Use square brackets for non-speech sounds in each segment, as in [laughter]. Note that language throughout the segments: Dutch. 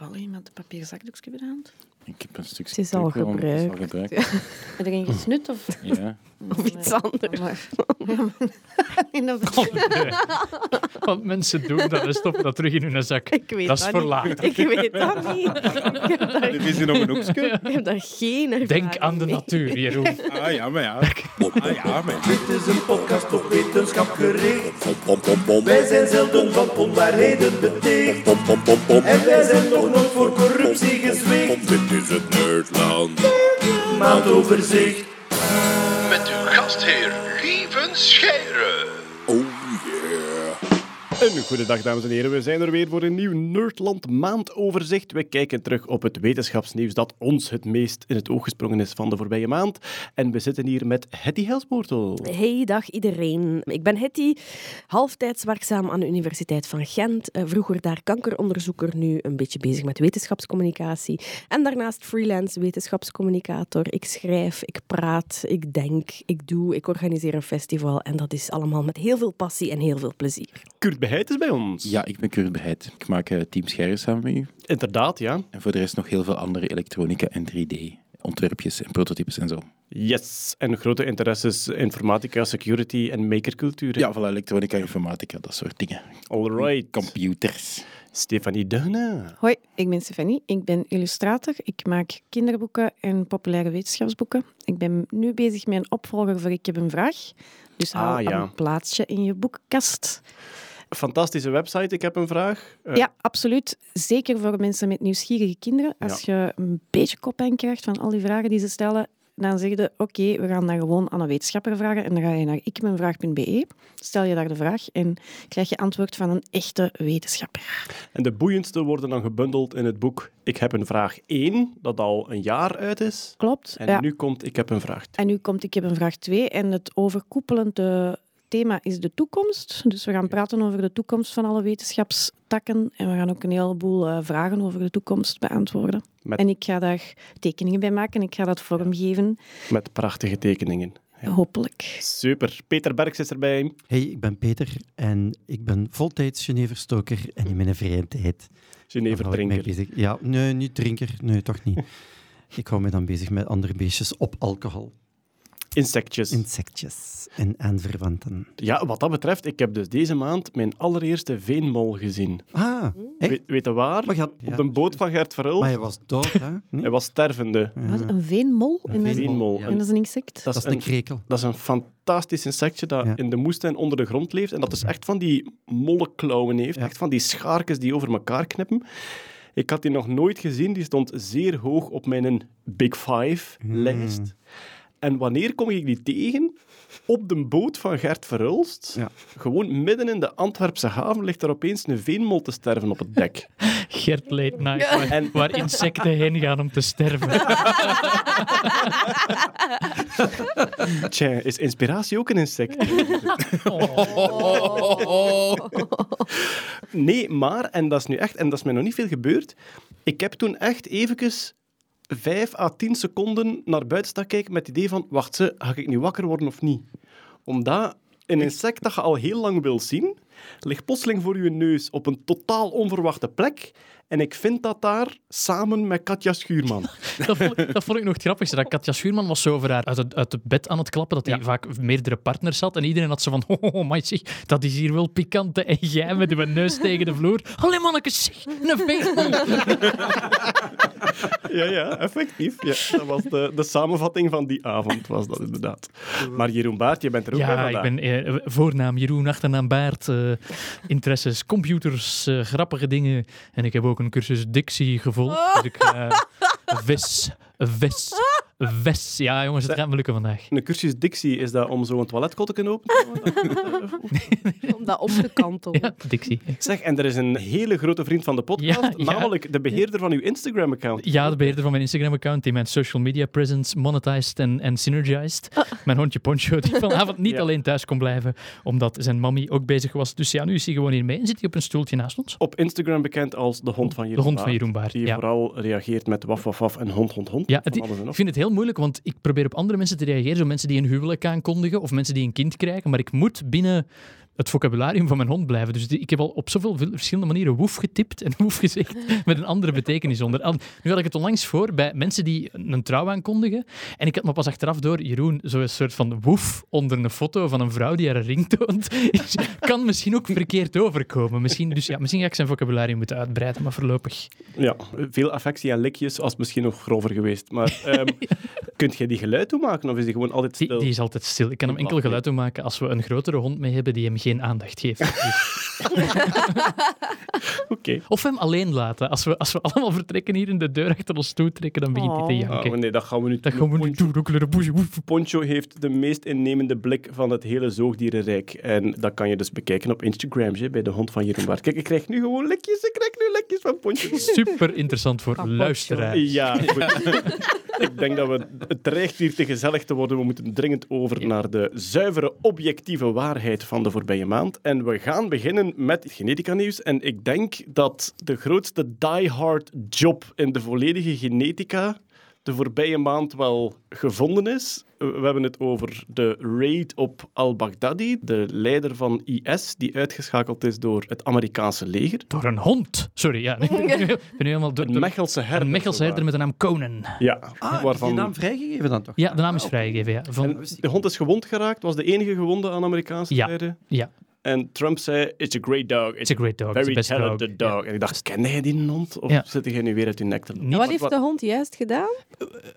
toevallig iemand een papier zakdoekje bij de hand? Ik heb een stuk Het is al is al gebruikt. gebruikt. [laughs] Heb je erin gesnut? Of, Ja. [laughs] Of iets anders. Maar- [laughs] Ja, [laughs] maar- in de- Want mensen doen dat en stoppen dat terug in hun zak. Ik weet Dat is dat voor niet. later. Ik weet dat niet. [laughs] Ik heb daar, Dit is hier nog een hoekje. ik heb daar geen Denk aan de natuur, Jeroen. [laughs] Ah ja, maar ja. Ah ja, maar Dit is een podcast op wetenschap gericht. Wij zijn zelden van onwaarheden beticht. En wij zijn nog nooit voor corruptie gezwicht. Dit is het Nerdland. Maandoverzicht. shake. Een goede dag, dames en heren. We zijn er weer voor een nieuw Nerdland maandoverzicht. We kijken terug op het wetenschapsnieuws dat ons het meest in het oog gesprongen is van de voorbije maand. En we zitten hier met Hetty Helsmoortel. Hey, dag iedereen. Ik ben Hetty, halftijds werkzaam aan de Universiteit van Gent. Eh, Vroeger daar kankeronderzoeker, nu een beetje bezig met wetenschapscommunicatie. En daarnaast freelance wetenschapscommunicator. Ik schrijf, ik praat, ik denk, ik doe, ik organiseer een festival. En dat is allemaal met heel veel passie en heel veel plezier. Kurt Beheid is bij ons. Ja, Ik ben Kurt Beheid. Ik maak eh, Team Scheire samen met u. inderdaad, ja. En voor de rest nog heel veel andere elektronica en 3D-ontwerpjes en prototypes en zo. Yes. En grote interesses informatica, security en makercultuur. Ja, van elektronica, informatica, dat soort dingen. All right. Computers. Stefanie Deune. Hoi, ik ben Stefanie. Ik ben illustrator. Ik maak kinderboeken en populaire wetenschapsboeken. Ik ben nu bezig met een opvolger voor Ik heb een vraag. Dus Ah, haal ja. een plaatsje in je boekenkast. Fantastische website. Ik heb een vraag. Eh, Ja, absoluut. Zeker voor mensen met nieuwsgierige kinderen. Als je een beetje koppijn krijgt van al die vragen die ze stellen, dan zeg je, oké, we gaan dat gewoon aan een wetenschapper vragen. En dan ga je naar ikmenvraag.be, stel je daar de vraag en krijg je antwoord van een echte wetenschapper. En de boeiendste worden dan gebundeld in het boek Ik heb een vraag 1, dat al een jaar uit is. Klopt. En ja. nu komt Ik heb een vraag 2. En nu komt Ik heb een vraag 2 en het overkoepelende thema is de toekomst. Dus we gaan praten over de toekomst van alle wetenschapstakken en we gaan ook een heleboel eh, vragen over de toekomst beantwoorden. Met- En ik ga daar tekeningen bij maken, ik ga dat vormgeven, Met prachtige tekeningen. hopelijk. Super. Peter Berks is erbij. Hey, ik ben Peter en ik ben voltijds Geneverstoker en in mijn vrije tijd Genever hou ik mij drinker. bezig. Ja, nee, niet drinker, nee, toch niet. [laughs] ik hou me dan bezig met andere beestjes op alcohol, Insectjes. insectjes en aanverwanten. Ja, wat dat betreft, ik heb dus deze maand mijn allereerste veenmol gezien. Ah, echt? We, weet je waar? Maar, je had- Op ja, de boot van Gert Verhulst. maar hij was dood, hè? Nee? [laughs] Hij was stervende. Wat, een veenmol? Een En dat, veenmol, ja. en dat is een insect? Dat Dat is een krekel. Dat is een fantastisch insectje dat Ja. in de moestuin onder de grond leeft. En dat dus echt van die mollenklauwen heeft. Ja. Echt van die schaartjes die over elkaar knippen. Ik had die nog nooit gezien. Die stond zeer hoog op mijn Big Five-lijst. En wanneer kom ik die tegen? Op de boot van Gert Verhulst. Ja. Gewoon midden in de Antwerpse haven ligt er opeens een veenmol te sterven op het dek. [laughs] Gert Late Night, waar, En- waar insecten heen gaan om te sterven. [laughs] Tja, is inspiratie ook een insect? [laughs] Nee, maar, en dat is nu echt, en dat is mij nog niet veel gebeurd, ik heb toen echt eventjes vijf à tien seconden naar buiten staan kijken met het idee van, wacht ze, ga ik nu wakker worden of niet? Omdat een insect dat je al heel lang wil zien, ligt plotseling voor je neus op een totaal onverwachte plek. En ik vind dat daar samen met Katja Schuurman. [laughs] Dat vond, ik- dat vond ik nog het grappigste. Dat Katja Schuurman was zo over haar uit het, uit het bed aan het klappen, dat hij Ja. vaak meerdere partners had. En iedereen had zo van, [laughs] oh, oh, zeg, dat is hier wel pikant. En jij met je neus tegen de vloer. Allee mannetjes, zeg, een veermol. [laughs] Ja, ja, effectief. Ja, dat was de, de samenvatting van die avond, was dat inderdaad. Maar Jeroen Baart, je bent er ook bij Ja, ik ben eh, voornaam Jeroen, achternaam Baart. eh, interesses, computers, eh, grappige dingen. En ik heb ook een cursus dictie gevolgd. Dus ik, vis, vis, vis. Ja, jongens, het gaat me lukken vandaag. Een cursus dictie, is dat om zo'n toiletkot te open te [laughs] Om dat om te kantelen. Ja, dictie. Zeg, en er is een hele grote vriend van de podcast, Ja, ja. namelijk de beheerder van uw Instagram-account. Ja, de beheerder van mijn Instagram-account, die mijn social media presence monetized en, en synergized. Mijn hondje Poncho, die vanavond niet [laughs] Ja. alleen thuis kon blijven, omdat zijn mammy ook bezig was. Dus ja, nu is hij gewoon hier mee en zit hij op een stoeltje naast ons. Op Instagram bekend als de hond van Jeroen De hond van Jeroen Baart. Die Ja. vooral reageert met waf, waf, waf en hond, hond, hond. Ja, ik vind het heel moeilijk, want ik probeer op andere mensen te reageren. Zo mensen die een huwelijk aankondigen of mensen die een kind krijgen. Maar ik moet binnen het vocabularium van mijn hond blijven. Dus die- ik heb al op zoveel veel verschillende manieren woef getipt en woef gezegd [laughs] met een andere betekenis onder. Nu had ik het onlangs voor bij mensen die een trouw aankondigen. En ik had me pas achteraf door, Jeroen, zo'n soort van woef onder een foto van een vrouw die haar ring toont, [laughs] kan misschien ook verkeerd overkomen. Misschien, dus ja, misschien ga ik zijn vocabularium moeten uitbreiden, maar voorlopig. Ja, veel affectie en likjes was misschien nog grover geweest. Maar [laughs] ehm kunt jij die geluid toemaken of is die gewoon altijd Die, stil? die is altijd stil. Ik kan hem enkel Oké. geluid doen maken als we een grotere hond mee hebben die hem geen aandacht geeft. [laughs] Dus- [laughs] Oké. Of hem alleen laten. Als we, als we allemaal vertrekken hier in de deur achter ons toe trekken, dan begint hij te Oh. janken. Maar nee, dat gaan we nu Dat gaan we doen. Poncho heeft de meest innemende blik van het hele zoogdierenrijk. En dat kan je dus bekijken op Instagram, hè, bij de hond van Jeroen Baert. Kijk, ik krijg nu gewoon likjes. Ik krijg nu likjes van Poncho. Super interessant voor luisteraars. Ja, [laughs] goed. ik denk dat we, het dreigt hier te gezellig te worden. We moeten dringend over naar de zuivere, objectieve waarheid van de maand. En we gaan beginnen met genetica nieuws. En ik denk dat de grootste die-hard job in de volledige genetica de voorbije maand wel gevonden is. We hebben het over de raid op al-Baghdadi, de leider van IS, die uitgeschakeld is door het Amerikaanse leger. Door een hond. Sorry, ja. [laughs] Ik ben nu, ik ben nu helemaal door, Een Mechelse herder. een Mechelse herder met de naam Conan. Ja, Ah, is waarvan... die naam vrijgegeven dan toch? Ja, de naam is vrijgegeven. Ja. Van, En de hond is gewond geraakt, was de enige gewonde aan Amerikaanse Ja. ja, En Trump zei, it's a great dog. It's it's a great dog. It's very the best dog. talented dog. En ik dacht, kende jij die hond? Of Ja. zit jij nu weer uit je nek te Niet Wat heeft de hond juist gedaan?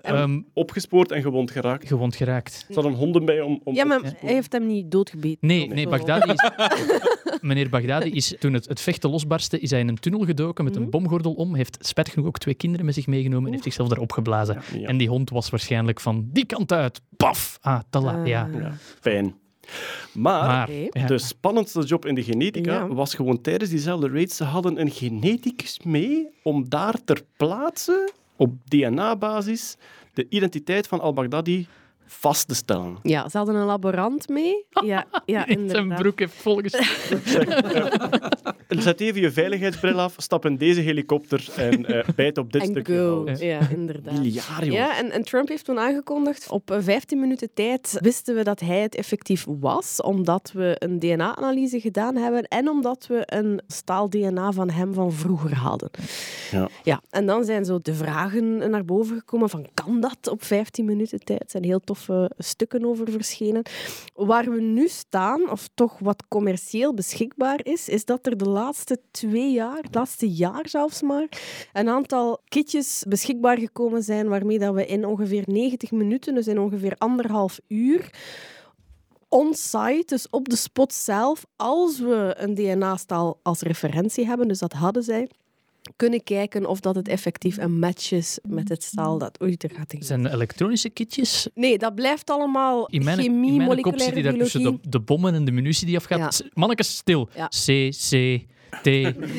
ehm, Opgespoord en gewond geraakt. gewond geraakt. Er hadden honden bij om... om Ja, maar hij heeft hem niet doodgebeten. Nee, nee. Baghdadi is, [laughs] meneer Baghdadi is, toen het, het vechten losbarstte, is hij in een tunnel gedoken met een Mhm. bomgordel om, heeft spijtig genoeg ook twee kinderen met zich meegenomen en heeft zichzelf daar opgeblazen. Ja. En die hond was waarschijnlijk van die kant uit. Paf! Ah, te laat. Ah. ja. Ja, fijn. Maar, Maar, Oké. ja. de spannendste job in de genetica Ja. was gewoon tijdens diezelfde raids, ze hadden een geneticus mee om daar ter plaatse, op DNA-basis, de identiteit van al-Baghdadi vast te stellen. Ja, ze hadden een laborant mee. Ja, ja [laughs] zijn broek heeft volgestoken. [laughs] Zet even je veiligheidsbril af, stap in deze helikopter en eh, bijt op dit En stukje go. hout. Ja, inderdaad. Miljard. Ja, en, en Trump heeft toen aangekondigd, op eh, 15 minuten tijd wisten we dat hij het effectief was, omdat we een DNA-analyse gedaan hebben en omdat we een staal DNA van hem van vroeger hadden. Ja. Ja, en dan zijn zo de vragen naar boven gekomen van kan dat op 15 minuten tijd? Zijn heel toffe stukken over verschenen. Waar we nu staan, of toch wat commercieel beschikbaar is, is dat er de laatste twee jaar, het laatste jaar zelfs maar, een aantal kitjes beschikbaar gekomen zijn waarmee dat we in ongeveer 90 minuten, dus in ongeveer anderhalf uur, on-site, dus op de spot zelf, als we een DNA-staal als referentie hebben, dus dat hadden zij, kunnen kijken of dat het effectief een match is met het staal dat... Oei, er gaat een... zijn elektronische kitjes. Nee, dat blijft allemaal In mijn, chemie, in mijn kop zit hij daar tussen de, de bommen en de munitie die afgaat. Ja. Mannekes, stil. Ja. C, C, T,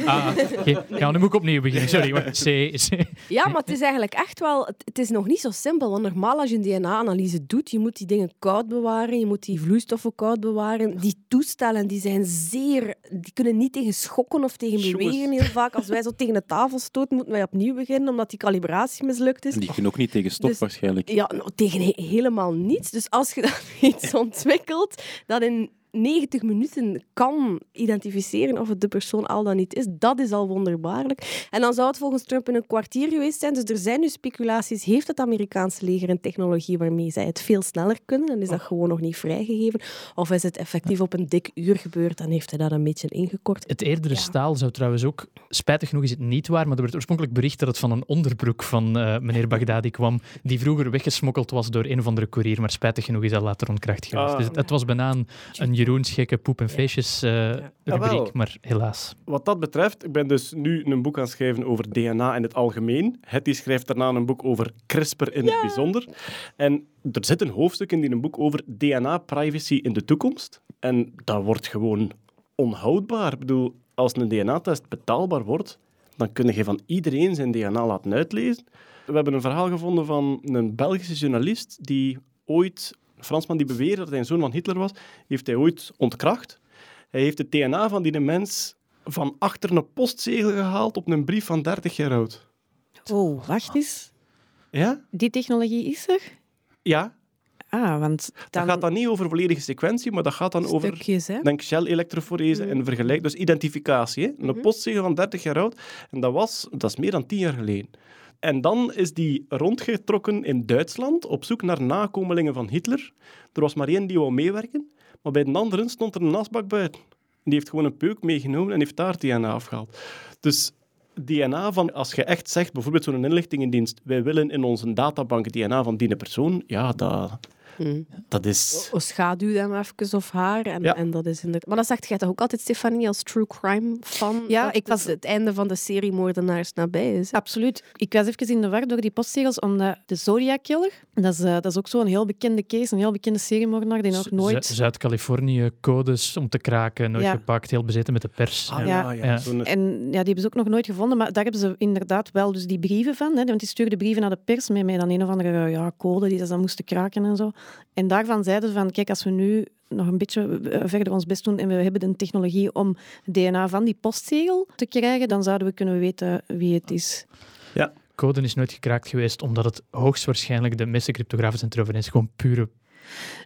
A. G. Ja, nu moet ik opnieuw beginnen. Sorry. maar C, C. Ja, maar het is eigenlijk echt wel... Het, is nog niet zo simpel, want normaal als je een DNA-analyse doet, je moet die dingen koud bewaren, je moet die vloeistoffen koud bewaren. Die toestellen, die zijn zeer... Die kunnen niet tegen schokken of tegen bewegen heel vaak. Als wij zo tegen de tafel stoten, moeten wij opnieuw beginnen, omdat die calibratie mislukt is. En die kunnen ook niet tegen stof Dus- waarschijnlijk. Ja, nou, tegen he- helemaal niets. Dus als je [laughs] dan iets ontwikkelt dat in 90 minuten kan identificeren of het de persoon al dan niet is, dat is al wonderbaarlijk. En dan zou het volgens Trump in een kwartier geweest zijn. Dus er zijn nu speculaties. Heeft het Amerikaanse leger een technologie waarmee zij het veel sneller kunnen? En is dat gewoon nog niet vrijgegeven? Of is het effectief op een dik uur gebeurd en heeft hij dat een beetje ingekort? Het eerdere Ja. staal zou trouwens ook, spijtig genoeg is het niet waar, maar er werd oorspronkelijk bericht dat het van een onderbroek van eh, meneer Baghdadi kwam, die vroeger weggesmokkeld was door een of andere koerier, maar spijtig genoeg is dat later ontkracht geweest. Ah. Dus het, het was bijna een, een Jeroens gekke poep en feestjes eh, Jawel. rubriek, maar helaas. Wat dat betreft, ik ben dus nu een boek aan het schrijven over DNA in het algemeen. Hetty schrijft daarna een boek over CRISPR in het bijzonder. En er zit een hoofdstuk in die een boek over DNA-privacy in de toekomst. En dat wordt gewoon onhoudbaar. Ik bedoel, als een DNA-test betaalbaar wordt, dan kun je van iedereen zijn DNA laten uitlezen. We hebben een verhaal gevonden van een Belgische journalist die ooit, Fransman die beweerde dat hij een zoon van Hitler was, heeft hij ooit ontkracht. Hij heeft het DNA van die mens van achter een postzegel gehaald op een brief van 30 jaar oud. Oh, wacht eens. Ja? Die technologie is er? Ja. Ah, want Dat dan... gaat dan niet over volledige sequentie, maar dat gaat dan over hè? denk Shell-elektroforese en vergelijk. Dus identificatie. Hè? Een Mhm. postzegel van 30 jaar oud. En dat was, dat is meer dan 10 jaar geleden. En dan is die rondgetrokken in Duitsland op zoek naar nakomelingen van Hitler. Er was maar één die wou meewerken, maar bij de anderen stond er een asbak buiten. Die heeft gewoon een peuk meegenomen en heeft daar DNA afgehaald. Dus DNA van, als je echt zegt, bijvoorbeeld zo'n inlichtingendienst, wij willen in onze databank DNA van die persoon, ja, dat, Hm. dat is... O, schaduw hem even of haar. En, Ja. en dat is inderdaad... Maar dat zegt jij toch ook altijd, Stefanie, als true crime fan? Ja, dat ik was- het, het einde van de serie Moordenaars nabij is. hè? Absoluut. Ik was even in de war door die postzegels, omdat de Zodiac Killer, dat is, eh, dat is ook zo'n heel bekende case, een heel bekende seriemoordenaar die nog nooit... Zuid-Californië, codes om te kraken, nooit Ja. gepakt, heel bezeten met de pers. Ah, En- ja, Ja. ja. Ja. Zo'n- En ja, die hebben ze ook nog nooit gevonden, maar daar hebben ze inderdaad wel dus die brieven van. Hè, want die stuurden brieven naar de pers met, met dan een of andere ja, code die ze dan moesten kraken en zo. En daarvan zeiden ze van, kijk, als we nu nog een beetje eh, verder ons best doen en we hebben de technologie om DNA van die postzegel te krijgen, dan zouden we kunnen weten wie het is. Code is nooit gekraakt geweest, omdat het hoogstwaarschijnlijk de meeste cryptografen zijn erover eens gewoon pure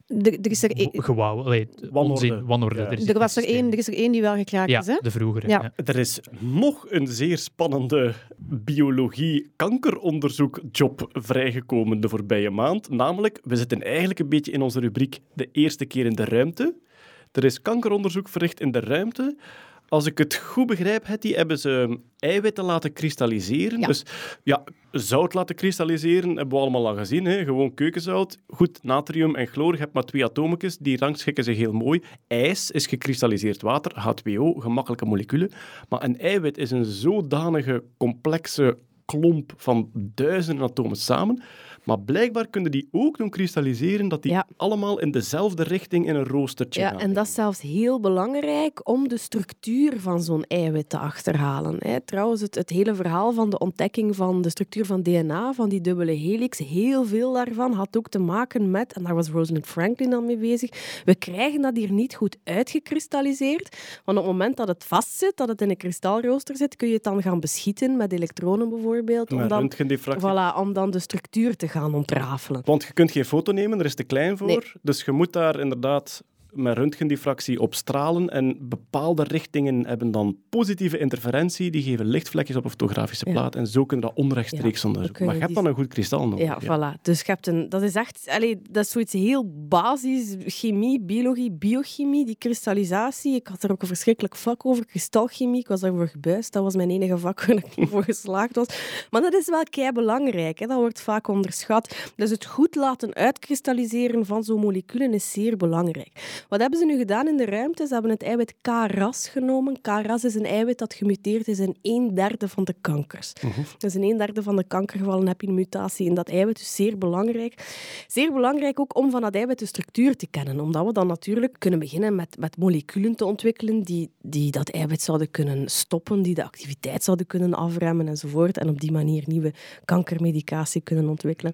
Er, er is er, één- gewauw. Allee, Wanorde. onzin, wanorde. Ja. Er, is er was er één, er is er één die wel gekraakt Ja, is. Hè? de vroegere. Ja. Ja. Er is nog een zeer spannende biologie-kankeronderzoek-job vrijgekomen de voorbije maand. Namelijk, we zitten eigenlijk een beetje in onze rubriek de eerste keer in de ruimte. Er is kankeronderzoek verricht in de ruimte. Als ik het goed begrijp, Hetty, hebben ze eiwitten laten kristalliseren. Ja. Dus ja, zout laten kristalliseren hebben we allemaal al gezien. Hè? Gewoon keukenzout. Goed, natrium en chloor. Je hebt maar twee atometjes, die rangschikken zich heel mooi. IJs is gekristalliseerd water, H2O, gemakkelijke moleculen. Maar een eiwit is een zodanige complexe klomp van duizenden atomen samen. Maar blijkbaar kunnen die ook doen kristalliseren dat die Ja. allemaal in dezelfde richting in een roostertje Ja, gaan. en dat is zelfs heel belangrijk om de structuur van zo'n eiwit te achterhalen. Hè. Trouwens, het, het hele verhaal van de ontdekking van de structuur van DNA, van die dubbele helix, heel veel daarvan had ook te maken met, en daar was Rosalind Franklin dan mee bezig, we krijgen dat hier niet goed uitgekristalliseerd. Want op het moment dat het vastzit, dat het in een kristalrooster zit, kun je het dan gaan beschieten met elektronen bijvoorbeeld, om dan, voilà, om dan de structuur te gaan ontrafelen. Want je kunt geen foto nemen, er is te klein voor. Nee. Dus je moet daar inderdaad met röntgendifractie op stralen. En bepaalde richtingen hebben dan positieve interferentie. Die geven lichtvlekjes op een fotografische Ja. plaat. En zo kun je dat onrechtstreeks Ja, onderzoeken. Maar je hebt die- dan een goed kristal nodig. Ja, voilà. Dus je hebt een, dat is echt, allee, dat is zoiets heel basis. Chemie, biologie, biochemie, die kristallisatie. Ik had er ook een verschrikkelijk vak over, kristalchemie. Ik was daarvoor gebuist. Dat was mijn enige vak waar ik niet [laughs] voor geslaagd was. Maar dat is wel kei belangrijk. Hè. Dat wordt vaak onderschat. Dus het goed laten uitkristalliseren van zo'n moleculen is zeer belangrijk. Wat hebben ze nu gedaan in de ruimte? Ze hebben het eiwit KRAS genomen. KRAS is een eiwit dat gemuteerd is in een derde van de kankers. Dus in een derde van de kankergevallen heb je een mutatie in dat eiwit. Dus zeer belangrijk. Zeer belangrijk ook om van dat eiwit de structuur te kennen. Omdat we dan natuurlijk kunnen beginnen met, met moleculen te ontwikkelen die, die dat eiwit zouden kunnen stoppen, die de activiteit zouden kunnen afremmen enzovoort. En op die manier nieuwe kankermedicatie kunnen ontwikkelen.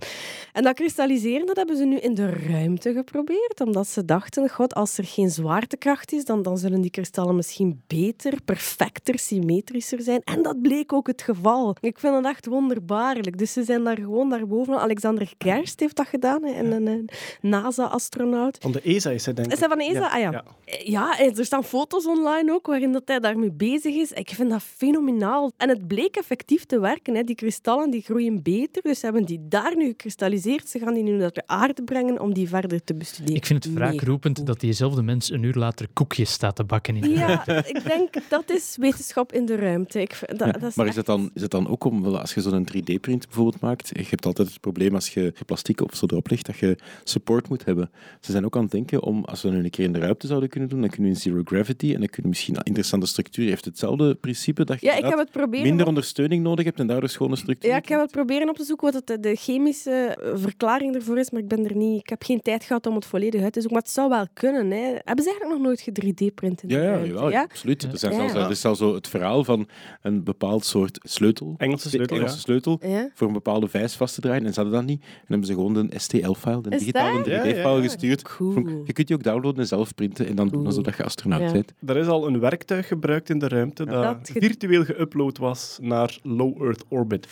En dat kristalliseren, dat hebben ze nu in de ruimte geprobeerd. Omdat ze dachten, god, als er geen zwaartekracht is, dan, dan zullen die kristallen misschien beter, perfecter, symmetrischer zijn. En dat bleek ook het geval. Ik vind dat echt wonderbaarlijk. Dus ze zijn daar gewoon daarboven. Alexander Gerst heeft dat gedaan, hè, en een, een NASA-astronaut. Van de ESA is het, denk ik. Is hij van ESA? ah ja. ja. Ja, en er staan foto's online ook waarin dat hij daarmee bezig is. Ik vind dat fenomenaal. En het bleek effectief te werken. Hè. Die kristallen die groeien beter, dus ze hebben die daar nu gekristalliseerd. Ze gaan die nu naar de aarde brengen om die verder te bestuderen. Ik vind het Mega wraakroepend cool. dat diezelfde mens een uur later koekjes staat te bakken in de Ja, ik denk dat is wetenschap in de ruimte. Ik, dat, Ja, dat is maar is het, dan, is het dan ook om, als je zo'n 3D-print bijvoorbeeld maakt, je hebt altijd het probleem als je plastic of zo erop legt, dat je support moet hebben. Ze zijn ook aan het denken om, als we nu een keer in de ruimte zouden kunnen doen, dan kunnen we in zero gravity en dan kun je misschien een interessante structuur. Je heeft hetzelfde principe dat je Ja, ik heb het proberen... minder ondersteuning nodig hebt en daardoor schone structuur. Ja, ik heb het proberen op te zoeken wat het, de chemische eh, verklaring ervoor is, maar ik ben er niet... Ik heb geen tijd gehad om het volledig uit te zoeken, maar het zou wel kunnen. Hè. Hebben ze eigenlijk nog nooit ge-3D-print in de Ja, ja, ruimte? jawel, ja? absoluut. Er, zijn Ja. zelfs, er is zelfs zo het verhaal van een bepaald soort sleutel. Engelse sleutel, Engelse sleutel. Ja? Voor een bepaalde vijs vast te draaien. En ze hadden dat niet. En hebben ze gewoon de STL-file, Is digitale dat? 3D-file Ja, ja, ja. gestuurd. Cool. Je kunt die ook downloaden en zelf printen en dan doen alsof je astronaut Ja. bent. Er is al een werktuig gebruikt in de ruimte dat, Dat ge- virtueel geüpload was naar low Earth orbit.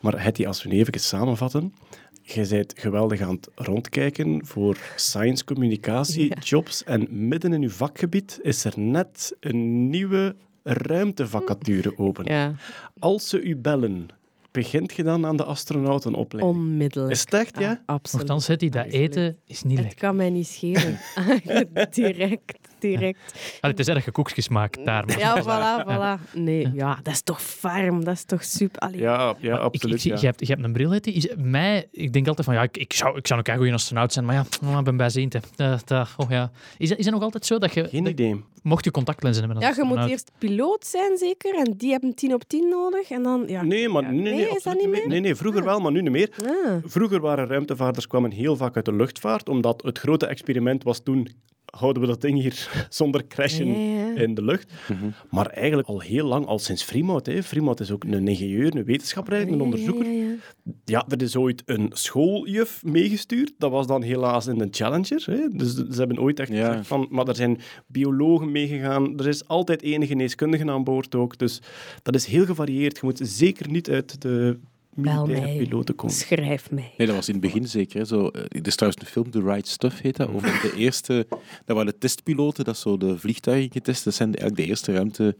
Maar Hetty, als we nu even samenvatten. Je bent geweldig aan het rondkijken voor science communicatie jobs en midden in uw vakgebied is er net een nieuwe ruimtevacature open. Ja, Als ze u bellen, begint je dan aan de astronautenopleiding? onmiddellijk. Is het echt, ja? Ah, absoluut. Nochtans, zit hij dat eten is niet Het lekker. kan mij niet schelen. [laughs] [laughs] direct, direct. [laughs] Allee, het is erg je koekjes maakt daar. maar- Ja, [laughs] voilà, voilà. Nee, ja, dat is toch farm, dat is toch super. Allee, Ja, ja Maar absoluut. Ik, ja. je, hebt, je hebt een bril. Is- Mij, ik denk altijd van, ja, ik, ik zou, ik zou ook een goede astronaut zijn, maar ja, ik ben bijziende. Uh, oh, ja. is, dat, is dat nog altijd zo dat je, Geen dat- idee. mocht je contactlenzen hebben Ja, je moet eerst piloot zijn, zeker. En die hebben 10 op 10 nodig. En dan, ja. Nee, maar Ja. nee, nee, Nee, is dat niet meer? Nee, nee, vroeger wel, maar nu niet meer. Ah. Vroeger waren ruimtevaarders kwamen heel vaak uit de luchtvaart, omdat het grote experiment was toen houden we dat ding hier [laughs] zonder crashen Ja, ja, ja. in de lucht. Maar eigenlijk al heel lang, al sinds Fremont. Hè. Fremont is ook een ingenieur, een wetenschapper, een onderzoeker. Ja, ja, ja. Ja, er is ooit een schooljuf meegestuurd. Dat was dan helaas in de Challenger. Hè. Dus ze hebben ooit echt Ja. gezegd van... Maar er zijn biologen meegegaan. Er is altijd één geneeskundige aan boord ook. Dus dat is heel gevarieerd. Je moet zeker niet uit de militaire mij. piloten. Schrijf mij. Nee, dat was in het begin zeker. Hè. Zo, eh, er is trouwens een film, The Right Stuff heet dat, over de eerste... Dat waren de testpiloten, dat zo de vliegtuigen getest. Dat zijn eigenlijk de eerste ruimte...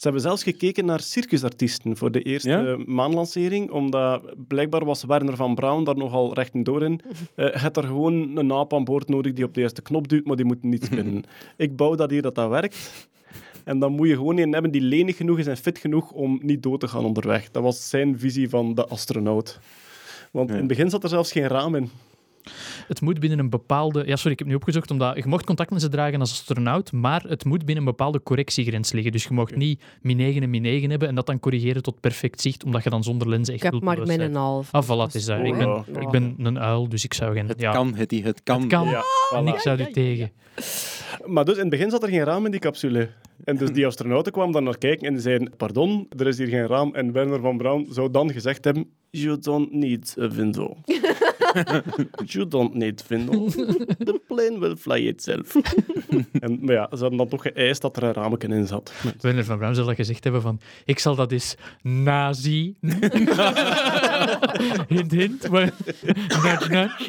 Ze hebben zelfs gekeken naar circusartiesten voor de eerste Ja? eh, maanlancering, omdat blijkbaar was Werner van Braun daar nogal recht in. Eh had er gewoon een aap aan boord nodig die op de eerste knop duwt, maar die moet niet spinnen. [laughs] Ik bouw dat hier dat dat werkt. En dan moet je gewoon een hebben die lenig genoeg is en fit genoeg om niet dood te gaan onderweg. Dat was zijn visie van de astronaut. Want Ja. in het begin zat er zelfs geen raam in. Het moet binnen een bepaalde... Ja, sorry, ik heb nu opgezocht, omdat je mocht contactlenzen dragen als astronaut, maar het moet binnen een bepaalde correctiegrens liggen. Dus je mocht niet min 9 en min 9 hebben en dat dan corrigeren tot perfect zicht, omdat je dan zonder lenzen echt Ik heb maar mijn bent. half. Ah, voilà, het is dat. Ik ben, Oh, ik ben een uil, dus ik zou geen... Het ja, kan, Hetty, het kan. Het kan. Ja, voilà. Niks zou er tegen. Maar dus in het begin zat er geen raam in die capsule. En dus die astronauten kwamen daar naar kijken en zeiden: Pardon, er is hier geen raam. En Werner van Braun zou dan gezegd hebben: You don't need a window. [laughs] you don't need window. The plane will fly itself. [laughs] en, maar ja, ze hadden dan toch geëist dat er een raamje in zat. Werner van Braun zal dat gezegd hebben van ik zal dat eens nazi. [laughs] hint, hint. maar- Nudge, nudge.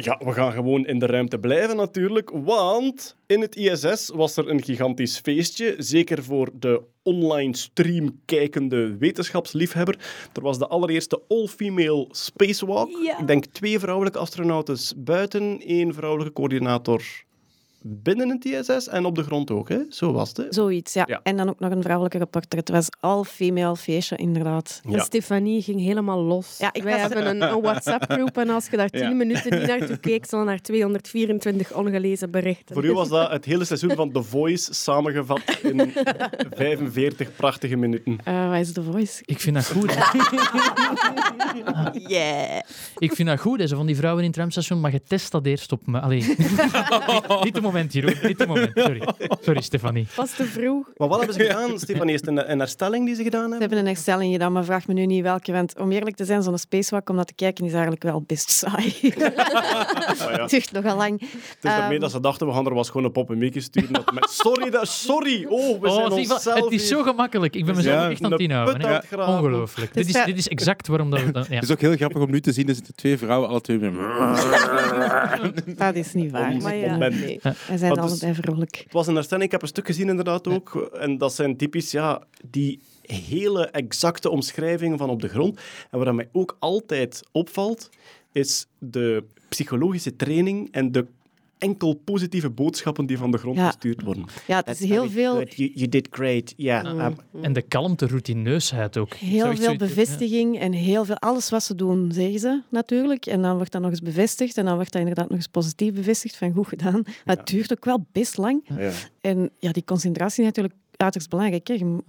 Ja, we gaan gewoon in de ruimte blijven natuurlijk, want in het ISS was er een gigantisch feestje, zeker voor de online stream kijkende wetenschapsliefhebber. Er was de allereerste all-female spacewalk. Ja. Ik denk twee vrouwelijke astronauten buiten, één vrouwelijke coördinator binnen het ISS en op de grond ook. Hè? Zo was het. hè? Zoiets, ja. Ja. En dan ook nog een vrouwelijke reporter. Het was all-female feestje, inderdaad. Ja. En Stefanie ging helemaal los. Ja, ik Wij was- hebben een, een WhatsApp-groep en als je daar 10 [laughs] Ja. minuten niet naartoe keek, stonden naar 224 ongelezen berichten. Voor u was dat het hele seizoen van The Voice samengevat in 45 prachtige minuten. Eh wat is The Voice? Ik vind dat goed. [laughs] Yeah. Ik vind dat goed, hè, zo van die vrouwen in het ruimstation, maar je test dat eerst op me. Allee. [laughs] niet, niet de moment. Niet de moment. Sorry. Sorry, Stefanie. Was te vroeg. Maar wat hebben ze [laughs] gedaan, Stefanie? Is het een, een herstelling die ze gedaan Ze hebben? hebben een herstelling gedaan, maar vraag me nu niet welke. Want om eerlijk te zijn, zo'n spacewalk om dat te kijken is eigenlijk wel best saai. [laughs] Ja. Het duurt nogal lang. Het is daarmee Ehm, dat ze dachten, we gaan er was gewoon een poppenmiekje sturen. Dat met- sorry, dat, sorry. Oh, we zijn Oh, zie, wat- onszelf het is zo gemakkelijk. Ik ben mezelf Ja, echt aan het inhouden. Ongelooflijk. Dit is, dit is exact waarom dat we... [laughs] Het is ook heel grappig om nu te zien, er zitten twee vrouwen, alle twee... met- Dat is niet waar. Maar ja, nee. Wij zijn dus- allebei vrolijk. Het was een herstelling, ik heb een stuk gezien inderdaad ook. En dat zijn typisch, ja, die hele exacte omschrijvingen van op de grond. En wat mij ook altijd opvalt, is de psychologische training en de enkel positieve boodschappen die van de grond Ja. gestuurd worden. Ja, het is heel veel, You, you did great, yeah. um, En de kalmte, routineusheid ook. Heel veel zoiets- bevestiging en heel veel... Alles wat ze doen, zeggen ze natuurlijk. En dan wordt dat nog eens bevestigd. En dan wordt dat inderdaad nog eens positief bevestigd van goed gedaan. Maar het duurt ook wel best lang. ja. En ja, die concentratie natuurlijk uiterst belangrijk. Hè. Je nu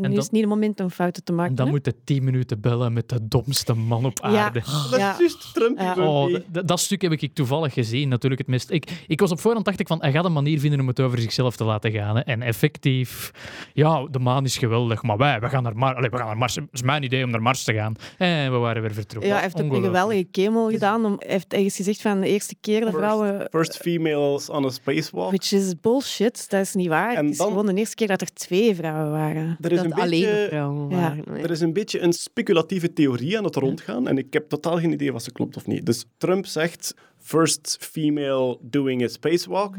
dan- is het niet het moment om fouten te maken. En dan hè. moet je tien minuten bellen met de domste man op Ja. aarde. Dat Ja. is juist Trump. Ja. Oh, dat stuk heb ik toevallig gezien, natuurlijk het meest. Ik, ik was op voorhand dacht ik van, hij gaat een manier vinden om het over zichzelf te laten gaan. Hè. En effectief, ja, de maan is geweldig, maar wij, we gaan naar Mars. Allee, we gaan naar Mars. Het is mijn idee om naar Mars te gaan. En we waren weer vertrokken. Ja, hij heeft ook een geweldige chemo gedaan. Om, hij heeft ergens gezegd van de eerste keer de First- vrouwen... First females on a spacewalk. Which is bullshit. Dat is niet waar. En het is dan- gewoon de eerste keer dat er twee vrouwen waren. Er is dat een alleen beetje... vrouwen ja. waren. Er is een beetje een speculatieve theorie aan het rondgaan en ik heb totaal geen idee of ze klopt of niet. Dus Trump zegt first female doing a spacewalk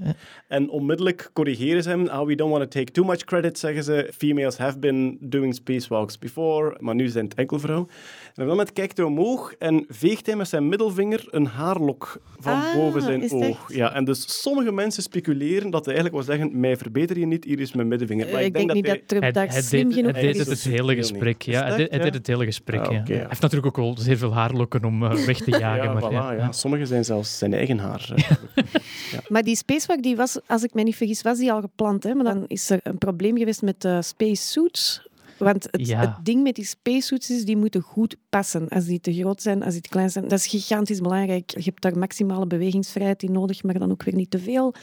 en onmiddellijk corrigeren ze hem. Ah, we don't want to take too much credit, zeggen ze. Females have been doing spacewalks before, maar nu zijn het enkel vrouwen. En op dat moment kijkt hij omhoog en veegt hij met zijn middelvinger een haarlok van Ah, boven zijn oog. echt? Ja, en dus sommige mensen speculeren dat hij eigenlijk wil zeggen, mij verbeter je niet, hier is mijn middelvinger. Maar ik denk niet hij- dat Trump Hij, daar slim genoeg hij deed is. het het hele gesprek. dat Ja, hij deed, hij ja? deed het hele gesprek. Ah, ja. oké, ja. Hij heeft natuurlijk ook wel zeer veel haarlokken om eh, weg te [laughs] jagen. Ja, maar, voilà, ja. ja. Sommigen zijn zelfs zijn eigen haar. eh. [laughs] Maar die spacewalk, die was, als ik me niet vergis, was die al gepland. Hè? Maar dan is er een probleem geweest met de spacesuits. Want het, Ja. het ding met die spacesuits is, die moeten goed passen. Als die te groot zijn, als die te klein zijn. Dat is gigantisch belangrijk. Je hebt daar maximale bewegingsvrijheid in nodig, maar dan ook weer niet te veel.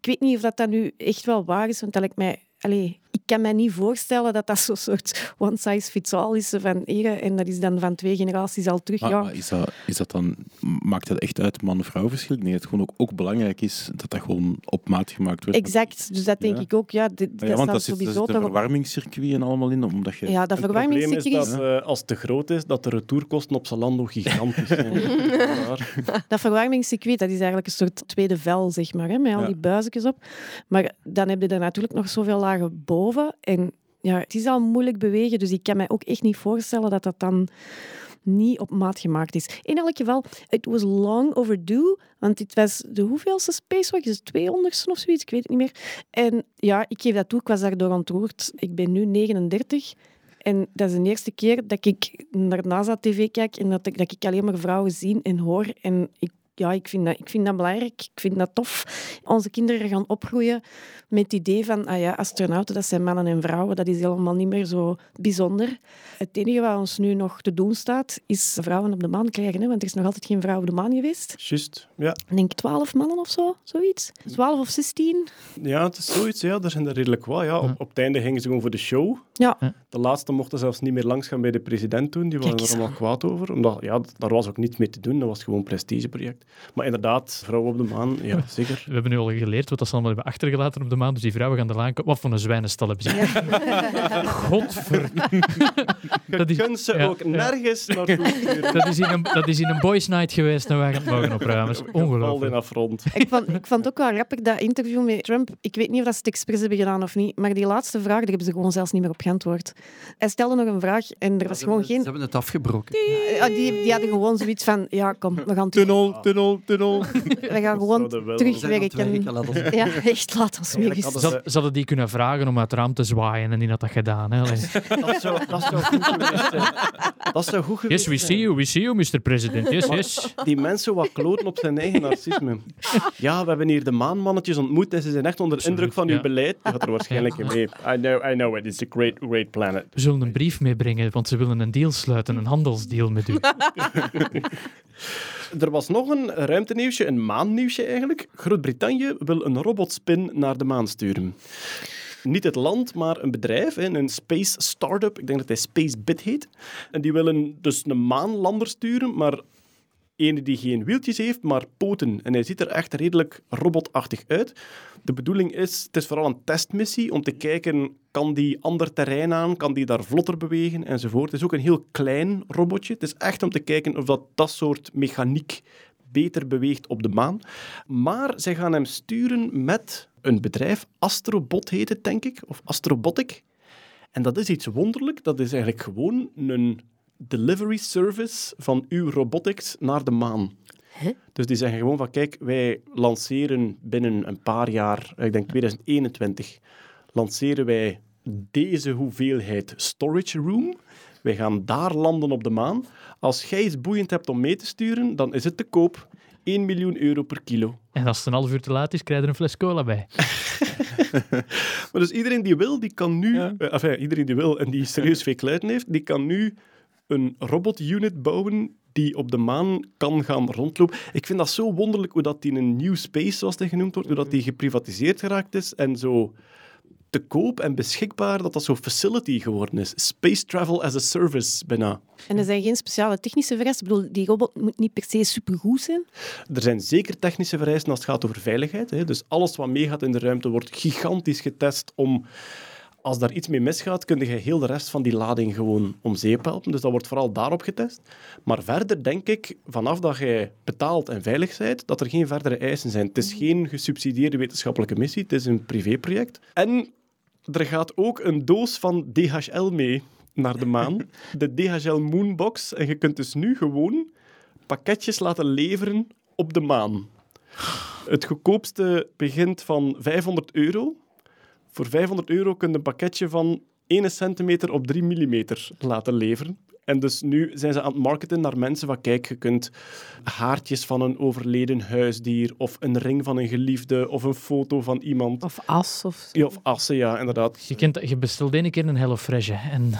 Ik weet niet of dat, dat nu echt wel waar is, want dat lijkt mij... Allee, ik kan me niet voorstellen dat dat zo'n soort one size fits all is van hier en dat is dan van twee generaties al terug. Maar, ja. maar is, dat, is dat dan, maakt dat echt uit man-vrouw verschil? Nee, het gewoon ook, ook belangrijk is dat dat gewoon op maat gemaakt wordt. Exact, dus dat denk Ja. ik ook. Ja, dit, Ja, dat want daar zit, sowieso zit een verwarmingscircuit en allemaal in, omdat je... Ja, dat Het probleem is verwarmingscircuit, dat eh, als het te groot is, dat de retourkosten op Zalando gigantisch [laughs] zijn. Dat verwarmingscircuit, dat is eigenlijk een soort tweede vel, zeg maar, hè, met al Ja. die buisjes op. Maar dan heb je er natuurlijk nog zoveel lagen boven. En ja, het is al moeilijk bewegen, dus ik kan mij ook echt niet voorstellen dat dat dan niet op maat gemaakt is. In elk geval, het was long overdue, want dit was de hoeveelste spacewalk? Is het 200ste of zoiets? Ik weet het niet meer. En ja, ik geef dat toe, ik was daardoor ontroerd. Ik ben nu 39 en dat is de eerste keer dat ik naar NASA-tv kijk en dat ik, dat ik alleen maar vrouwen zie en hoor. En ik, ja, ik, vind dat, ik vind dat belangrijk, ik vind dat tof. Onze kinderen gaan opgroeien met het idee van, ah ja, astronauten, dat zijn mannen en vrouwen. Dat is helemaal niet meer zo bijzonder. Het enige wat ons nu nog te doen staat, is vrouwen op de maan krijgen. Hè? Want er is nog altijd geen vrouw op de maan geweest. Juist, ja. Ik denk twaalf mannen of zo, zoiets. Twaalf of zestien. Ja, het is zoiets, ja. Er zijn er redelijk wat. Ja. Op, op het einde gingen ze gewoon voor de show. Ja. De laatste mochten zelfs niet meer langs gaan bij de president toen. Die waren er allemaal kwaad over. Omdat, ja, daar was ook niets mee te doen. Dat was gewoon een prestigeproject. Maar inderdaad, vrouwen op de maan, ja, [laughs] zeker. We hebben nu al geleerd wat dat ze allemaal hebben achtergelaten op de maan. Dus die vrouwen gaan er aan komen. Wat voor een zwijnenstal hebben ze? [laughs] Godver... [laughs] Dat is- ze ja, ook ja. nergens naartoe. Dat is, in een, dat is in een boys night geweest en wij gaan het mogen opruimen. Dat is Geval in ongelooflijk. afrond. Ik vond, ik vond het ook wel grappig, dat interview met Trump. Ik weet niet of dat ze het expres hebben gedaan of niet, maar die laatste vraag, daar hebben ze gewoon zelfs niet meer op geantwoord. Hij stelde nog een vraag en er was Ze gewoon hebben- geen... Ze hebben het afgebroken. Ja, die, die hadden gewoon zoiets van, ja, kom, we gaan, terug, Tunnel, tunnel, tunnel. we gaan gewoon terugwerken. Ja, echt, laat ons weer eens. hadden Ze, had- ze hadden die kunnen vragen om uit het raam te zwaaien en die had dat gedaan. Hè. Dat zou, dat zou goed geweest zijn. Dat zou goed geweest Yes, we see you, we see you, Mr. President. Yes, yes. Die mensen wat kloten op zijn eigen narcisme. Ja, we hebben hier de maanmannetjes ontmoet en ze zijn echt onder de indruk van uw beleid. Je gaat er waarschijnlijk in mee. I know, I know it. It's a great, great planet. We zullen een brief meebrengen, want ze willen een deal sluiten, een handelsdeal met u. [laughs] Er was nog een ruimtenieuwsje, een maannieuwsje eigenlijk. Groot-Brittannië wil een robotspin naar de maan sturen. Niet het land, maar een bedrijf, hè, een space startup. Ik denk dat hij SpaceBit heet. En die willen dus een maanlander sturen, maar ene die geen wieltjes heeft, maar poten. En hij ziet er echt redelijk robotachtig uit. De bedoeling is, het is vooral een testmissie om te kijken, kan die ander terrein aan, kan die daar vlotter bewegen, enzovoort. Het is ook een heel klein robotje. Het is echt om te kijken of dat, dat soort mechaniek beter beweegt op de maan. Maar zij gaan hem sturen met een bedrijf, Astrobot heet het, denk ik, of Astrobotic. En dat is iets wonderlijk. Dat is eigenlijk gewoon een delivery service van uw robotics naar de maan. Dus die zeggen gewoon van, kijk, wij lanceren binnen een paar jaar, ik denk 2021, lanceren wij deze hoeveelheid storage room. Wij gaan daar landen op de maan. Als jij iets boeiend hebt om mee te sturen, dan is het te koop 1 miljoen euro per kilo. En als het een half uur te laat is, krijg je er een fles cola bij. [laughs] Maar dus iedereen die wil, die kan nu... eh, enfin, iedereen die wil en die serieus veel kluiten heeft, die kan nu een robotunit bouwen die op de maan kan gaan rondlopen. Ik vind dat zo wonderlijk hoe dat die in een new space, zoals dat genoemd wordt, hoe dat die geprivatiseerd geraakt is en zo te koop en beschikbaar dat dat zo'n facility geworden is. Space travel as a service, bijna. En er zijn geen speciale technische vereisten. Ik bedoel, die robot moet niet per se supergoed zijn. Er zijn zeker technische vereisten als het gaat over veiligheid. Hè. Dus alles wat meegaat in de ruimte wordt gigantisch getest om... Als daar iets mee misgaat, kun je heel de rest van die lading gewoon om zeep helpen. Dus dat wordt vooral daarop getest. Maar verder denk ik, vanaf dat jij betaalt en veilig bent, dat er geen verdere eisen zijn. Het is geen gesubsidieerde wetenschappelijke missie, het is een privéproject. En er gaat ook een doos van DHL mee naar de maan. [laughs] De DHL Moonbox. En je kunt dus nu gewoon pakketjes laten leveren op de maan. Het goedkoopste begint van 500 euro. Voor 500 euro kun je een pakketje van 1 centimeter op 3 millimeter laten leveren. En dus nu zijn ze aan het marketen naar mensen van kijk, je kunt haartjes van een overleden huisdier of een ring van een geliefde of een foto van iemand. Of as. Of... Ja, of assen, ja, inderdaad. Je, kent, je bestelt één keer een HelloFresh hè, en [laughs]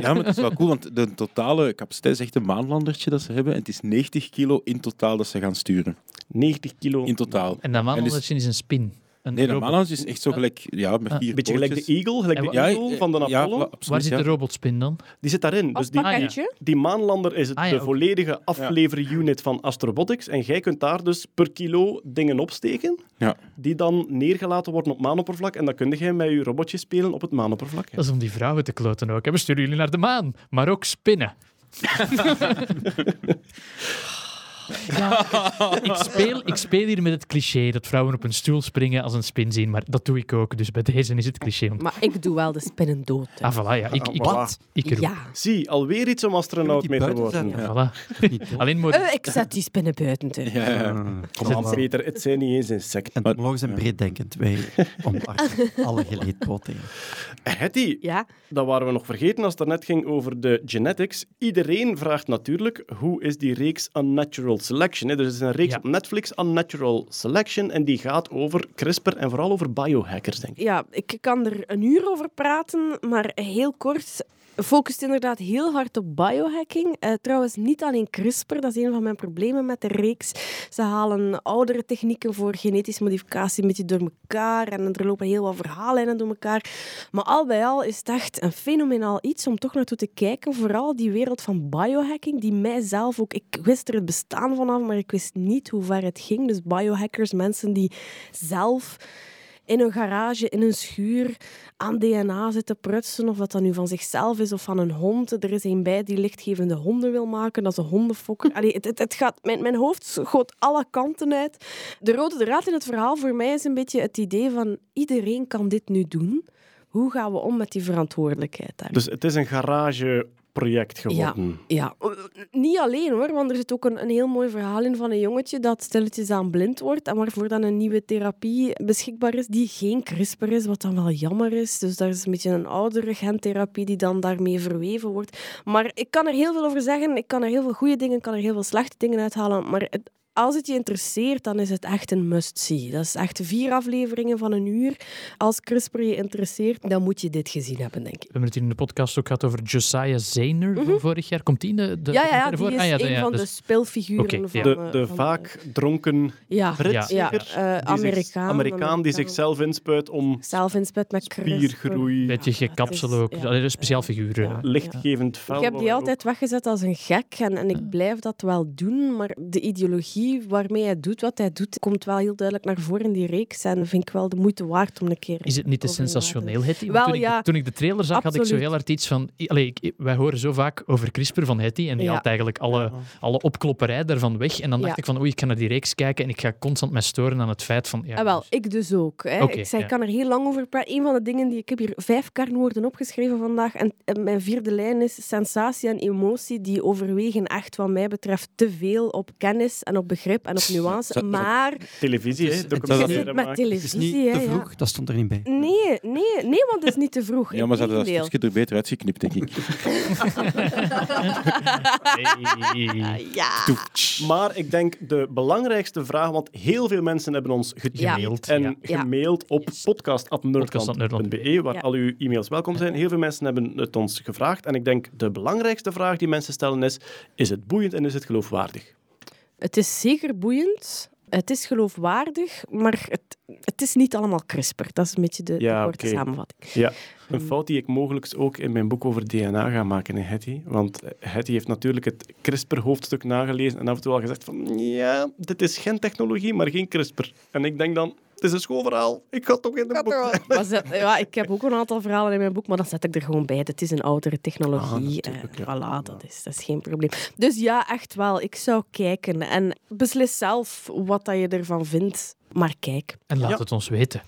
ja, maar het is wel cool, want de totale capaciteit is echt een maanlandertje dat ze hebben. En het is 90 kilo in totaal dat ze gaan sturen. 90 kilo. In totaal. En dat maanlandertje is een spin. Een Nee, de robot. maanlandertje is echt zo gelijk, ja, met Ah, vier Een beetje gelijk de. Eagle, gelijk de Eagle van de Apollo. ja, absoluut, Waar zit ja. de robotspin dan? Die zit daarin. Dus die, pakketje. die maanlander is het, Ah, ja, de volledige afleverunit van Astrobotics. En jij kunt daar dus per kilo dingen opsteken, Ja. die dan neergelaten worden op maanoppervlak. En dan kun jij met je robotje spelen op het maanoppervlak. Dat is om die vrouwen te kloten ook. We sturen jullie naar de maan, maar ook spinnen. [laughs] [laughs] Ja, [laughs] ik, speel, ik speel hier met het cliché dat vrouwen op een stoel springen als een spin zien, maar dat doe ik ook. Dus bij deze is het cliché. Maar ik doe wel de spinnen dood. hè. Ah, voilà, ja. Ik, ik, Wat? ik roep. Ja. Zie, alweer iets om astronaut mee te worden. Ja, voilà. [laughs] Alleen moet... Eh, ik zet die spinnen buiten. te. Ja, ja. Ah. Kom aan, Peter, het zijn niet eens insecten. Entomologen zijn breeddenkend. Wij omarmen [laughs] alle geleedpoten. Hetty, Ja. dat waren we nog vergeten als het daarnet ging over de genetics. Iedereen vraagt natuurlijk, hoe is die reeks Unnatural Selection? hè? Dus er is een reeks Ja. op Netflix, Unnatural Selection, en die gaat over CRISPR en vooral over biohackers, denk ik. ja, ik kan er een uur over praten, maar heel kort. Focust inderdaad heel hard op biohacking. Eh, trouwens, niet alleen CRISPR, dat is een van mijn problemen met de reeks. Ze halen oudere technieken voor genetische modificatie een beetje door elkaar en er lopen heel wat verhaallijnen door elkaar. Maar al bij al is het echt een fenomenaal iets om toch naartoe te kijken. Vooral die wereld van biohacking, die mijzelf ook... Ik wist er het bestaan vanaf, maar ik wist niet hoe ver het ging. Dus biohackers, mensen die zelf in een garage, in een schuur, aan DNA zitten prutsen. Of dat dat nu van zichzelf is of van een hond. Er is een bij die lichtgevende honden wil maken. Dat is een hondenfokker. Het, het, gaat, mijn, mijn hoofd schoot alle kanten uit. De rode draad in het verhaal voor mij is een beetje het idee van iedereen kan dit nu doen. Hoe gaan we om met die verantwoordelijkheid daar? Dus het is een garageproject geworden. Ja, niet alleen hoor, want er zit ook een, een heel mooi verhaal in van een jongetje dat stilletjes aan blind wordt en waarvoor dan een nieuwe therapie beschikbaar is die geen CRISPR is, wat dan wel jammer is. Dus daar is een beetje een oudere gentherapie die dan daarmee verweven wordt. Maar ik kan er heel veel over zeggen. Ik kan er heel veel goede dingen, ik kan er heel veel slechte dingen uithalen. Maar het, als het je interesseert, dan is het echt een must-see. Dat is echt vier afleveringen van een uur. Als CRISPR je interesseert, dan moet je dit gezien hebben, denk ik. We hebben het hier in de podcast ook gehad over Josiah Zayner van vorig jaar. Komt die in de, de Mhm. ja, ja, ja, die is Ah, ja, een ja, van dus- de speelfiguren Oké, van... De, eh, de van, vaak dronken Ja, Brit, Ja. eh, Amerikaan. Amerikaan die zichzelf inspuit om Zelf inspuit met CRISPR. spiergroei, Beetje gekapsel is- ook. ja. Allee, Een speciaal eh. lichtgevend vuil. Ik heb die altijd weggezet als een gek en, en ik blijf dat wel doen, maar de ideologie waarmee hij doet wat hij doet, komt wel heel duidelijk naar voren in die reeks en vind ik wel de moeite waard om een keer... Is het niet te sensationeel, Hetty? Want Wel, toen, ik, ja. de, toen ik de trailer zag, had ik zo heel hard iets van... Allee, ik, wij horen zo vaak over CRISPR van Hetty en die Ja. haalt eigenlijk alle, alle opklopperij daarvan weg. En dan dacht Ja. ik van, oei, ik ga naar die reeks kijken en ik ga constant me storen aan het feit van... Ja, Ah, wel, ik dus ook. Hè. Ik, zei, ja. ik kan er heel lang over praten. Een van de dingen die ik heb hier vijf kernwoorden opgeschreven vandaag. En, en mijn vierde lijn is sensatie en emotie. Die overwegen echt, wat mij betreft, te veel op kennis en op begrip en op nuance. Zo- zo- Maar Televisie, hè? Het is- documentaire met. Het televisie. niet ja. dat stond er niet bij. Nee, nee, nee, want het is niet te vroeg. Ja, maar ze hadden dat stukje er beter uitgeknipt, denk ik. Hey. Ja. Maar ik denk de belangrijkste vraag, want heel veel mensen hebben ons gemaild Ja. en gemaild op Yes. podcast.nerdland.be, waar Ja. al uw e-mails welkom zijn. Heel veel mensen hebben het ons gevraagd en ik denk de belangrijkste vraag die mensen stellen is, is het boeiend en is het geloofwaardig? Het is zeker boeiend, Het is geloofwaardig, maar het, het is niet allemaal CRISPR. Dat is een beetje de, de korte samenvatting. Ja, een fout die ik mogelijk ook in mijn boek over DNA ga maken in Hetty. Want Hetty heeft natuurlijk het CRISPR-hoofdstuk nagelezen en af en toe al gezegd van ja, dit is geen technologie, maar geen CRISPR. En ik denk dan, het is een schoolverhaal. Ik ga toch in de boek... Maar zet- ja, ik heb ook een aantal verhalen in mijn boek, maar dan zet ik er gewoon bij. Het is een oudere technologie. Ah, natuurlijk, eh, ja. voilà, dat is, dat is geen probleem. Dus ja, echt wel. Ik zou kijken. En beslis zelf wat dat je ervan vindt. Maar kijk. En laat Ja. het ons weten.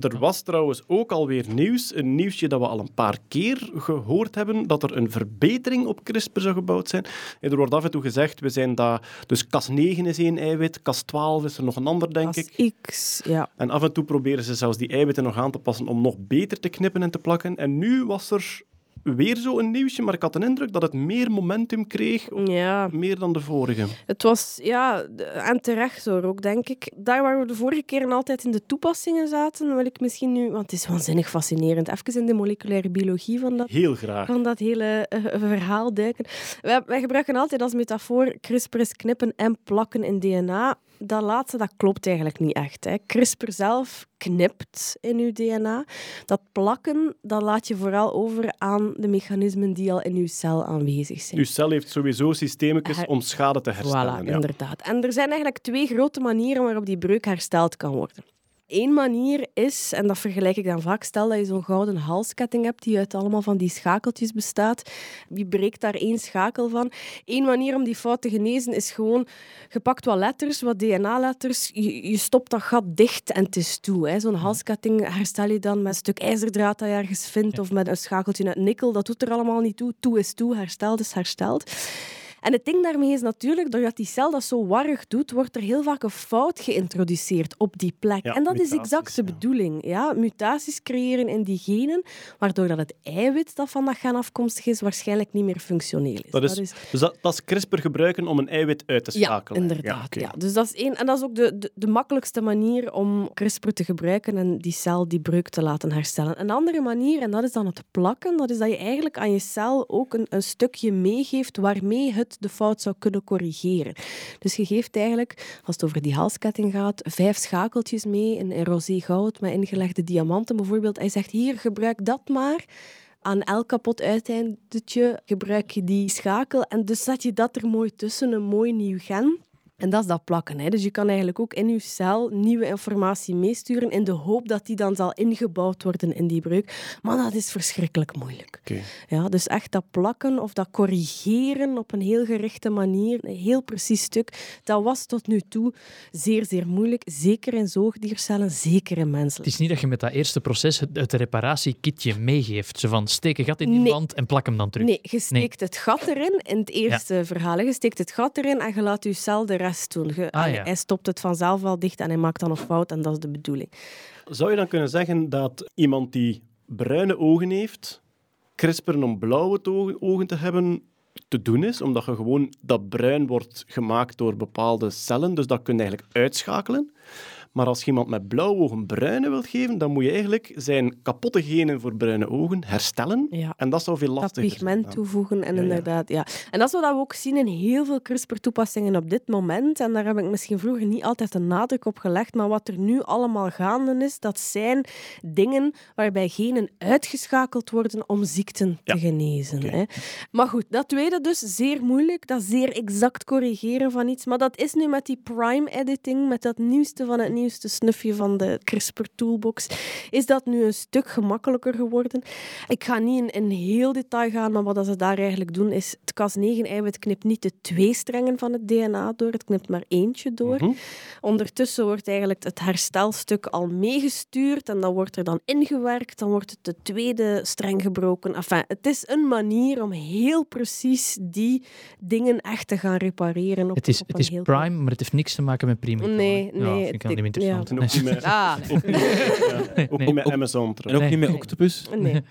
Er was trouwens ook alweer nieuws, een nieuwsje dat we al een paar keer gehoord hebben, dat er een verbetering op CRISPR zou gebouwd zijn. En er wordt af en toe gezegd, we zijn daar... Dus cas 9 is één eiwit, cas 12 is er nog een ander, denk ik. X, ja. En af en toe proberen ze zelfs die eiwitten nog aan te passen om nog beter te knippen en te plakken. En nu was er weer zo'n nieuwsje, maar ik had de indruk dat het meer momentum kreeg, Ja, meer dan de vorige. het was, ja, en terecht hoor ook, denk ik. Daar waar we de vorige keer altijd in de toepassingen zaten, wil ik misschien nu, want het is waanzinnig fascinerend, even in de moleculaire biologie van dat Heel graag. van dat hele eh, verhaal duiken. Wij, wij gebruiken altijd als metafoor CRISPR is knippen en plakken in DNA. Dat laatste, dat klopt eigenlijk niet echt. Hè. CRISPR zelf knipt in uw DNA. Dat plakken, dat laat je vooral over aan de mechanismen die al in uw cel aanwezig zijn. Uw cel heeft sowieso Her- om schade te herstellen. Voilà, ja. inderdaad. En er zijn eigenlijk twee grote manieren waarop die breuk hersteld kan worden. Eén manier is, en dat vergelijk ik dan vaak, stel dat je zo'n gouden halsketting hebt die uit allemaal van die schakeltjes bestaat. Wie breekt daar één schakel van? Eén manier om die fout te genezen is gewoon, je pakt wat letters, wat DNA-letters, je, je stopt dat gat dicht en het is toe. Zo'n halsketting herstel je dan met een stuk ijzerdraad dat je ergens vindt of met een schakeltje uit nikkel. Dat doet er allemaal niet toe. Toe is toe, hersteld is hersteld. En het ding daarmee is natuurlijk, doordat die cel dat zo warrig doet, wordt er heel vaak een fout geïntroduceerd op die plek. Ja, en dat is exact de ja. bedoeling. Ja? Mutaties creëren in die genen, waardoor dat het eiwit dat van dat gen afkomstig is, waarschijnlijk niet meer functioneel is. Dat is, Dus dat, dat is CRISPR gebruiken om een eiwit uit te ja, schakelen. inderdaad. oké. Ja, Dus dat is één. En dat is ook de, de, de makkelijkste manier om CRISPR te gebruiken en die cel die breuk te laten herstellen. Een andere manier, en dat is dan het plakken, dat is dat je eigenlijk aan je cel ook een, een stukje meegeeft waarmee het de fout zou kunnen corrigeren. Dus je geeft eigenlijk, als het over die halsketting gaat, vijf schakeltjes mee in, rosé goud met ingelegde diamanten bijvoorbeeld. Hij zegt, hier, gebruik dat maar. Aan elk kapot uiteindetje gebruik je die schakel en dus zet je dat er mooi tussen, een mooi nieuw gen. En dat is dat plakken. Hè. Dus je kan eigenlijk ook in je cel nieuwe informatie meesturen in de hoop dat die dan zal ingebouwd worden in die breuk. Maar dat is verschrikkelijk moeilijk. Oké. Ja, dus echt dat plakken of dat corrigeren op een heel gerichte manier, een heel precies stuk, dat was tot nu toe zeer, zeer moeilijk. Zeker in zoogdiercellen, zeker in Het menselijk. is niet dat je met dat eerste proces het, het reparatiekitje meegeeft. Zo van, steek een gat in die Nee. wand en plak hem dan terug. Nee, je steekt het gat erin in het eerste verhaal. hè. Je steekt het gat erin en je laat je cel de rest doen. Je- Ah, ja. Hij stopt het vanzelf wel dicht en hij maakt dan een fout en dat is de bedoeling. Zou je dan kunnen zeggen dat iemand die bruine ogen heeft, CRISPR om blauwe ogen te hebben, te doen is? Omdat je gewoon dat bruin wordt gemaakt door bepaalde cellen, dus dat kun je eigenlijk uitschakelen. Maar als je iemand met blauwe ogen bruine wilt geven, dan moet je eigenlijk zijn kapotte genen voor bruine ogen herstellen. Ja. En dat zou veel Dat lastiger pigment zijn. toevoegen en Ja, ja. inderdaad, ja. En dat is wat we ook zien in heel veel CRISPR-toepassingen op dit moment. En daar heb ik misschien vroeger niet altijd een nadruk op gelegd. Maar wat er nu allemaal gaande is, dat zijn dingen waarbij genen uitgeschakeld worden om ziekten te genezen. Hè. Maar goed, dat tweede dus, zeer moeilijk. Dat zeer exact corrigeren van iets. Maar dat is nu met die prime-editing, met dat nieuwste van het nieuwste snufje van de CRISPR-toolbox, is dat nu een stuk gemakkelijker geworden. Ik ga niet in, in heel detail gaan, maar wat ze daar eigenlijk doen is... Het Cas9-eiwit knipt niet de twee strengen van het DNA door, het knipt maar eentje door. Mhm. Ondertussen wordt eigenlijk het herstelstuk al meegestuurd en dan wordt er dan ingewerkt, dan wordt het de tweede streng gebroken. Enfin, het is een manier om heel precies die dingen echt te gaan repareren. Op, Het is, op het is prime, maar het heeft niks te maken met prime. Nee, nee, ik ja. interessant. [laughs] En ook niet met, Ah, ook niet, ja, ook niet met Amazon En trouwens. ook niet met. Octopus. nee.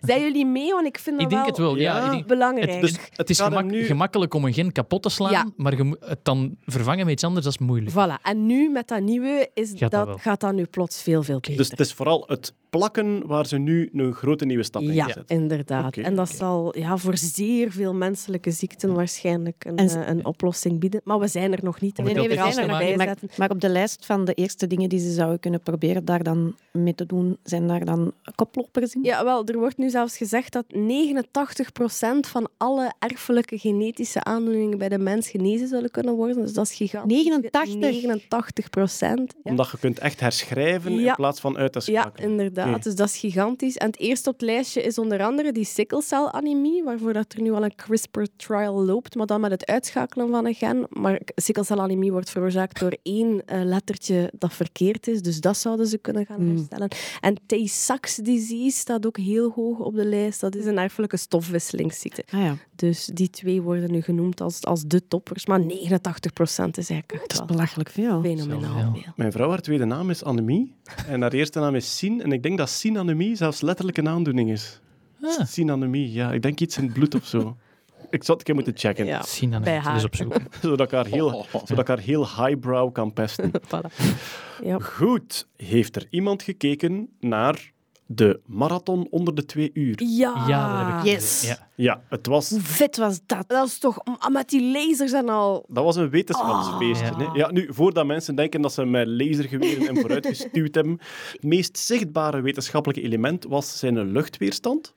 Zijn jullie mee? Want ik vind dat Ik denk het wel, ja. Ja, ik denk- belangrijk. het, dus, het is gemak- nu- gemakkelijk om een gen kapot te slaan, Ja. maar je moet het dan vervangen met iets anders, dat is moeilijk. Voilà. En nu met dat nieuwe is Gaat dat dat, gaat dat nu plots veel, veel beter. Dus het is vooral het plakken waar ze nu een grote nieuwe stap in Ja, zetten. inderdaad. Oké, en dat zal ja, voor zeer veel menselijke ziekten waarschijnlijk een, En- eh, een oplossing bieden. Maar we zijn er nog niet. Nee, nee, we zijn er nog niet. Maar, maar op de lijst van de eerste dingen die ze zouden kunnen proberen daar dan mee te doen, zijn daar dan koplopers in? Ja, wel, er wordt nu zelfs gezegd dat 89% van alle erfelijke genetische aandoeningen bij de mens genezen zullen kunnen worden. Dus dat is gigantisch. 89? 89%. Ja. Omdat je kunt echt herschrijven in Ja. plaats van uit te Ja, schakelen. Inderdaad. Dus dat is gigantisch. En het eerste op het lijstje is onder andere die sikkelcelanemie, waarvoor dat er nu al een CRISPR-trial loopt, maar dan met het uitschakelen van een gen. Maar sikkelcelanemie wordt veroorzaakt door één eh, lettertje dat verkeerd is, dus dat zouden ze kunnen gaan Mm. herstellen. En Tay-Sachs disease staat ook heel hoog op de lijst. Dat is een erfelijke stofwisselingsziekte. Ah ja, Dus die twee worden nu genoemd als, als de toppers. Maar 89% is eigenlijk echt dat is belachelijk veel. fenomenaal veel. Mijn vrouw, haar tweede naam is Annemie. En haar eerste naam is Sien. En ik denk dat Sien-anemie zelfs letterlijk een aandoening is. Ah. Ja. Ik denk iets in het bloed of zo. Ik zou het een keer moeten checken. Ja, Bij haar. dus opzoeken. [laughs] Zodat, ik haar heel, zodat ik haar heel highbrow kan pesten. [laughs] voilà. Goed. Heeft er iemand gekeken naar de marathon onder de twee uur? Ja, Ja, dat heb ik Yes. gezien. Ja. Ja, het was... Hoe vet was dat? Dat is toch met die lasers en al. Dat was een wetenschapsfeestje. Oh. hè. Ja, nu, voordat mensen denken dat ze met lasergeweren en vooruit gestuurd hebben, het meest zichtbare wetenschappelijke element was zijn luchtweerstand.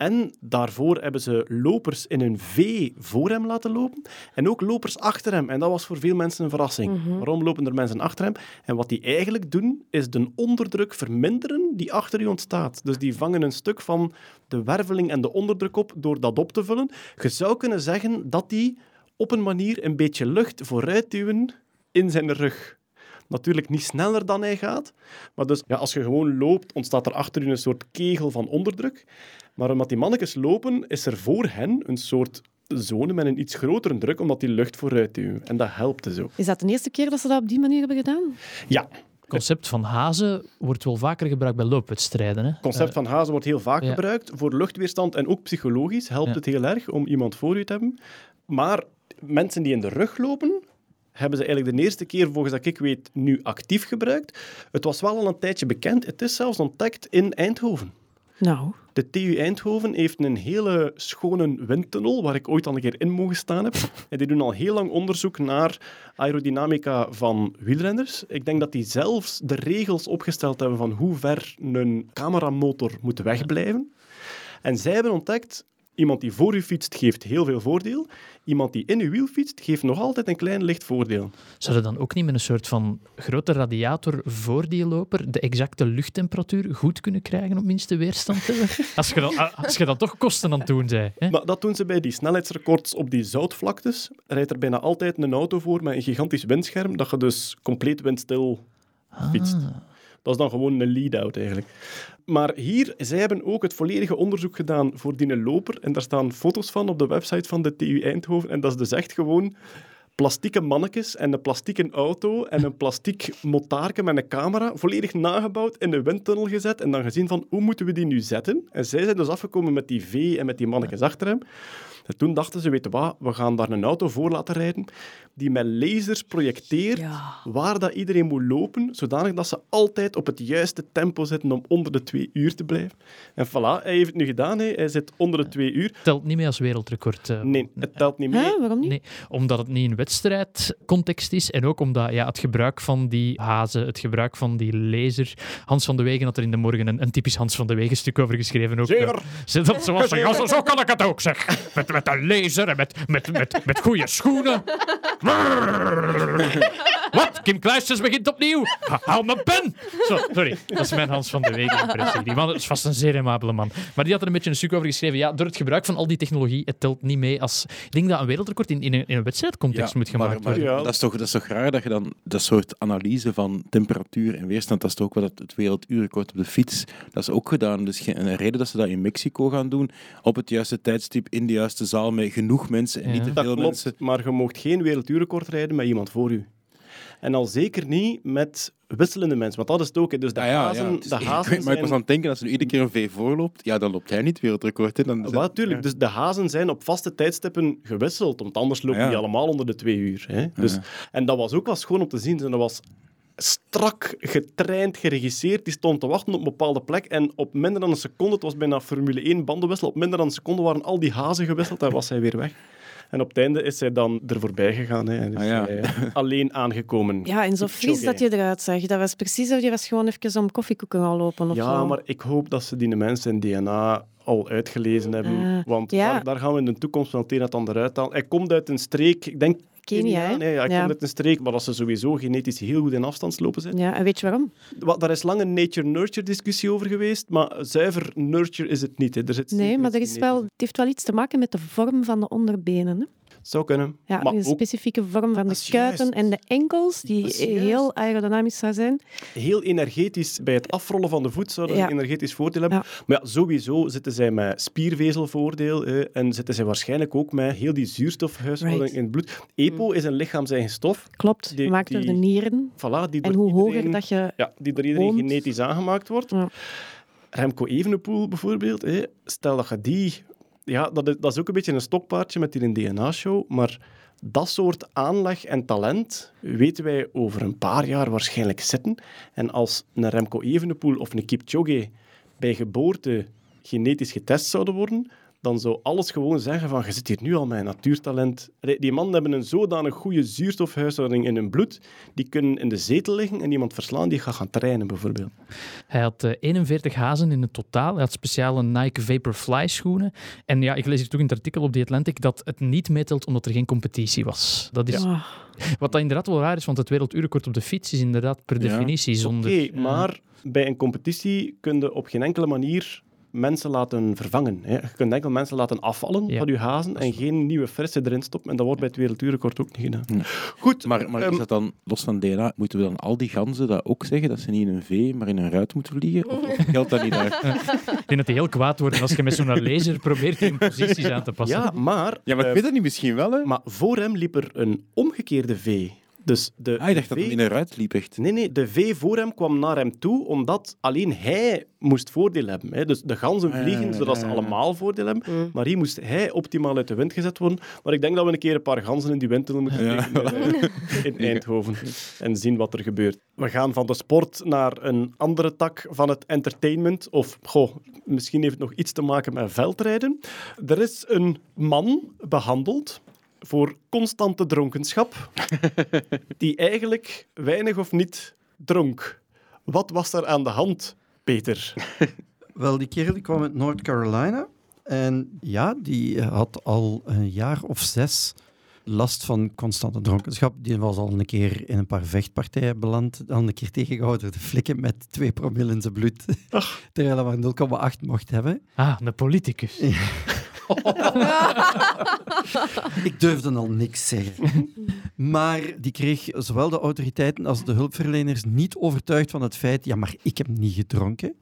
En daarvoor hebben ze lopers in een V voor hem laten lopen en ook lopers achter hem. En dat was voor veel mensen een verrassing. Waarom lopen er mensen achter hem? En wat die eigenlijk doen, is de onderdruk verminderen die achter u ontstaat. Dus die vangen een stuk van de werveling en de onderdruk op door dat op te vullen. Je zou kunnen zeggen dat die op een manier een beetje lucht vooruit duwen in zijn rug. Natuurlijk niet sneller dan hij gaat. Maar dus, ja, als je gewoon loopt, ontstaat er achter u een soort kegel van onderdruk. Maar omdat die mannetjes lopen, is er voor hen een soort zone met een iets grotere druk, omdat die lucht vooruit duwen. En dat helpt dus ook. Is dat de eerste keer dat ze dat op die manier hebben gedaan? Ja, Het concept van hazen wordt wel vaker gebruikt bij loopwedstrijden. Hè? het concept van hazen wordt heel vaak ja. gebruikt. Voor luchtweerstand en ook psychologisch helpt Ja. het heel erg om iemand voor u te hebben. Maar mensen die in de rug lopen, hebben ze eigenlijk de eerste keer, volgens dat ik weet, nu actief gebruikt. Het was wel al een tijdje bekend. Het is zelfs ontdekt in Eindhoven. Nou, De TU Eindhoven heeft een hele schone windtunnel, waar ik ooit al een keer in mogen staan heb. [laughs] En die doen al heel lang onderzoek naar aerodynamica van wielrenners. Ik denk dat die zelfs de regels opgesteld hebben van hoe ver een cameramotor moet wegblijven. En zij hebben ontdekt, iemand die voor u fietst geeft heel veel voordeel. Iemand die in uw wiel fietst geeft nog altijd een klein licht voordeel. Zou je dan ook niet met een soort van grote radiator voor die loper de exacte luchttemperatuur goed kunnen krijgen om minste weerstand te hebben? [laughs] Als je dan, als je dan toch kosten aan het doen bent. Hè? Maar dat doen ze bij die snelheidsrecords op die zoutvlaktes. Rijdt er bijna altijd een auto voor met een gigantisch windscherm, dat je dus compleet windstil fietst. Dat is dan gewoon een lead-out eigenlijk. Maar hier, zij hebben ook het volledige onderzoek gedaan voor die loper. En daar staan foto's van op de website van de TU Eindhoven. En dat is dus echt gewoon plastieke mannetjes en een plastieke auto en een plastiek motaarke met een camera, volledig nagebouwd in de windtunnel gezet en dan gezien van hoe moeten we die nu zetten. En zij zijn dus afgekomen met die V en met die mannetjes achter hem. En toen dachten ze, weet je wat, we gaan daar een auto voor laten rijden die met lasers projecteert Ja. waar dat iedereen moet lopen, zodanig dat ze altijd op het juiste tempo zitten om onder de twee uur te blijven. En voilà, hij heeft het nu gedaan. Hè. Hij zit onder de twee uur. Telt niet mee als wereldrecord. eh. Nee, het telt niet mee. hè? waarom niet? Nee, omdat het niet een wedstrijdcontext is en ook omdat ja, het gebruik van die hazen, het gebruik van die laser... Hans van de Wegen had er in de morgen een, een typisch Hans van de Wegen stuk over geschreven. Ook, Zeker. ze- dat ze was, ja, [laughs] zo, zo kan ik het ook, zeg. Met, met een laser en met, met, met, met goede schoenen. [laughs] Wat? Kim Kluisters begint opnieuw. Haal mijn pen. Zo, sorry, dat is mijn Hans van de Wegen impressie. Die man is vast een zeer aimabele man. Maar die had er een beetje een stuk over geschreven. Ja, door het gebruik van al die technologie, het telt niet mee als... Ik denk dat een wereldrecord in, in, een, in een wedstrijdcontext moet gemaakt maar, maar worden. Ja. dat, is toch, dat is toch raar dat je dan dat soort analyse van temperatuur en weerstand, dat is toch ook wat het, het werelduurrecord op de fiets, dat is ook gedaan. Dus geen- een reden dat ze dat in Mexico gaan doen, op het juiste tijdstip, in de juiste zaal, met genoeg mensen en Ja. niet te Dat veel klopt, mensen. maar je mocht geen werelduurrecord rijden met iemand voor u. En al zeker niet met wisselende mensen, want dat is het ook. Dus de Ah, ja, hazen, ja. De hazen weet- [laughs] maar ik was aan het denken, als er nu iedere keer een V voorloopt, ja, dan loopt hij niet wereldrecord. Hè. Dan, Wel, tuurlijk. Dus de hazen zijn op vaste tijdstippen gewisseld, want anders lopen Ja. die allemaal onder de twee uur. Hè? Dus, Ja. En dat was ook wel schoon om te zien. En dat was strak getraind, geregisseerd. Die stond te wachten op een bepaalde plek. En op minder dan een seconde, het was bijna Formule 1 bandenwissel, op minder dan een seconde waren al die hazen gewisseld en was hij weer weg. En op het einde is hij dan er voorbij gegaan. Hè, en is Ah, ja. hij, eh, alleen aangekomen. Ja, en zo fris dat je eruit zag. Dat was precies of je was gewoon even om koffiekoeken gaan lopen of Ja, zo. maar ik hoop dat ze die mensen in DNA al uitgelezen hebben. Ah, want ja. daar, daar gaan we in de toekomst wel het een en het ander uithalen. Hij komt uit een streek, ik denk Kenia? Nee, ja, hij Ja. komt uit een streek waar dat ze sowieso genetisch heel goed in afstandslopen zitten. Ja, en weet je waarom? Wa- Daar is lang een nature-nurture discussie over geweest, maar zuiver nurture is het niet. Hè. Er zit Nee, maar er is wel, het heeft wel iets te maken met de vorm van de onderbenen. Hè? Zou kunnen. Ja, maar een ook specifieke vorm van de kuiten juist. en de enkels, die heel aerodynamisch zou zijn. heel energetisch. Bij het afrollen van de voet zou dat Ja. een energetisch voordeel hebben. Maar ja, sowieso zitten zij met spiervezelvoordeel en zitten zij waarschijnlijk ook met heel die zuurstofhuishouding Right. in het bloed. EPO is een lichaams-eigen stof. Klopt, Die- gemaakt door de nieren. Voilà, die En hoe hoger dat je... Ja, die door iedereen woont. genetisch aangemaakt wordt. Ja. Remco Evenepoel bijvoorbeeld, stel dat je die... Ja, dat is, dat is ook een beetje een stokpaardje met die DNA-show, maar dat soort aanleg en talent weten wij over een paar jaar waarschijnlijk zitten. En als een Remco Evenepoel of een Kipchoge bij geboorte genetisch getest zouden worden, dan zou alles gewoon zeggen van, je zit hier nu al met een natuurtalent. Die mannen hebben een zodanig goede zuurstofhuishouding in hun bloed, die kunnen in de zetel liggen en iemand verslaan die gaat gaan trainen, bijvoorbeeld. Hij had eh, 41 hazen in het totaal. Hij had speciale Nike Vaporfly schoenen. En ja, ik lees hier toch in het artikel op The Atlantic dat het niet meetelt omdat er geen competitie was. Dat is, [laughs] Wat dat inderdaad wel raar is, want het werelduurrecord op de fiets is inderdaad per Ja. definitie zonder... Oké, Ja. maar bij een competitie kun je op geen enkele manier mensen laten vervangen. Hè. Je kunt enkel mensen laten afvallen Ja. van je hazen en geen nieuwe frisse erin stoppen. En dat wordt bij het werelduurrecord ook niet gedaan. Goed, Maar, maar ehm, is dat dan, los van DNA, moeten we dan al die ganzen dat ook zeggen, dat ze niet in een V, maar in een ruit moeten vliegen? Of, of geldt dat niet daar? [laughs] Ik denk dat die heel kwaad worden als je met zo'n laser probeert die posities aan te passen. ja, maar, Ja, maar ik eh, weet het niet, misschien wel, hè? maar voor hem liep er een omgekeerde V. Dus de Ah, ik dacht dat V hij in een ruit liep, echt. Nee, nee, de V voor hem kwam naar hem toe, omdat alleen hij moest voordeel hebben. Hè. Dus de ganzen Ah, vliegen, zodat ze allemaal voordeel hebben. Maar hier moest hij optimaal uit de wind gezet worden. Maar ik denk dat we een keer een paar ganzen in die windtunnel moeten Ja. eh, in Eindhoven en zien wat er gebeurt. We gaan van de sport naar een andere tak van het entertainment. Of, goh, misschien heeft het nog iets te maken met veldrijden. Er is een man behandeld voor constante dronkenschap, [laughs] die eigenlijk weinig of niet dronk. Wat was er aan de hand, Peter? [laughs] Wel, die kerel die kwam uit North Carolina. En ja, die had al een jaar of zes last van constante dronkenschap. Die was al een keer in een paar vechtpartijen beland. Dan een keer tegengehouden door de flikken met 2 promille in zijn bloed. [laughs] Terwijl hij maar 0,8 mocht hebben. Ah, een politicus. [laughs] Ik durfde al niks zeggen. Maar die kreeg zowel de autoriteiten als de hulpverleners niet overtuigd van het feit, ja, maar ik heb niet gedronken.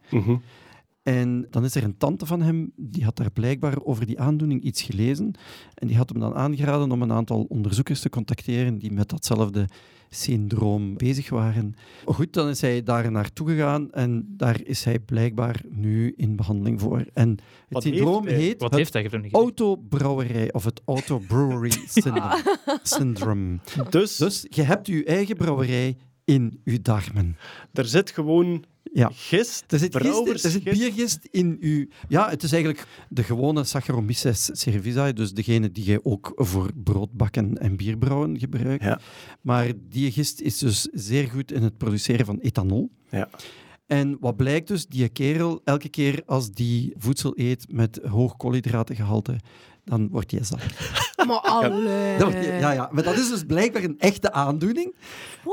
En dan is er een tante van hem, die had daar blijkbaar over die aandoening iets gelezen. En die had hem dan aangeraden om een aantal onderzoekers te contacteren die met datzelfde syndroom bezig waren. Goed, dan is hij daar naartoe gegaan en daar is hij blijkbaar nu in behandeling voor. En het Wat syndroom heeft heet Wat het heeft hij autobrouwerij of het autobrewery [laughs] syndrome. syndrome. Dus, Dus je hebt je eigen brouwerij in je darmen. er zit gewoon Ja. gist, Er zit, gist, er zit gist. biergist in uw... Ja, het is eigenlijk de gewone Saccharomyces cerevisiae, dus degene die je ook voor broodbakken en bierbrouwen gebruikt. Ja. Maar die gist is dus zeer goed in het produceren van ethanol. Ja. En wat blijkt dus, die kerel, elke keer als die voedsel eet met hoog koolhydratengehalte, dan wordt hij zat. [laughs] Maar allee. Dat wordt hij- ja, ja, maar dat is dus blijkbaar een echte aandoening.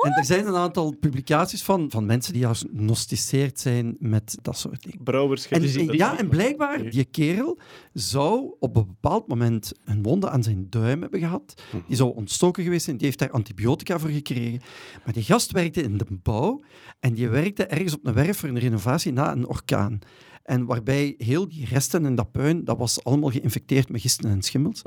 En er zijn een aantal publicaties van, van mensen die gnosticeerd zijn met dat soort dingen. brouwers, En, en- ja, en blijkbaar, die kerel zou op een bepaald moment een wonde aan zijn duim hebben gehad. Die zou ontstoken geweest zijn, die heeft daar antibiotica voor gekregen. Maar die gast werkte in de bouw en die werkte ergens op een werf voor een renovatie na een orkaan. En waarbij heel die resten en dat puin, dat was allemaal geïnfecteerd met gisten en schimmels.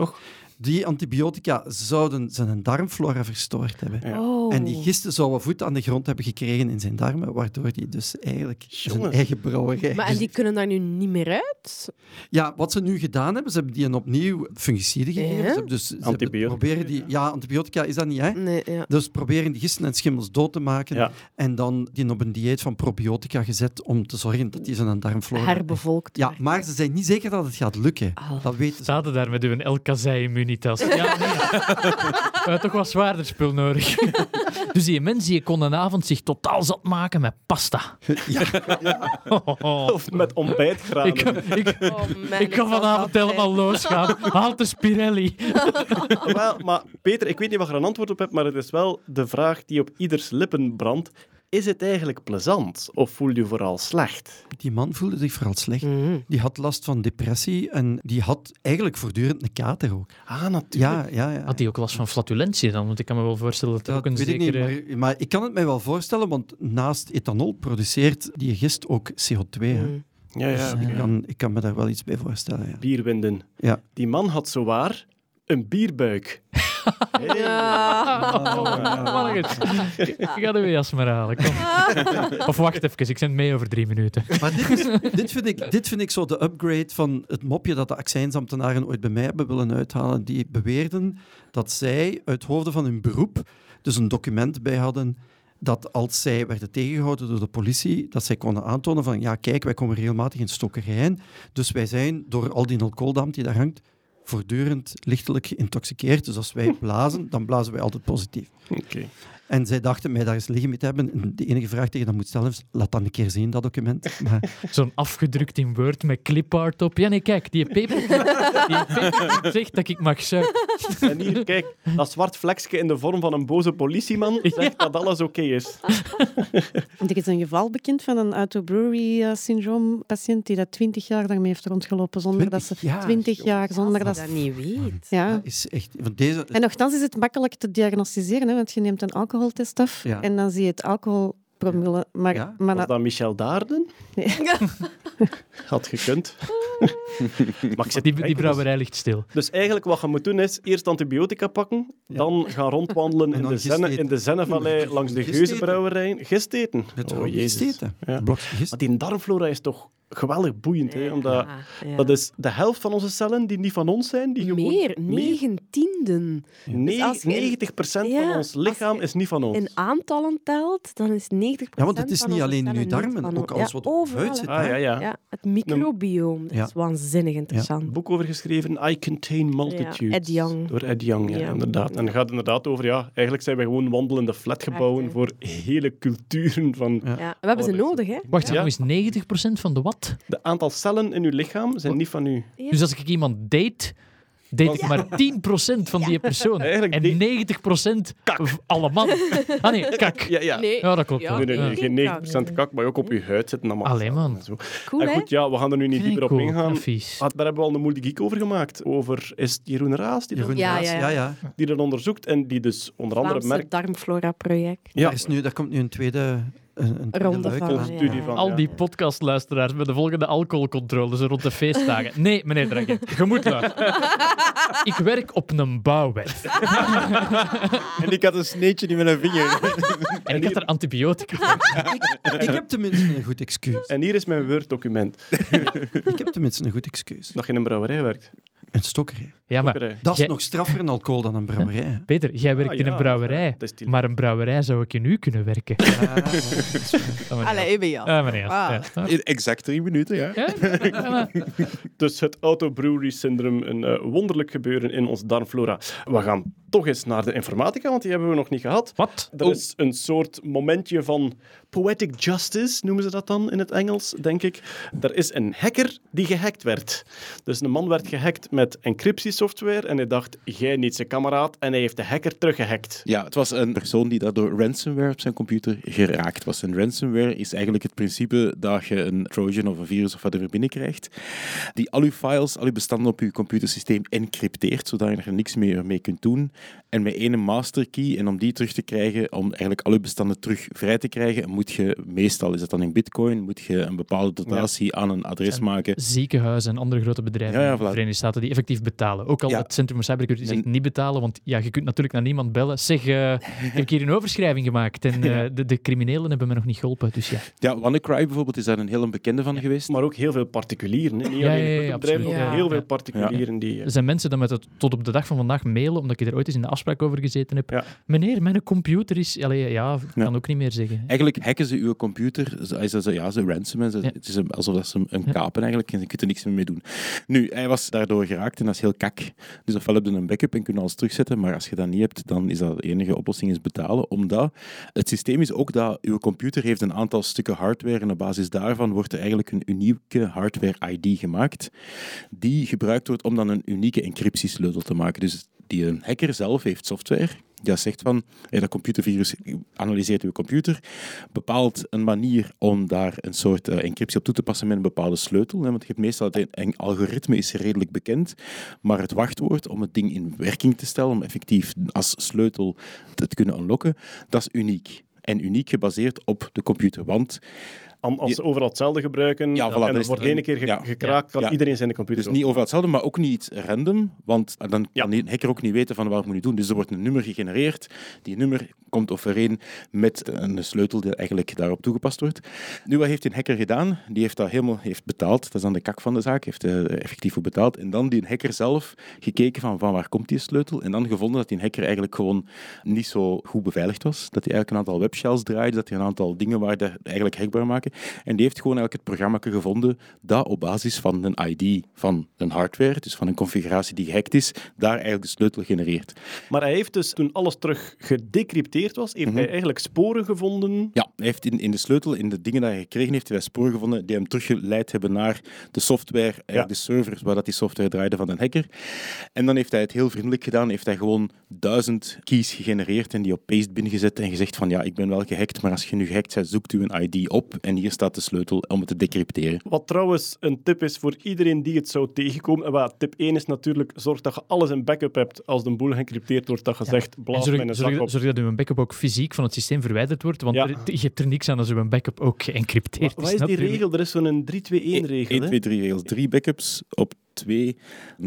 Die antibiotica zouden zijn darmflora verstoord hebben. Ja. Oh. En die gisten zouden voet aan de grond hebben gekregen in zijn darmen, waardoor hij dus eigenlijk zijn eigen brouwerij... Maar en die kunnen daar nu niet meer uit? Ja, wat ze nu gedaan hebben, ze hebben die een opnieuw fungicide gegeven. Ja? Ze hebben dus, ze hebben Antibiotica. proberen die, ja, antibiotica is dat niet, hè? Nee, ja. Dus proberen die gisten en schimmels dood te maken Ja. en dan die op een dieet van probiotica gezet om te zorgen dat die zijn darmflora... Herbevolkt. Ja, maar ze zijn niet zeker dat het gaat lukken. Dat weten ze. Staat er daar met uw El Ja, nee. We toch wat zwaarder spul nodig. [laughs] Dus die mensen die kon een avond zich totaal zat maken met pasta. [laughs] [laughs] Of met ontbijtgranen. Ik, ik, Oh, man, ik kan zal vanavond dat helemaal losgaan. Haal de Spirelli. Wel, maar Peter, ik weet niet wat je er een antwoord op hebt, maar het is wel de vraag die op ieders lippen brandt. Is het eigenlijk plezant of voel je vooral slecht? Die man voelde zich vooral slecht. Mhm. Die had last van depressie en die had eigenlijk voortdurend een kater ook. Ah, natuurlijk. Ja, ja, ja. Had hij ook last van flatulentie dan? Want ik kan me wel voorstellen dat er Dat ook een weet ik niet, maar, maar ik kan het mij wel voorstellen, want naast ethanol produceert die gist ook CO2. Hè. Mhm. Ja, ja. Dus ik, kan, ik kan me daar wel iets bij voorstellen. Ja. Bierwinden. Ja. Die man had zowaar een bierbuik. Hey. Oh. Ik ga de jas maar halen. Kom. Of wacht even, ik zend mee over drie minuten. Maar dit, is, dit, vind ik, dit vind ik zo de upgrade van het mopje dat de accijnsambtenaren ooit bij mij hebben willen uithalen. Die beweerden dat zij uit hoofde van hun beroep dus een document bij hadden dat als zij werden tegengehouden door de politie, dat zij konden aantonen van ja, kijk, wij komen regelmatig in stokkerijen, dus wij zijn door al die alcoholdamp die daar hangt, voortdurend lichtelijk geïntoxiceerd. Dus als wij [laughs] blazen, dan blazen wij altijd positief. Oké. En zij dachten mij daar eens liggen mee te hebben. En de enige vraag die je dan moet stellen is, laat dan een keer zien, dat document. [laughs] Maar Zo'n afgedrukt in Word met clipart op. Ja, nee, kijk, die paper, [laughs] die paper zegt dat ik mag zuipen. En hier, kijk, dat zwart vlekje in de vorm van een boze politieman zegt dat alles oké is. [laughs] Er is een geval bekend van een autobrewery-syndroom-patiënt die dat 20 jaar daarmee heeft rondgelopen zonder dat ze 20 jaar, 20 jaar zonder dat. je dat niet weet. Ja. dat is echt... Want deze, En nogthans is het makkelijk te diagnosticeren, hè, want je neemt een alcoholtest af Ja. en dan zie je het alcoholpromille. Maar, Ja. maar Was dat- dat Michel Daarden? Nee. [laughs] [laughs] Had gekund. [laughs] maar ik zit Die, die kijken, dus- brouwerij ligt stil. Dus eigenlijk wat je moet doen is eerst antibiotica pakken, dan gaan rondwandelen En in de, Zenne, in de Zennevallei langs de gist Geuzenbrouwerijen. Gist eten. Oh, jezus. eten. Ja. Blokje gist. Maar die darmflora is toch geweldig boeiend, hè? Omdat Ja, ja. dat is de helft van onze cellen die niet van ons zijn. Die gewoon Meer, negen tienden. Nee, Dus als je in- 90% Ja, van ons lichaam is niet van ons. In aantallen telt, dan is 90% Ja, want het is niet alleen in uw niet darmen, ook alles Ja, wat overal, huid zit. hè. Ah, ja, ja. Ja, het microbioom, dat Ja. is waanzinnig interessant. Een boek over geschreven, I Contain Multitudes. Ja, Ed Young. Door Ed Young, ja, Ja. inderdaad. En het gaat inderdaad over, ja, eigenlijk zijn wij gewoon wandelende flatgebouwen Echt, voor hele culturen van... Ja. Ja, we hebben ze is- nodig, hè? Wacht, Ja. eens 90% van de wat? De aantal cellen in uw lichaam zijn niet van u. Ja. Dus als ik iemand date, date ik maar 10% van die persoon. Eigenlijk En die- 90% v- alle mannen. Ah nee, [laughs] kak. Ja, ja. Nee. Ja, dat klopt. Ja. wel. Nee, nee, nee, Ja. geen 90% kak, maar ook op uw huid zitten allemaal Allee, man. en zo. Cool, en hè? goed, ja, we gaan er nu niet dieper op Cool, ingaan. vies. Ah, Daar hebben we al een moeilijke geek over gemaakt. Over, is het Jeroen Raas die, Jeroen dat, Ja, Raas, ja, die dat onderzoekt en die dus onder andere merkt... darmflora-project. Ja, Daar, is nu, daar komt nu een tweede... Een, Ronde van, ja. studie van... Al die podcastluisteraars met de volgende alcoholcontroles rond de feestdagen. [laughs] Nee, meneer Draghi, je moet luisteren. [laughs] Ik werk op een bouwwerf [laughs] En ik had een sneetje in mijn vinger. en ik had er antibiotica voor. Ik heb tenminste een goed excuus. En hier is mijn Word-document. Ik heb tenminste een goed excuus. Dat je in een brouwerij werkt. Een stokkerij. Ja, maar Stokkerij. Dat is Jij- nog straffer een alcohol dan een brouwerij. hè. Peter, jij werkt Ah, in ja, een brouwerij. dat is die- Maar een brouwerij zou ik in u kunnen werken. Ah, [laughs] meneer. Allee, ben je. Ah, meneer. Ah. Ja. In exact drie minuten, ja. Ja? Ja, maar- [laughs] Dus het autobrewery syndroom, een eh, wonderlijk gebeuren in ons darmflora. We gaan toch eens naar de informatica, want die hebben we nog niet gehad. Wat? Er is een soort momentje van poetic justice, noemen ze dat dan in het Engels, denk ik. Er is een hacker die gehackt werd. Dus een man werd gehackt met encryptiesoftware en hij dacht, jij niet zijn kameraad, en hij heeft de hacker teruggehackt. Ja, het was een persoon die daardoor ransomware op zijn computer geraakt was. En ransomware is eigenlijk het principe dat je een trojan of een virus of whatever binnenkrijgt, die al uw files, al uw bestanden op uw computersysteem encrypteert, zodat je er niks meer mee kunt doen. En met één master key, en om die terug te krijgen, om eigenlijk al uw bestanden terug vrij te krijgen, moet je, meestal is het dan in bitcoin, moet je een bepaalde dotatie aan een adres En maken. Ziekenhuizen en andere grote bedrijven Ja, ja, in de. Verenigde Staten die effectief betalen. Ook al Ja. het Centrum voor Cybersecurity zegt En- niet betalen, want ja, je kunt natuurlijk naar niemand bellen. Zeg, eh, ik heb hier een overschrijving gemaakt en [laughs] eh, de, de criminelen hebben me nog niet geholpen. Dus ja, Ja, WannaCry bijvoorbeeld is daar een hele bekende van geweest. Maar ook heel veel particulieren. Niet Ja, alleen ja, ja, grote bedrijven, absoluut. ook heel veel Ja. particulieren die... eh, er zijn mensen die met het tot op de dag van vandaag mailen, omdat ik er ooit eens in de afspraak over gezeten heb. Ja. Meneer, mijn computer is... Allee, ja, ik kan Ja. ook niet meer zeggen. Eigenlijk hacken ze uw computer, ze- zo- ja, ze ransomen, ze, Ja. het is een- alsof dat ze hem kapen eigenlijk en je kunt er niks meer mee doen. Nu, hij was daardoor geraakt en dat is heel kak. Dus ofwel heb je een backup en kun je alles terugzetten, maar als je dat niet hebt, dan is dat de enige oplossing is betalen, omdat het systeem is ook dat uw computer heeft een aantal stukken hardware en op basis daarvan wordt er eigenlijk een unieke hardware-ID gemaakt, die gebruikt wordt om dan een unieke encryptiesleutel te maken. Dus die een hacker zelf heeft software die zegt van, hey, dat computervirus analyseert uw computer, bepaalt een manier om daar een soort eh, encryptie op toe te passen met een bepaalde sleutel. Hè, want je hebt meestal een algoritme is redelijk bekend, maar het wachtwoord om het ding in werking te stellen, om effectief als sleutel te kunnen unlocken, dat is uniek. En uniek gebaseerd op de computer. Want Als ze overal hetzelfde gebruiken Ja, voilà, en dat er wordt één keer ge- Ja. gekraakt, kan iedereen zijn computer Dus niet overal hetzelfde, maar ook niet random, want dan kan een hacker ook niet weten van wat moet hij doen. Dus er wordt een nummer gegenereerd. Die nummer komt overeen met een sleutel die eigenlijk daarop toegepast wordt. Nu, wat heeft een hacker gedaan? Die heeft dat helemaal heeft betaald. Dat is dan de kak van de zaak. Heeft er effectief voor betaald. En dan die hacker zelf gekeken van, van waar komt die sleutel? En dan gevonden dat die hacker eigenlijk gewoon niet zo goed beveiligd was. Dat hij eigenlijk een aantal webshells draaide, dat hij een aantal dingen waar dat eigenlijk hackbaar maken. En die heeft gewoon eigenlijk het programma gevonden dat op basis van een ID van een hardware, dus van een configuratie die gehackt is, daar eigenlijk de sleutel genereert. Maar hij heeft dus, toen alles terug gedecrypteerd was, heeft Mhm. hij eigenlijk sporen gevonden. Ja, hij heeft in, in de sleutel, in de dingen die hij gekregen heeft, hij sporen gevonden die hem teruggeleid hebben naar de software, Ja. de servers waar dat die software draaide van een hacker. En dan heeft hij het heel vriendelijk gedaan, heeft hij gewoon duizend keys gegenereerd en die op pastebin gezet en gezegd van ja, ik ben wel gehackt, maar als je nu gehackt bent, zoekt u een ID op en hier staat de sleutel om het te decrypteren. Wat trouwens een tip is voor iedereen die het zou tegenkomen. En wat, tip 1 is natuurlijk, zorg dat je alles in backup hebt als de boel geëncrypteerd wordt, dat je zegt, En blaas zorg, mijn zorg, zak op. zorg dat uw backup ook fysiek van het systeem verwijderd wordt, want Ja. er- je hebt er niks aan als uw backup ook geëncrypteerd Wat is die natuurlijk. regel? Er is zo'n 3-2-1-regel. 1, 2, 3 regels. Drie backups op twee,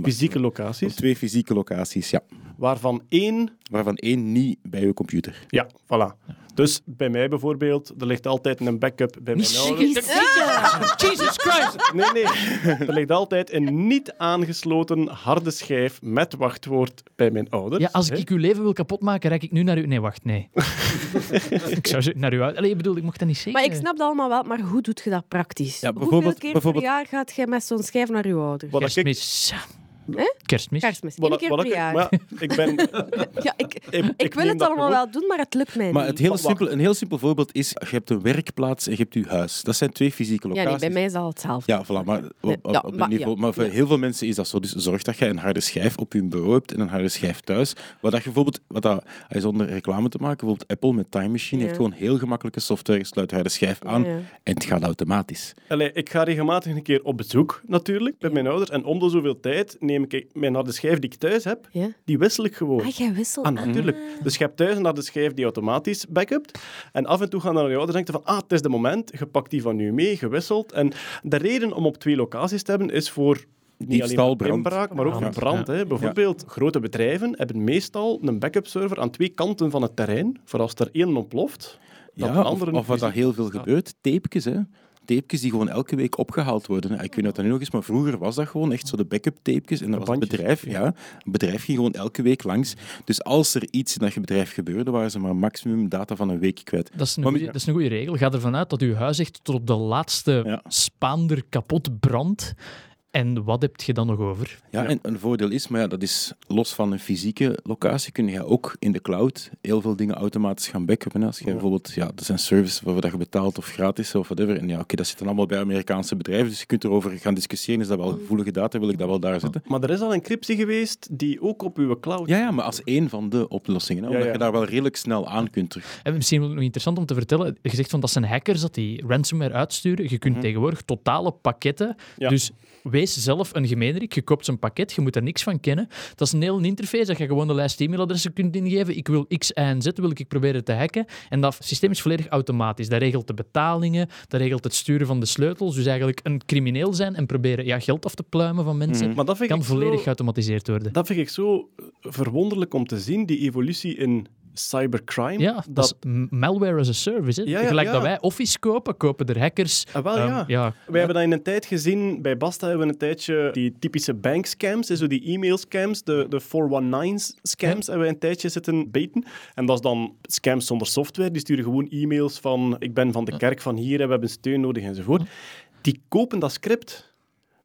Fysieke op locaties, twee fysieke locaties, ja. waarvan één... Waarvan één niet bij uw computer. Ja, voilà. Dus bij mij bijvoorbeeld, er ligt altijd een backup bij mijn ouders. Jesus Christ! Nee, nee. Er ligt altijd een niet aangesloten harde schijf met wachtwoord bij mijn ouders. Ja, als hè. ik uw leven wil kapotmaken, rijd ik nu naar u... Nee, wacht, nee. [laughs] ik zou zeggen, naar u uit... Allee, ik bedoel, ik mocht dat niet zeggen. Maar ik snap dat allemaal wel, maar hoe doet je dat praktisch? Ja, Hoeveel bijvoorbeeld- keer bijvoorbeeld- per jaar gaat je met zo'n schijf naar je ouders? Wat ik... Kerstmis. Hè? Kerstmis. Kerstmis, keer per ik, jaar. maar ja, ik ben... [laughs] Ja, ik, Ik, ik, ik wil het allemaal gewoon- wel doen, maar het lukt mij Maar niet. het heel simpel, een heel simpel voorbeeld is, je hebt een werkplaats en je hebt je huis. Dat zijn twee fysieke Ja, locaties. nee, bij mij is dat hetzelfde. Ja, voilà, maar op, op, Ja, op een maar- niveau. ja. Maar voor Ja. heel veel mensen is dat zo. Dus zorg dat je een harde schijf op je bureau hebt en een harde schijf thuis. Wat dat je bijvoorbeeld, wat dat, zonder reclame te maken, bijvoorbeeld Apple met Time Machine Ja. heeft gewoon heel gemakkelijke software. Je sluit de harde schijf aan Ja. en het gaat automatisch. Allee, ik ga regelmatig een keer op bezoek, natuurlijk, bij mijn ouders. En om de zoveel tijd neem ik mijn harde schijf die ik thuis heb, Ja? die wissel ik gewoon. Ah, jij wisselt. Ah, natuurlijk. Dus je hebt thuis een harde schijf die automatisch backupt. En af en toe gaan dan je ouders denken van, ah, het is de moment, je pakt die van nu mee, gewisseld. En de reden om op twee locaties te hebben is voor niet alleen inbraak, maar ook voor Ja. brand. Hè. Bijvoorbeeld, grote bedrijven hebben meestal een backup server aan twee kanten van het terrein, voor als er één ontploft, dat Ja, de of, andere of wat dat heel veel gebeurt, tapejes, hè. Tapejes die gewoon elke week opgehaald worden. Ik weet niet of dat nu nog is, maar vroeger was dat gewoon echt zo de backup tapejes. En dat was het bedrijf, ja. Een bedrijf ging gewoon elke week langs. Dus als er iets in dat je bedrijf gebeurde, waren ze maar maximum data van een week kwijt. Dat is, een Maar- goeie, dat is een goede regel. Ga ervan uit dat uw huis echt tot op de laatste Ja. spaander kapot brandt. En wat heb je dan nog over? Ja, en een voordeel is, maar ja, dat is los van een fysieke locatie, kun je ook in de cloud heel veel dingen automatisch gaan backuppen. Als je bijvoorbeeld, ja, er zijn services waarvoor dat je betaalt of gratis of whatever. En ja, oké, dat zit dan allemaal bij Amerikaanse bedrijven, dus je kunt erover gaan discussiëren. Is dat wel gevoelige data? Wil ik dat wel daar zetten? Maar er is al encryptie geweest die ook op uw cloud... Ja, ja, maar als één van de oplossingen, hè, omdat Ja, ja. je daar wel redelijk snel aan kunt terug. En misschien nog interessant om te vertellen, je zegt van dat zijn hackers dat die ransomware uitsturen. Je kunt tegenwoordig totale pakketten, Ja. dus zelf een gemeenerik. Je koopt zo'n pakket, je moet er niks van kennen. Dat is een heel interface dat je gewoon de lijst e-mailadressen kunt ingeven. Ik wil X, Y en Z, wil ik proberen te hacken. En dat systeem is volledig automatisch. Dat regelt de betalingen, dat regelt het sturen van de sleutels. Dus eigenlijk een crimineel zijn en proberen ja, geld af te pluimen van mensen, Maar dat vind kan ik zo- volledig geautomatiseerd worden. Dat vind ik zo verwonderlijk om te zien, die evolutie in cybercrime. Ja, dat, is malware as a service. Hè? Ja, ja, Gelijk ja. dat wij Office kopen, kopen er hackers. Ah, wel, Ehm, ja. ja. Wij hebben dat in een tijd gezien, bij Basta hebben we een tijdje die typische bankscams, zo die e-mail-scams, de, de 419-scams, hebben we een tijdje zitten beten. En dat is dan scams zonder software, die sturen gewoon e-mails van ik ben van de kerk van hier en we hebben steun nodig enzovoort. Die kopen dat script.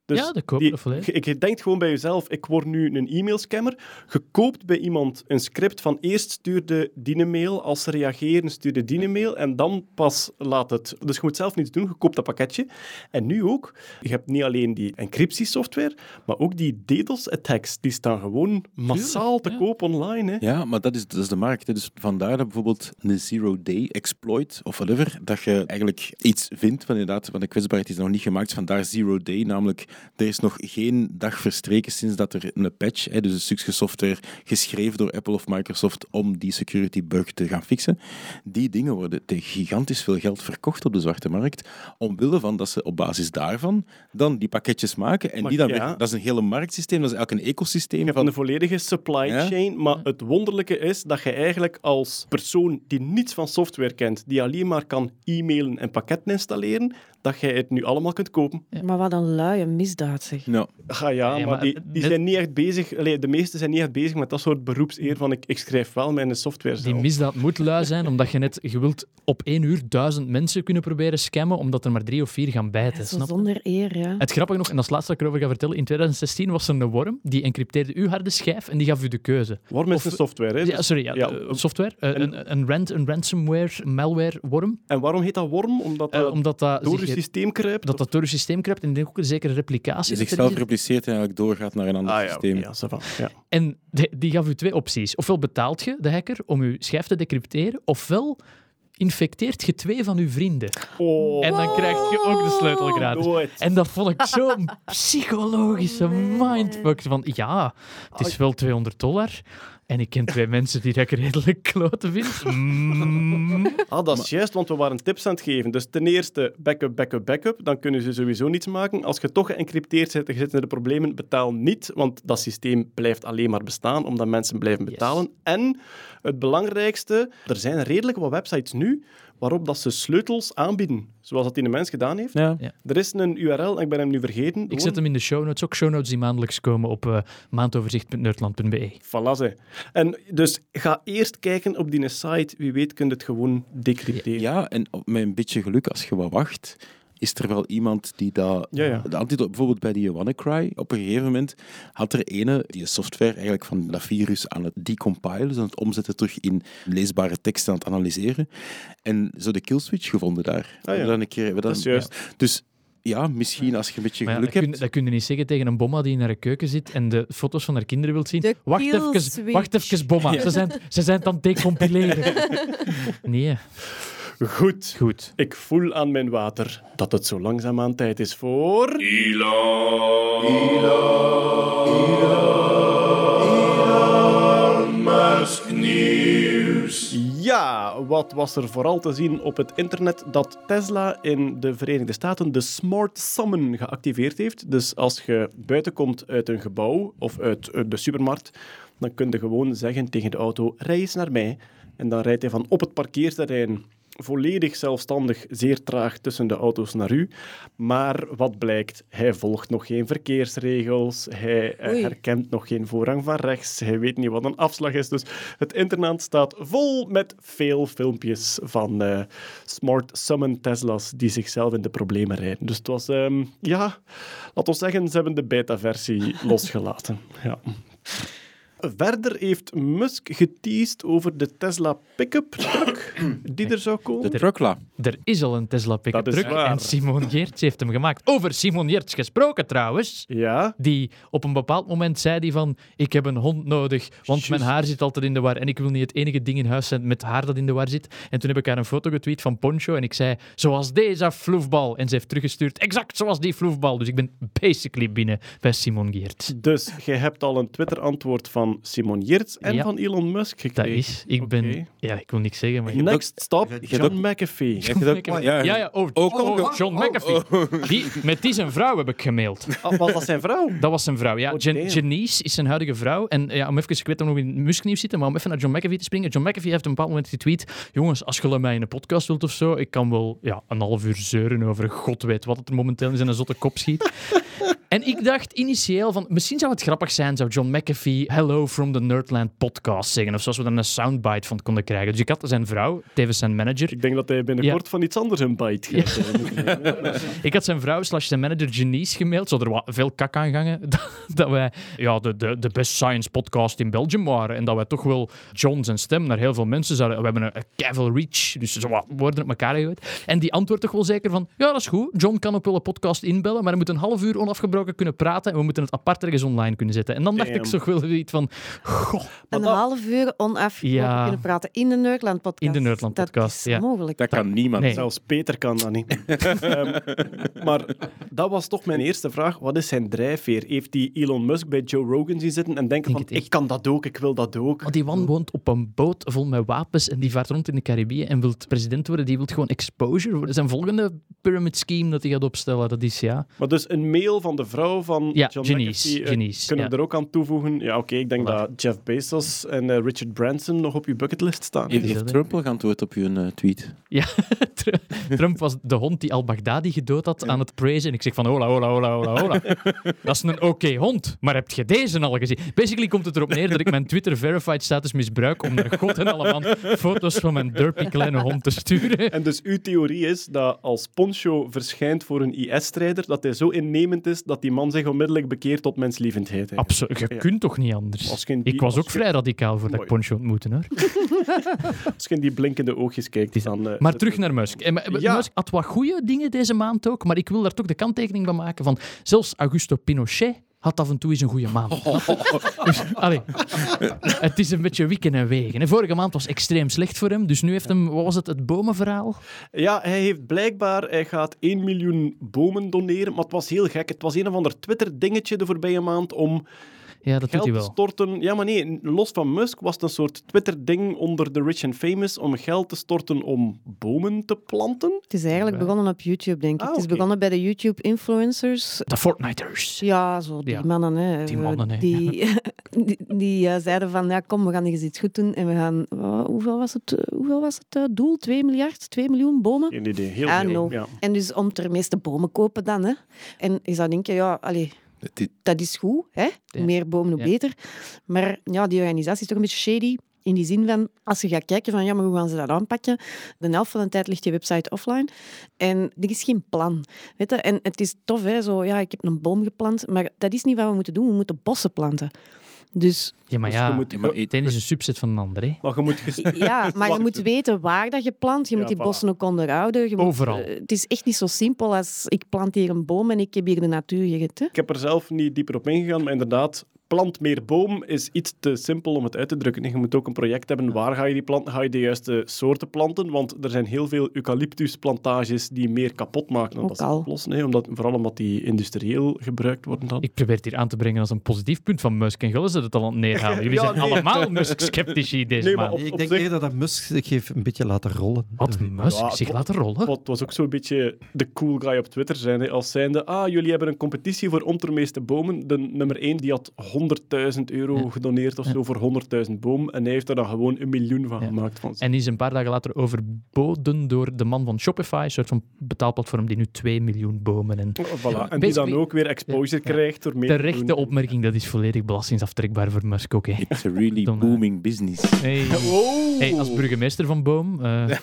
Dus Ja, dat kopen die- volledig. je- Ik denk gewoon bij jezelf, ik word nu een e-mailscammer. Je koopt bij iemand een script van eerst stuur de die mail, als ze reageren stuur de die mail en dan pas laat het. Dus je moet zelf niets doen, je koopt dat pakketje. En nu ook, je hebt niet alleen die encryptiesoftware, maar ook die DDoS-attacks, die staan gewoon massaal te ja. koop online. Hè. Ja, maar dat is, dat is de markt. hè. Dus vandaar dat bijvoorbeeld een zero-day exploit of whatever, dat je eigenlijk iets vindt van inderdaad, van de kwetsbaarheid is nog niet gemaakt, vandaar zero-day, namelijk er is nog geen dag verstreken sinds dat er een patch, hè, dus een stukje software geschreven door Apple of Microsoft om die security bug te gaan fixen. Die dingen worden tegen gigantisch veel geld verkocht op de zwarte markt, omwille van dat ze op basis daarvan dan die pakketjes maken en Maar die dan ja. weer, dat is een hele marktsysteem, dat is eigenlijk een ecosysteem Je hebt van een volledige supply Ja. chain, maar het wonderlijke is dat je eigenlijk als persoon die niets van software kent, die alleen maar kan e-mailen en pakketten installeren, dat jij het nu allemaal kunt kopen. Maar wat een luie misdaad, zeg. Ja. Ah ja, Nee, maar, maar die, die zijn niet echt bezig, allee, de meesten zijn niet echt bezig met dat soort beroepseer van ik, ik schrijf wel mijn software Die zelf. misdaad moet lui zijn, omdat je net je wilt op één uur duizend mensen kunnen proberen scammen, omdat er maar drie of vier gaan bijten. Snap je? zonder eer, ja. Het grappige nog, en het laatste dat ik erover ga vertellen, in 2016 was er een worm die encrypteerde uw harde schijf en die gaf u de keuze. Worm is Of- een software, hè? Ja, dus- sorry, ja, ja, eh, software. eh, een, een, rant, een ransomware, malware worm. En waarom heet dat worm? Omdat eh, dat omdat dat, door zich- je systeem kruipt? dat dat door je systeem kruipt en ik denk ook een zekere replicatie. Die dat zichzelf repliceert en eigenlijk doorgaat naar een ander Ah ja, systeem. ja. En de- die gaf u twee opties. Ofwel betaalt je de hacker om uw schijf te decrypteren, ofwel infecteert je twee van uw vrienden. Oh, En dan krijg je ook de sleutel gratis. nooit. En dat vond ik zo'n [laughs] psychologische mindfuck. Van ja, het is wel 200 dollar. En ik ken twee [laughs] mensen die dat ik redelijk kloten vind. Mm. Ah, dat is juist, want we waren tips aan het geven. Dus ten eerste, backup, backup, backup. Dan kunnen ze sowieso niets maken. Als je toch geëncrypteerd zit en je zit in de problemen, betaal niet, want dat systeem blijft alleen maar bestaan, omdat mensen blijven Yes. betalen. En het belangrijkste, er zijn redelijk wat websites nu waarop dat ze sleutels aanbieden, zoals dat die een mens gedaan heeft. Ja. Er is een URL, ik ben hem nu vergeten. Ik zet hem in de show notes. Ook show notes die maandelijks komen op eh maandoverzicht.nerdland.be. Voilà, ze. En dus ga eerst kijken op die site. Wie weet kun je het gewoon decrypteren. Ja, en op- met een beetje geluk, als je wat wacht, is er wel iemand die dat... Ja, ja. De antidote, bijvoorbeeld bij die WannaCry, op een gegeven moment had er ene die software eigenlijk van dat virus aan het decompilen, dus aan het omzetten terug in leesbare teksten aan het analyseren. En zo de killswitch gevonden daar. We Ah, ja. dan een keer, we hebben Dat dan- is juist. ja. Dus ja, misschien als je een beetje Maar ja, geluk dat, kun, hebt... dat kun je niet zeggen tegen een bomma die naar de keuken zit en de foto's van haar kinderen wilt zien. De Wacht even, wacht even, bomma. Ze, zijn, ze zijn het aan het [laughs] decompileren. nee, Goed. goed. Ik voel aan mijn water dat het zo langzaamaan tijd is voor... Ja, wat was er vooral te zien op het internet? Dat Tesla in de Verenigde Staten de Smart Summon geactiveerd heeft. Dus als je buiten komt uit een gebouw of uit de supermarkt, dan kun je gewoon zeggen tegen de auto, rij eens naar mij. En dan rijdt hij van op het parkeerterrein volledig zelfstandig, zeer traag tussen de auto's naar u. Maar wat blijkt? Hij volgt nog geen verkeersregels. Hij eh, Oei. herkent nog geen voorrang van rechts. Hij weet niet wat een afslag is. Dus het internet staat vol met veel filmpjes van eh, smart summon Tesla's die zichzelf in de problemen rijden. Dus het was, ehm, ja, laten we zeggen, ze hebben de beta-versie [laughs] losgelaten. Ja. Verder heeft Musk geteased over de Tesla pick-up truck die er zou komen. De Truckla. Er is al een Tesla pick-up truck waar. en Simon Geerts heeft hem gemaakt. Over Simon Geerts gesproken trouwens. Ja, Die op een bepaald moment zei die van ik heb een hond nodig, want mijn haar zit altijd in de war en ik wil niet het enige ding in huis zijn met haar dat in de war zit. En toen heb ik haar een foto getweet van Poncho en ik zei zoals deze floefbal. En ze heeft teruggestuurd exact zoals die floefbal. Dus ik ben basically binnen bij Simon Geerts. dus je hebt al een Twitter-antwoord van Simon Yertz en Ja. van Elon Musk Dat gekregen. is, ik ben, ja, ik wil niks zeggen, maar je Next stop, je hebt John ook- McAfee. Ja, ja, ja, oh, Ook- oh, ook- John oh, McAfee. Die, met die zijn vrouw heb ik gemaild. Ah, [laughs] was dat zijn vrouw? Dat was zijn vrouw, ja. Oh. Janice is zijn huidige vrouw. En ja, om even, ik weet dat we nog in Musk-nieuws zitten, maar om even naar John McAfee te springen. John McAfee heeft op een bepaald moment getweet, jongens, als je mij in een podcast wilt of zo, ik kan wel ja, een half uur zeuren over god weet wat het er momenteel in zijn zotte kop schiet. [laughs] En ik dacht initieel van, misschien zou het grappig zijn, zou John McAfee Hello from the Nerdland podcast zeggen, of zoals we dan een soundbite van konden krijgen. Dus ik had zijn vrouw, tevens zijn manager, Ik denk dat hij binnenkort van iets anders een bite gaat. [laughs] Ik had zijn vrouw slash zijn manager Janice gemaild, zo er wa- veel kak aan gangen, [laughs] dat, wij ja, de, de, de best science podcast in Belgium waren en dat wij toch wel John zijn stem naar heel veel mensen zouden... We hebben een, een Reach, dus zo wat woorden op elkaar gegooid. En die antwoordt toch wel zeker van, ja, dat is goed, John kan op wel een podcast inbellen, maar hij moet een half uur onafgebroken kunnen praten en we moeten het apart ergens online kunnen zetten. En dan dacht ik toch wel iets van, goh, Een dat- half uur onafgebroken Ja. kunnen praten in de Nerdland podcast. In de Nerdland podcast, dat is ja. mogelijk. Dat kan niemand. Nee. Zelfs Peter kan dat niet. [laughs] Ehm, maar dat was toch mijn eerste vraag. Wat is zijn drijfveer? Heeft die Elon Musk bij Joe Rogan zien zitten en denken Denk van ik kan dat ook, ik wil dat ook. Want die man woont op een boot vol met wapens en die vaart rond in de Caribië en wil president worden. Die wil gewoon exposure. Zijn volgende pyramid scheme dat hij gaat opstellen, dat is ja... Maar dus een mail van de vrouw van Ja, John Janice, McAfee, eh, Janice, kunnen ja. we er ook aan toevoegen? Ja, oké, ik denk Voilà. dat Jeff Bezos en eh, Richard Branson nog op je bucketlist staan. Heeft, heeft? Trump al geantwoord op uw eh, tweet? Ja, [laughs] Tr- Trump was de hond die al-Baghdadi gedood had aan het praisen. En ik zeg van, hola, hola, hola, hola, hola. [laughs] Dat is een oké hond, maar heb je deze al gezien? Basically komt het erop neer dat ik mijn Twitter-verified status misbruik om naar god en alle man foto's van mijn derpy kleine hond te sturen. En dus uw theorie is dat als Poncho verschijnt voor een IS-strijder, dat hij zo innemend is dat die man zich onmiddellijk bekeert tot menslievendheid. Absoluut, je Ja. kunt toch niet anders? Als die- Ik was ook je- vrij radicaal voordat ik Mooi. Poncho ontmoette, hoor. [laughs] Als je in die blinkende oogjes kijkt, dan... eh, Maar terug naar Musk. En, maar- Ja. Musk had wat goede dingen deze maand ook, maar ik wil daar toch de kanttekening van maken van zelfs Augusto Pinochet had af en toe eens een goede maand. [laughs] Dus, allee, het is een beetje wikken en wegen. Vorige maand was extreem slecht voor hem, dus nu heeft hem, wat was het, het bomenverhaal? Ja, hij heeft blijkbaar, hij gaat 1 miljoen bomen doneren, maar het was heel gek. Het was een of ander Twitter-dingetje de voorbije maand om Ja, dat doet geld hij te wel. storten. Ja, maar nee, los van Musk was het een soort Twitter-ding onder de rich and famous om geld te storten om bomen te planten. Het is eigenlijk Ja. begonnen op YouTube, denk ik. Ah, Het is begonnen bij de YouTube-influencers. De Fortniters. Ja, zo die Ja. mannen. Hè. Die mannen, hè. Die, [laughs] die, die, eh, zeiden van, ja, kom, we gaan eens iets goed doen. En we gaan, hoeveel was het, eh, hoeveel was het eh, doel? 2 miljard? 2 miljoen bomen? Geen idee, heel Ah, veel. no. Ja. En dus om ter meeste bomen kopen dan. Hè. En je zou denken, ja, allee, Dit- dat is goed. Hè? Ja. meer bomen, hoe Ja. beter. Maar ja, die organisatie is toch een beetje shady. In die zin van, als je gaat kijken van, ja, maar hoe gaan ze dat aanpakken? De helft van de tijd ligt je website offline. En er is geen plan. Weet je? En het is tof, hè? Zo, ja, ik heb een boom geplant. Maar dat is niet wat we moeten doen. We moeten bossen planten. Dus Ja, maar Dus ja, moet- Ja, maar het een is een subset van de ander. Hè. Maar je moet... ja, maar je [laughs] moet weten waar dat je plant. Je Ja, moet die voilà. bossen ook onderhouden. Je moet- Overal. eh, het is echt niet zo simpel als ik plant hier een boom en ik heb hier de natuur. je weet, hè. Ik heb er zelf niet dieper op ingegaan, maar inderdaad, plant meer boom is iets te simpel om het uit te drukken. Je moet ook een project hebben. Waar ga je die planten? Ga je de juiste soorten planten? Want er zijn heel veel eucalyptusplantages die meer kapot maken dan Ook dat ze oplossen. hè. Omdat, vooral omdat die industrieel gebruikt worden dan. Ik probeer het hier aan te brengen als een positief punt van Musk. En Gullen ze het al aan het neerhalen. Jullie [laughs] Ja, zijn nee. allemaal Musk-sceptici [laughs] deze Nee, maar maand. op- Nee, ik denk zich- eerder dat Musk zich heeft een beetje laten rollen. Wat, Musk Ja, zich laten rollen? Het was ook zo'n beetje de cool guy op Twitter zijn. Hè, als zijnde, ah, jullie hebben een competitie voor om ter meeste bomen. De nummer 1 die had 100.000 euro Ja. gedoneerd of Ja. zo voor 100.000 boom. En hij heeft er dan gewoon een miljoen van Ja. gemaakt. Van En die is een paar dagen later overboden door de man van Shopify, een soort van betaalplatform die nu 2 miljoen bomen en... Voilà. En die dan ook weer exposure Ja. krijgt door meer te Terechte opmerking, dat is volledig belastingaftrekbaar voor Musk ook. hè. [laughs] It's a really Dan, eh, booming business. Hey. Hey, als burgemeester van Boom... eh, [laughs]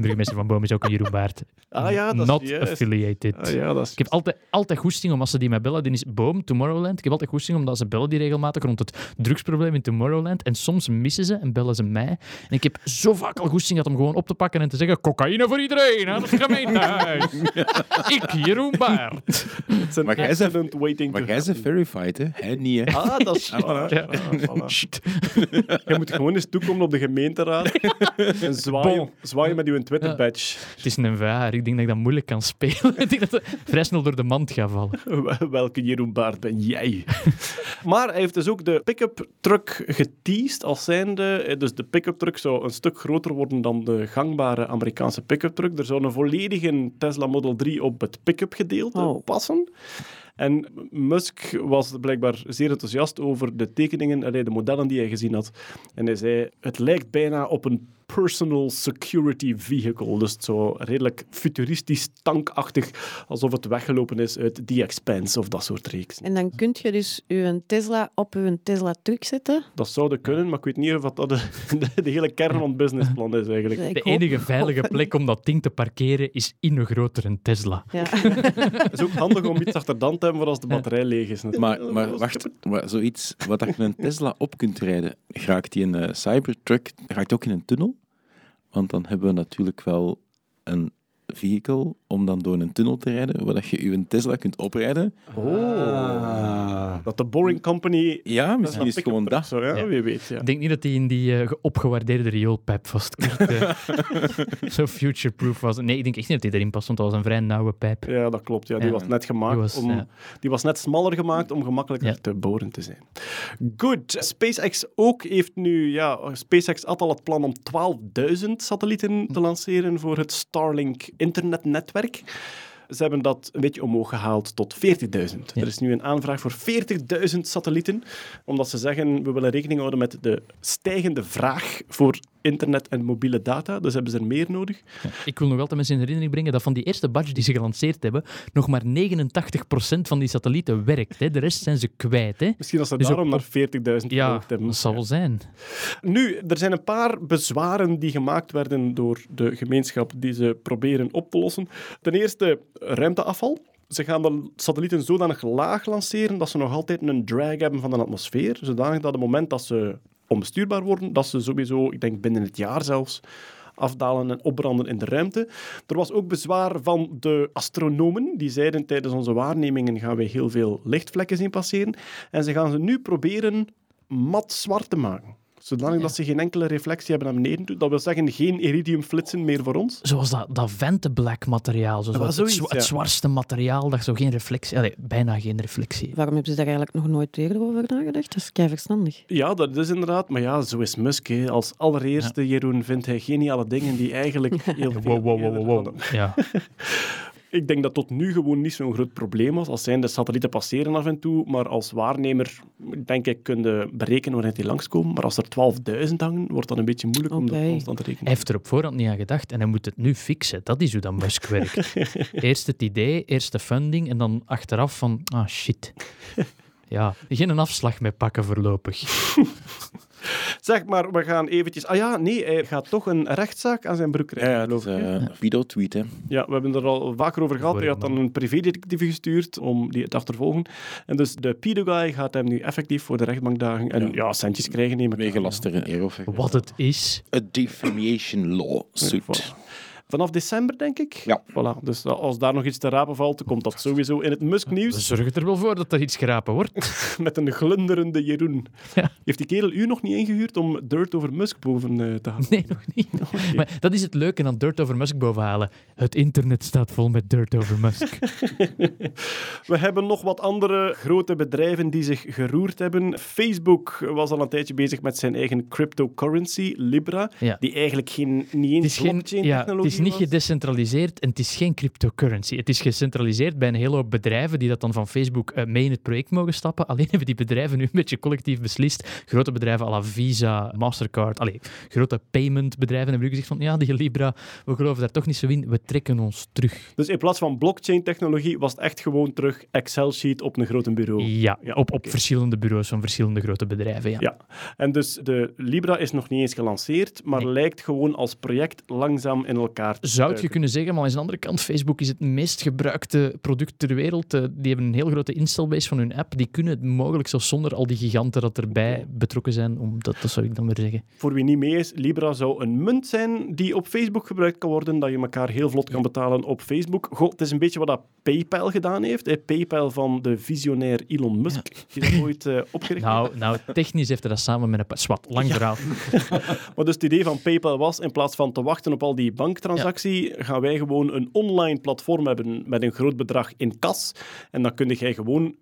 burgemeester van Boom is ook een Jeroen Baert. Ah ja, dat is Not affiliated. Ah, ja, dat is... Ik heb altijd, altijd goesting om als ze die mij bellen. Die is Boom, Tomorrowland. Ik heb altijd goesting omdat ze bellen die regelmatig rond het drugsprobleem in Tomorrowland. En soms missen ze en bellen ze mij. En ik heb zo vaak al goesting gehad om gewoon op te pakken en te zeggen cocaïne voor iedereen aan het gemeentehuis. [laughs] ik, Jeroen Baert. [laughs] Maar jij accident waiting Maar jij bent verified, hè? Hij niet, hè? Ah, dat is... voilà. Ja. Voilà. [laughs] Je moet gewoon eens toekomen op de gemeenteraad en zwaaien, Bon. zwaaien met uw Twitter-badge. Het is een VR. Ik denk dat ik dat moeilijk kan spelen. ik denk dat het vrij snel door de mand gaat vallen. Welke Jeroen Baart ben jij? [laughs] maar hij heeft dus ook de pick-up truck geteased als zijnde. eh, Dus de pick-up truck zou een stuk groter worden dan de gangbare Amerikaanse pick-up truck. Er zou een volledige Tesla Model 3 op het pick-up gedeelte Oh. passen. En Musk was blijkbaar zeer enthousiast over de tekeningen, de modellen die hij gezien had. En hij zei, het lijkt bijna op een personal security vehicle. Dus het zo redelijk futuristisch, tankachtig, alsof het weggelopen is uit The Expanse of dat soort reeks. En dan kun je dus je Tesla op je Tesla truck zetten. Dat zou kunnen, maar ik weet niet of dat de, [laughs] de, de hele kern van het businessplan is eigenlijk. Ik De hoop- enige veilige [laughs] plek om dat ding te parkeren is in een grotere Tesla. Ja. [laughs] Het is ook handig om iets achter dan te hebben voor als de batterij leeg is. Maar, maar wacht, maar zoiets wat dat je een Tesla op kunt rijden, raakt die een Cybertruck raakt ook in een tunnel? Want dan hebben we natuurlijk wel een vehicle om dan door een tunnel te rijden, waar dat je je Tesla kunt oprijden. Oh. Dat de Boring Company... Ja, misschien is het gewoon dat. Zo, ja, Ja. wie weet. Ja. Ik denk niet dat hij in die eh, ge- opgewaardeerde rioolpijp vastkurt. eh. [laughs] Zo future-proof was. het. Nee, ik denk echt niet dat hij erin past, want dat was een vrij nauwe pijp. Ja, dat klopt. Ja. Die Ja. was net gemaakt Die was, om... ja. Die was net smaller gemaakt om gemakkelijker Ja. te boren te zijn. Goed. SpaceX ook heeft nu... Ja, SpaceX had al het plan om 12.000 satellieten te lanceren voor het Starlink internetnetwerk. Ze hebben dat een beetje omhoog gehaald tot 40.000. Er is nu een aanvraag voor 40.000 satellieten, omdat ze zeggen we willen rekening houden met de stijgende vraag voor internet en mobiele data. Dus hebben ze er meer nodig. Ik wil nog altijd mensen in herinnering brengen dat van die eerste badge die ze gelanceerd hebben, nog maar 89% van die satellieten werkt. Hè. De rest zijn ze kwijt. Hè. Misschien dat ze Dus daarom naar 40.000 Ja, hebben. dat zal wel zijn. Nu, er zijn een paar bezwaren die gemaakt werden door de gemeenschap die ze proberen op te lossen. Ten eerste ruimteafval. Ze gaan de satellieten zodanig laag lanceren dat ze nog altijd een drag hebben van de atmosfeer. Zodanig dat op het moment dat ze onbestuurbaar worden, dat ze sowieso, ik denk binnen het jaar zelfs, afdalen en opbranden in de ruimte. Er was ook bezwaar van de astronomen. Die zeiden tijdens onze waarnemingen gaan wij heel veel lichtvlekken zien passeren. En ze gaan ze nu proberen mat zwart te maken. Zodanig dat ze geen enkele reflectie hebben naar beneden toe. Dat wil zeggen, geen iridiumflitsen meer voor ons. Zoals dat, dat Venteblack materiaal. Zo, Ja, het, zoiets, het ja. zwartste materiaal dat zo geen reflectie... Allee, bijna geen reflectie. Waarom hebben ze daar eigenlijk nog nooit eerder over nagedacht? Dat is kei verstandig. Ja, dat is inderdaad. Maar ja, zo is Musk. Hè. Als allereerste, Jeroen, vindt hij geniale dingen die eigenlijk [laughs] heel veel... Wow, wow, wow, wow. Ja. [laughs] Ik denk dat tot nu gewoon niet zo'n groot probleem was. Als zijn de satellieten passeren af en toe, maar als waarnemer denk ik kunnen berekenen wanneer die langskomen. Maar als er 12.000 hangen, wordt dat een beetje moeilijk om dat constant te Hij rekenen. heeft er op voorhand niet aan gedacht en hij moet het nu fixen. Dat is hoe dat Musk werkt. [laughs] Eerst het idee, eerst de funding en dan achteraf van, ah shit. Ja, geen afslag mee pakken voorlopig. [laughs] Zeg maar, we gaan eventjes... Ah ja, nee, hij gaat toch een rechtszaak aan zijn broek Ja, krijgen, ja, dat is eh, video-tweet, hè. Ja, we hebben er al vaker over gehad. Hij had dan een privédetectief gestuurd om die te achtervolgen. En dus de pedo-guy gaat hem nu effectief voor de rechtbank dagen en ja, centjes krijgen, neem ik eer of Wat het is. A defamation law suit. Voilà. Vanaf december, denk ik. Ja. Voilà. Dus als daar nog iets te rapen valt, komt dat sowieso in het We Musk-nieuws zorgen er wel voor dat er iets gerapen wordt. [laughs] met een glunderende Jeroen. Ja. Heeft die kerel u nog niet ingehuurd om Dirt over Musk boven eh, te halen? Nee, nog niet. [laughs] Maar dat is het leuke aan Dirt over Musk bovenhalen. Het internet staat vol met Dirt over Musk. [laughs] We hebben nog wat andere grote bedrijven die zich geroerd hebben. Facebook was al een tijdje bezig met zijn eigen cryptocurrency, Libra, Ja. die eigenlijk geen, niet eens is, geen, ja, blockchain-technologie is niet gedecentraliseerd en het is geen cryptocurrency. Het is gecentraliseerd bij een hele hoop bedrijven die dat dan van Facebook eh, mee in het project mogen stappen. Alleen hebben die bedrijven nu een beetje collectief beslist. Grote bedrijven à la Visa, Mastercard, allee, grote paymentbedrijven hebben nu gezegd van ja, die Libra, we geloven daar toch niet zo in, we trekken ons terug. Dus in plaats van blockchain-technologie was het echt gewoon terug Excel-sheet op een groot bureau. Ja, Ja, op, op verschillende bureaus van verschillende grote bedrijven. Ja. Ja, en dus de Libra is nog niet eens gelanceerd, maar Nee. lijkt gewoon als project langzaam in elkaar elkaar Zou je kunnen zeggen, maar aan de andere kant, Facebook is het meest gebruikte product ter wereld. Eh, Die hebben een heel grote installbase van hun app. Die kunnen het mogelijk zelfs zonder al die giganten dat erbij betrokken zijn. Om, dat, dat zou ik dan weer zeggen. Voor wie niet mee is, Libra zou een munt zijn die op Facebook gebruikt kan worden, dat je elkaar heel vlot kan betalen op Facebook. Goh, het is een beetje wat dat PayPal gedaan heeft. Hè. PayPal van de visionair Elon Musk, die dat ooit eh, [laughs] opgericht. Nou, nou, technisch heeft hij dat samen met een... Zwat, lang verhaal. [laughs] Maar dus het idee van PayPal was, in plaats van te wachten op al die banktransactie, gaan wij gewoon een online platform hebben met een groot bedrag in kas. En dan kun jij gewoon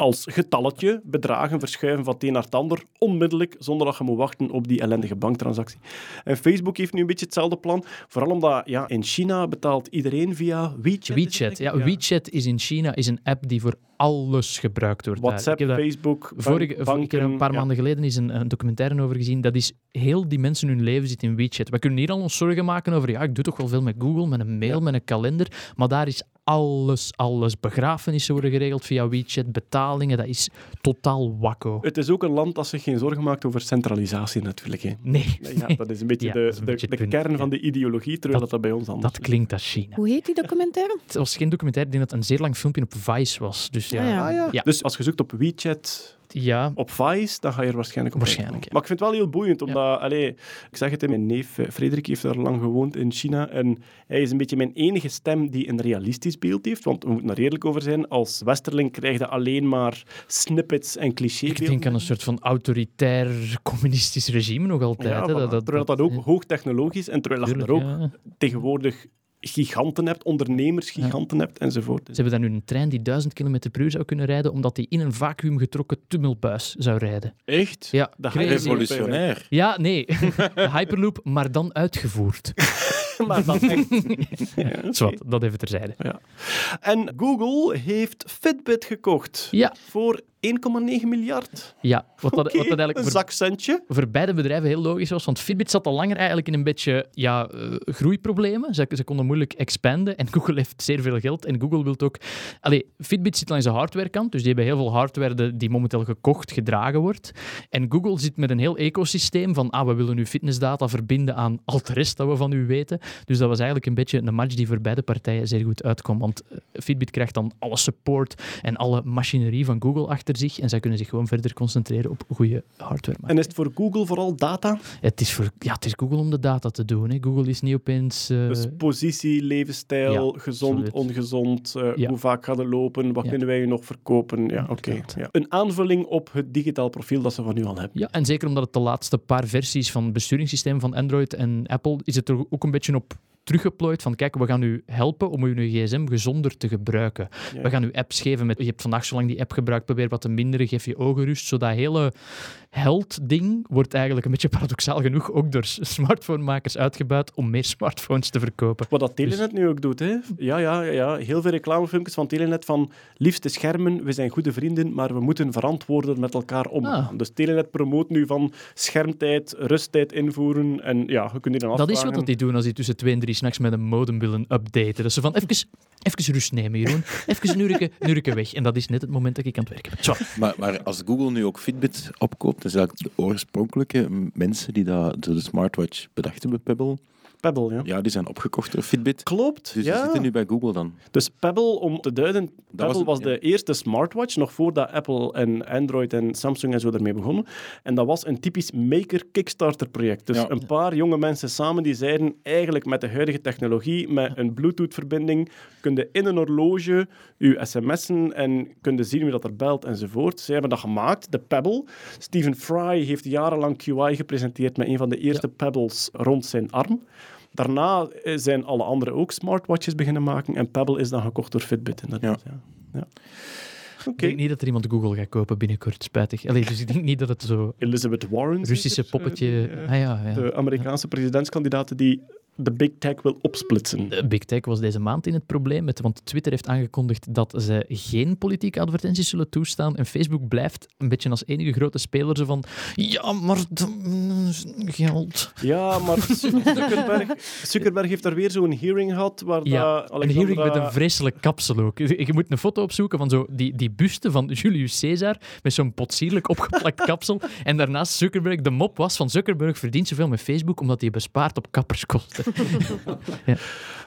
als getalletje bedragen verschuiven van het een naar het ander, onmiddellijk, zonder dat je moet wachten op die ellendige banktransactie. En Facebook heeft nu een beetje hetzelfde plan, vooral omdat ja, in China betaalt iedereen via WeChat. WeChat. Ja? WeChat is in China is een app die voor alles gebruikt wordt. WhatsApp, Ik heb daar- Facebook, Vorige, banken, een paar ja. maanden geleden is een, een documentaire over gezien. Dat is heel die mensen hun leven zit in WeChat. We kunnen hier al ons zorgen maken over. Ja, ik doe toch wel veel met Google, met een mail, met een kalender. Maar daar is alles, alles. Begrafenissen worden geregeld via WeChat, betalingen. Dat is totaal wakko. Het is ook een land dat zich geen zorgen maakt over centralisatie natuurlijk. Hè. Nee, Ja, dat is een beetje Ja, de, een de, beetje de het punt, kern ja. van de ideologie, terwijl dat, dat bij ons anders dat klinkt als China. Hoe heet die documentaire? Het was geen documentaire, ik denk dat het een zeer lang filmpje op Vice was. Dus ja, Ah, ja. Ah, ja. Ja. Dus als je zoekt op WeChat, ja op Vice, dan ga je er waarschijnlijk op Waarschijnlijk. Maar ik vind het wel heel boeiend, omdat... Allee, ik zeg het, mijn neef eh, Frederik heeft daar lang gewoond in China en hij is een beetje mijn enige stem die een realistisch beeld heeft, want we moeten er eerlijk over zijn, als westerling krijg je alleen maar snippets en clichés. ik denk aan een soort van autoritair communistisch regime nog altijd. Ja, hè. dat, dat, terwijl dat ook hoogtechnologisch en terwijl je er ook tegenwoordig giganten hebt, ondernemers giganten hebt enzovoort. Ze hebben dan nu een trein die 1000 km per uur zou kunnen rijden, omdat die in een vacuümgetrokken tummelbuis zou rijden. Echt? Ja, crazy. Revolutionair. Ja, nee. De [laughs] Hyperloop, maar dan uitgevoerd. [laughs] [laughs] maar dan echt. [laughs] Ja. Zwat, dat even terzijde. En Google heeft Fitbit gekocht Ja, voor 1,9 miljard. ja. Wat, dat, wat dat eigenlijk een voor, zakcentje. voor beide bedrijven heel logisch was. Want Fitbit zat al langer eigenlijk in een beetje ja, eh, groeiproblemen. Ze, ze konden moeilijk expanden. En [laughs] Google heeft zeer veel geld. En Google wil ook... Allee, Fitbit zit langs de hardwarekant. Dus die hebben heel veel hardware die momenteel gekocht, gedragen wordt. En Google zit met een heel ecosysteem van ah, we willen nu fitnessdata verbinden aan al de rest dat we van u weten. Dus dat was eigenlijk een beetje een match die voor beide partijen zeer goed uitkwam. Want eh, Fitbit krijgt dan alle support en alle machinerie van Google achter zich. En zij kunnen zich gewoon verder concentreren op goede hardware. maken. En is het voor Google vooral data? Het is, voor, ja, het is Google om de data te doen. Hè. Google is niet opeens... eh, Dus positie, levensstijl, ja, gezond, absoluut. ongezond, eh, Ja. hoe vaak gaat het lopen, wat kunnen wij u nog verkopen? Ja, oké. Een aanvulling op het digitaal profiel dat ze van u al hebben. Ja, en zeker omdat het de laatste paar versies van het besturingssysteem van Android en Apple is het er ook een beetje op Knupp. Teruggeplooid van kijk, we gaan u helpen om uw gsm gezonder te gebruiken. Ja. We gaan u apps geven met je hebt vandaag zo lang die app gebruikt, probeer wat te minderen, geef je ogen rust. Zo dat hele held-ding wordt eigenlijk een beetje [laughs] paradoxaal genoeg ook door smartphonemakers uitgebuit om meer smartphones te verkopen. Wat dat Telenet nu ook doet, hè? Ja, ja, ja. Heel veel reclamefilmpjes van Telenet van liefste schermen, we zijn goede vrienden, maar we moeten verantwoorden met elkaar omgaan. Ah. Dus Telenet promoot nu van schermtijd, rusttijd invoeren en ja, je kunt die dan Dat is afvragen. wat dat die doen als die tussen twee en drie s'nachts met een modem willen updaten. Dat ze van, even, even rust nemen, Jeroen. Even een uurtje weg. En dat is net het moment dat ik aan het werken ben. Maar, maar als Google nu ook Fitbit opkoopt, dan zijn de oorspronkelijke mensen die dat, de smartwatch bedacht hebben, Pebble, Pebble, ja. ja, die zijn opgekocht door Fitbit. Klopt, Dus die ja. zitten nu bij Google dan. Dus Pebble, om te duiden, Pebble was, was het, ja. de eerste smartwatch, nog voordat Apple en Android en Samsung en zo ermee begonnen. En dat was een typisch maker-kickstarter-project. Dus Ja. een paar jonge mensen samen die zeiden, eigenlijk met de huidige technologie, met een Bluetooth-verbinding, kun je in een horloge je sms'en en kun je zien wie dat er belt enzovoort. Ze hebben dat gemaakt, de Pebble. Stephen Fry heeft jarenlang QI gepresenteerd met een van de eerste Pebbles rond zijn arm. Daarna eh, zijn alle anderen ook smartwatches beginnen maken en Pebble is dan gekocht door Fitbit. Inderdaad. Ja. Ja. Ik denk niet dat er iemand Google gaat kopen binnenkort, spijtig. Allee, dus ik denk niet dat het zo Elizabeth Warren. Russische poppetje... Eh, die, eh, Ah ja, ja. De Amerikaanse presidentskandidaat die de big tech wil opsplitsen. Eh, Big Tech was deze maand in het probleem, met, want Twitter heeft aangekondigd dat ze geen politieke advertenties zullen toestaan en Facebook blijft een beetje als enige grote speler zo van ja, maar mm, geld. Ja, maar Zuckerberg, Zuckerberg heeft daar weer zo'n hearing gehad waar Ja, dat een hearing met Alexandra- een vreselijk kapsel ook. Je je moet een foto opzoeken van zo die, die buste van Julius Caesar met zo'n potsierlijk opgeplakt kapsel. En daarnaast Zuckerberg. De mop was van Zuckerberg verdient zoveel met Facebook omdat hij bespaart op kapperskosten. [laughs] later.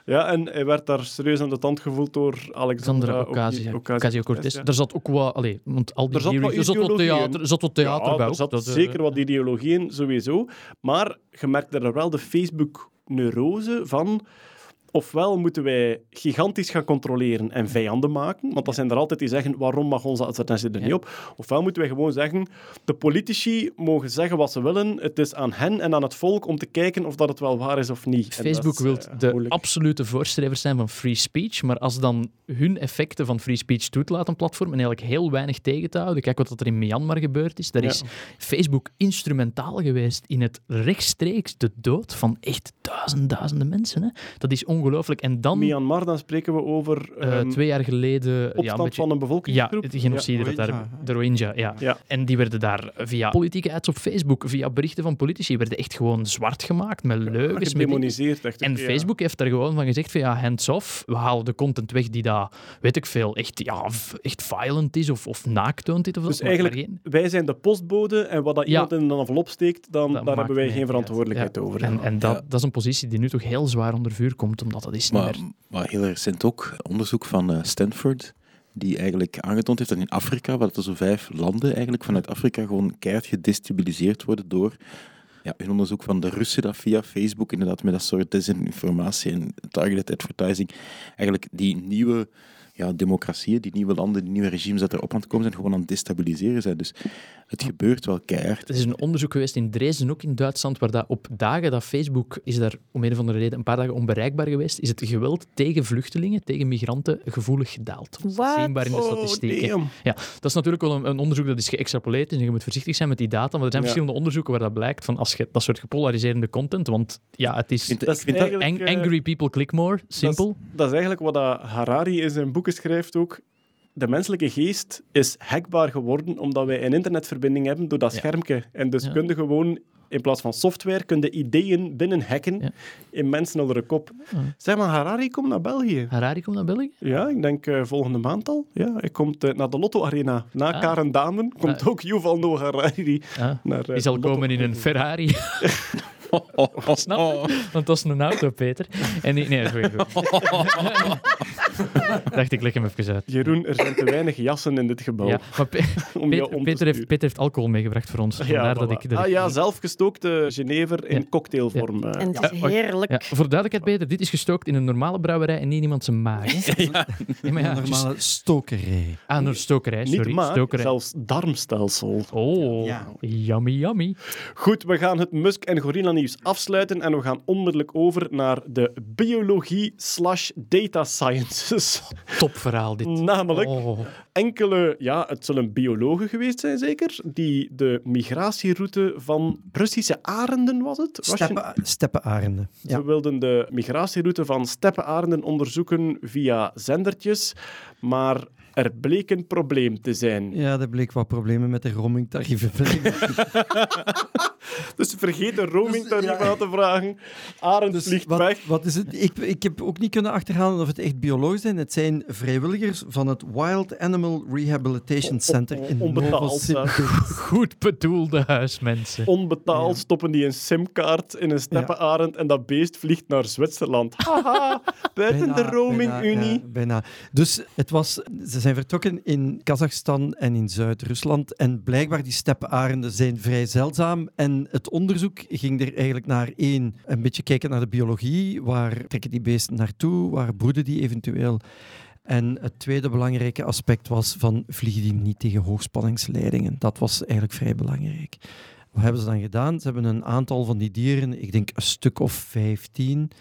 Ja, en hij werd daar serieus aan de tand gevoeld door Alexandra Ocasio- Ocasio-Cortez. Daar zat ook wat... Allee, want al die Er zat wat er zat theater, er zat wat theater ja, bij. er ook. zat Dat, eh, zeker wat ideologie in, sowieso. Maar je merkte er wel de Facebook-neurose van... Ofwel moeten wij gigantisch gaan controleren en vijanden maken, want dat zijn er altijd die zeggen, waarom mag onze advertentie er niet op? Ofwel moeten wij gewoon zeggen, de politici mogen zeggen wat ze willen, het is aan hen en aan het volk om te kijken of dat het wel waar is of niet. Facebook wil eh, de moeilijk. absolute voorstrevers zijn van free speech, maar als dan hun effecten van free speech toetlaat een platform en eigenlijk heel weinig tegen te houden, kijk wat er in Myanmar gebeurd is, daar Ja. is Facebook instrumentaal geweest in het rechtstreeks de dood van echt duizend, duizenden mensen. Hè. Dat is ongelooflijk. En dan, Myanmar, dan spreken we over eh, ehm, twee jaar geleden... opstand ja, een beetje- van een Ja, bevolkingsgroep. de genocide, dat daar, de Rohingya, ja. Ja. En die werden daar via politieke ads op Facebook, via berichten van politici, werden echt gewoon zwart gemaakt met leugens. gedemoniseerd. Echt, En ja. Facebook heeft daar gewoon van gezegd van ja, hands-off. We halen de content weg die daar, weet ik veel, echt, ja, echt violent is of, of naakt toont dit of Dus dat. maar- eigenlijk, geen- wij zijn de postbode en wat dat Ja. iemand in een envelop steekt, dan, Dat daar hebben wij geen verantwoordelijkheid over. En, en dat, Ja. dat is een positie die nu toch heel zwaar onder vuur komt, omdat dat is niet Maar, meer... maar heel recent ook onderzoek van eh, Stanford, die eigenlijk aangetoond heeft dat in Afrika, waar er zo vijf landen eigenlijk vanuit Afrika gewoon keihard gedestabiliseerd worden door ja, een onderzoek van de Russen dat via Facebook inderdaad met dat soort desinformatie en targeted advertising eigenlijk die nieuwe ja, democratieën, die nieuwe landen, die nieuwe regimes dat erop aan het komen zijn, gewoon aan het destabiliseren zijn. Dus het gebeurt wel keihard. Er is een onderzoek geweest in Dresden, ook in Duitsland, waar dat op dagen dat Facebook is daar om een of andere reden een paar dagen onbereikbaar geweest, is het geweld tegen vluchtelingen, tegen migranten, gevoelig gedaald. Dat is What? Zienbaar in de Oh, statistieken. damn. Ja, dat is natuurlijk wel een, een onderzoek dat is geëxtrapoleerd is en je moet voorzichtig zijn met die data, maar er zijn Ja. verschillende onderzoeken waar dat blijkt van als je dat soort gepolariserende content, want ja, het is... Ik vind, Dat is ik vind dat, eigenlijk, Ang- angry people click more, simpel. Dat is eigenlijk wat dat Harari in zijn schrijft ook. De menselijke geest is hackbaar geworden omdat wij een internetverbinding hebben door dat Ja. schermpje. En dus Ja. kun je gewoon, in plaats van software, kun je ideeën binnen hacken Ja. in mensen onder de kop. Zeg maar, Harari komt naar België. Harari komt naar België? Ja, ik denk eh, volgende maand al. Ja, hij komt eh, naar de Lotto Arena. Na Ah. Karen Damen komt Ah. ook Yuval Noah Harari Ja. naar eh, Die zal Lotto komen in een. Ferrari. [laughs] Snap je? Want dat is een auto, Peter. En die, nee, goed. [laughs] Dacht ik, leg hem even uit. Jeroen, er zijn te weinig jassen in dit gebouw Ja, maar Pe- [laughs] om jou Peter, om te Peter, heeft, sturen. Peter heeft alcohol meegebracht voor ons. Ja, dat ik, dat ah ja, zelfgestookte Genever in Ja. cocktailvorm. eh. En het is heerlijk. Ja, voor duidelijkheid, Peter, dit is gestookt in een normale brouwerij en niet in iemand zijn maag. hè? [laughs] Ja, maar ja, Een normale stokerij. aan een stokerij, Niet sorry. maar, stokerij. zelfs darmstelsel. Oh, Ja. yummy, yummy. Goed, we gaan het Musk en Gorilla nieuws afsluiten en we gaan onmiddellijk over naar de biologie slash data sciences. [laughs] Top verhaal dit. Namelijk Oh. enkele, ja, het zullen biologen geweest zijn zeker, die de migratieroute van Russische arenden, was het? Steppen, steppenarenden. Ja. Ze wilden de migratieroute van steppenarenden onderzoeken via zendertjes, maar er bleek een probleem te zijn. ja, er bleek wat problemen met de roamingtarieven. [laughs] [laughs] Dus vergeet de roamingtarief Dus, ja. aan te vragen. Arend Dus vliegt wat, weg. wat is het? Ik, ik heb ook niet kunnen achterhalen of het echt biologen zijn. Het zijn vrijwilligers van het Wild Animal Rehabilitation Center in Onbetaald, Novosibirsk. Goed bedoelde huismensen. Onbetaald stoppen die een simkaart in een steppenarend en dat beest vliegt naar Zwitserland. Haha, buiten de roaming-unie. bijna. Dus het was, ze zijn vertrokken in Kazachstan en in Zuid-Rusland. En blijkbaar die steppenarenden zijn vrij zeldzaam. En het onderzoek ging er eigenlijk naar één, een beetje kijken naar de biologie. Waar trekken die beesten naartoe? Waar broeden die eventueel? En het tweede belangrijke aspect was van vliegen die niet tegen hoogspanningsleidingen. Dat was eigenlijk vrij belangrijk. Wat hebben ze dan gedaan? Ze hebben een aantal van die dieren, ik denk een stuk of 15,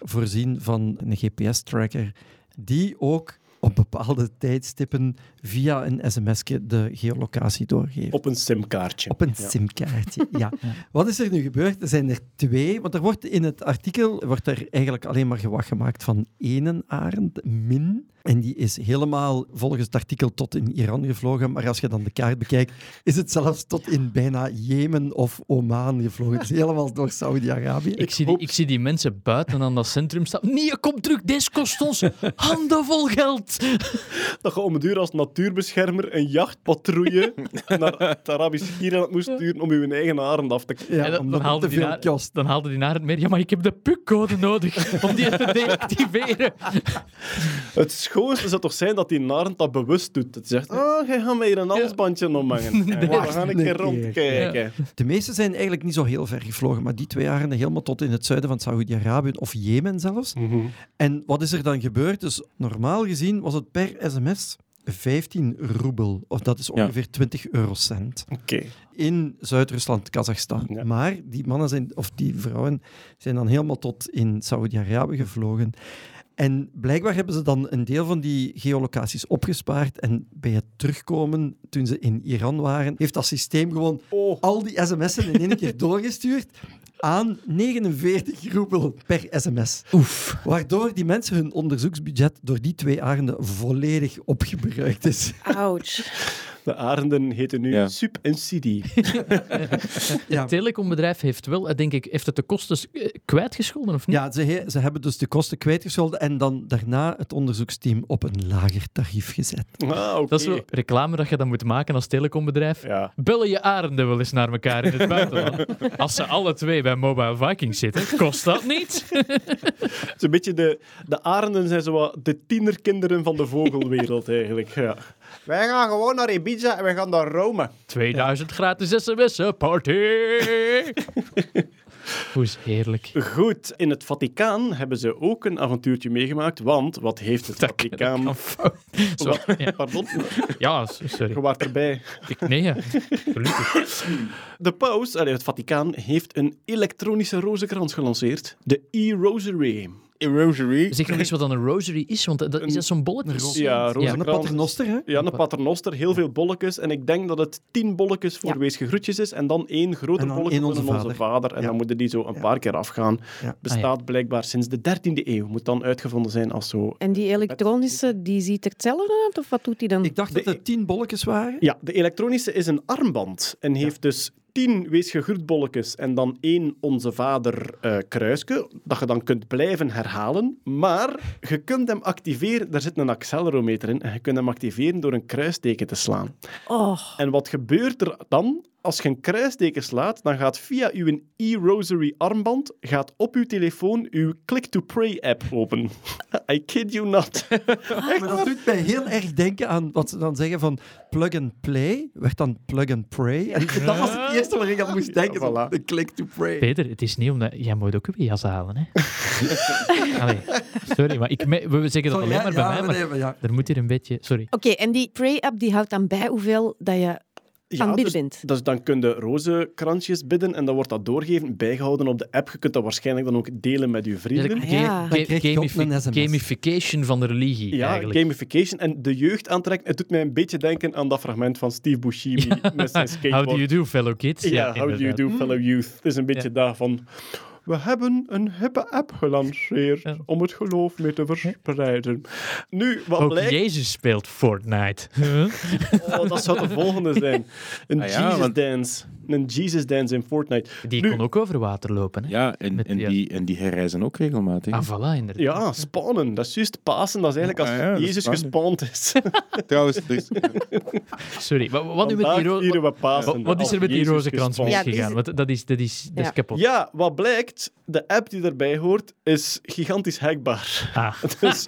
voorzien van een GPS-tracker, die ook op bepaalde tijdstippen via een sms'je de geolocatie doorgeeft. Op een simkaartje. Op een Ja. simkaartje, [laughs] ja. Wat is er nu gebeurd? Er zijn er twee, want er wordt in het artikel wordt er eigenlijk alleen maar gewacht gemaakt van één arend, min. En die is helemaal volgens het artikel tot in Iran gevlogen. Maar als je dan de kaart bekijkt, is het zelfs tot in bijna Jemen of Oman gevlogen. Het is helemaal door Saudi-Arabië. Ik zie, die, ik zie die mensen buiten aan dat centrum staan. Nee, kom terug, deze kost ons handenvol geld. Dat je om het uur als natuurbeschermer een jachtpatrouille naar het Arabisch Schiereiland moest sturen om je eigen arend af te Ja, En dan, omdat dan, haalde te die veel naar, kost. dan haalde die naar het meer. Ja, maar ik heb de PUC-code nodig om die te [laughs] deactiveren. Het schoonste zou toch zijn dat die narend dat bewust doet. Het zegt, oh, jij gaat mij hier een halsbandje omhangen. En we Wacht gaan een keer rondkijken. De meeste zijn eigenlijk niet zo heel ver gevlogen, maar die twee waren helemaal tot in het zuiden van Saudi-Arabië of Jemen zelfs. En wat is er dan gebeurd? Dus normaal gezien was het per sms 15 roebel, of dat is Ja. ongeveer 20 eurocent. Oké. in Zuid-Rusland, Kazachstan. Ja. Maar die mannen zijn, of die vrouwen zijn dan helemaal tot in Saudi-Arabië gevlogen. En blijkbaar hebben ze dan een deel van die geolocaties opgespaard. En bij het terugkomen, toen ze in Iran waren, heeft dat systeem gewoon Oh. al die sms'en in één keer doorgestuurd aan 49 roebel per sms. Oef. Waardoor die mensen hun onderzoeksbudget door die twee avonden volledig opgebruikt is. Ouch. De arenden heten nu Ja. Sup en Sidi. [laughs] Ja. Het telecombedrijf heeft wel, eh, denk ik, heeft het de kosten eh, kwijtgescholden of niet? Ja, ze, he- ze hebben dus de kosten kwijtgescholden en dan daarna het onderzoeksteam op een lager tarief gezet. Ah. Dat is wel reclame dat je dan moet maken als telecombedrijf. Ja. Bellen je arenden wel eens naar elkaar in het [laughs] buitenland? Als ze alle twee bij Mobile Vikings zitten, kost dat niet? Het is een beetje de, de arenden zijn zo wat de tienerkinderen van de vogelwereld eigenlijk. Ja. Wij gaan gewoon naar Ibiza en we gaan naar Rome. 2000 gratis sms'en, party! [laughs] Hoe is heerlijk. Goed, in het Vaticaan hebben ze ook een avontuurtje meegemaakt, want wat heeft het [laughs] Vaticaan... Zo, ja. Pardon, ja, sorry. je waart erbij. Ik, nee, ja. gelukkig. De paus, allee, het Vaticaan, heeft een elektronische rozenkrans gelanceerd. De e-rosary. Rosary. Zeg nog eens wat dan een rosary is, want dat, is dat zo'n bolletje? Ja, En een paternoster, hè? Ja, een paternoster, heel veel bolletjes. En ik denk dat het tien bolletjes voor Ja. weesgegroetjes is. En dan één grote bolletje voor Onze Vader. Vader. En Ja. dan moeten die zo een Ja. paar keer afgaan. Ja. Bestaat blijkbaar sinds de 13e eeuw. Moet dan uitgevonden zijn als zo... En die elektronische, die ziet er hetzelfde uit? Of wat doet die dan? Ik dacht dat het tien bolletjes waren. Ja, de elektronische is een armband. En heeft dus tien weesgegroetbolletjes en dan één Onze Vader eh kruisje, dat je dan kunt blijven herhalen. Maar je kunt hem activeren, daar zit een accelerometer in, en je kunt hem activeren door een kruisteken te slaan. Oh, En wat gebeurt er dan? Als je een kruisteken slaat, dan gaat via uw e-rosary armband gaat op uw telefoon uw Click-to-Pray-app open. [laughs] I kid you not. [laughs] Maar dat doet mij heel erg denken aan wat ze dan zeggen van plug and play, werd dan plug and pray. En dat was het eerste waar ik aan moest denken, Voilà. de click to pray. Peter, het is niet omdat... Jij moet ook een jas halen, hè? [laughs] Allee, sorry, maar ik, me- we zeggen dat Sorry, alleen maar ja, bij ja, mij, maar nee, maar ja. er moet hier een beetje... Sorry. Oké, en die Pray-app die houdt dan bij hoeveel dat je aan het bidden dus, bent. dus dan kun je rozenkransjes bidden en dan wordt dat doorgegeven, bijgehouden op de app. Je kunt dat waarschijnlijk dan ook delen met je vrienden. Ja. gamifi- sms. gamification van de religie, Ja, eigenlijk. gamification en de jeugd aantrekken. Het doet mij een beetje denken aan dat fragment van Steve Buscemi met zijn skateboard. How do you do, fellow kids? Ja, how do you do, fellow youth? Het is een beetje daarvan. We hebben een hippe app gelanceerd Ja. om het geloof mee te verspreiden. Nu, wat Ook blijkt... Jezus speelt Fortnite. Huh? [laughs] Oh, dat zou de volgende zijn. Een Ah ja, Jesus want- dance. Een Jesus dance in Fortnite. Die Nu- kon ook over water lopen. Hè? Ja, en, Met- en, ja. die, en die herreizen ook regelmatig. Ah, voilà, inderdaad. Ja, spannen. Dat is juist Pasen. Dat is eigenlijk als Ah ja, is Jezus Pasen. gespaand is. [laughs] Trouwens, [laughs] Sorry, wat, wat nu met die wat, is er als met die Jezus rozenkrans misgegaan? Want dat is, dat is, dat is Ja. kapot. Ja, wat blijkt, de app die erbij hoort, is gigantisch hackbaar. Ah, [laughs] Dus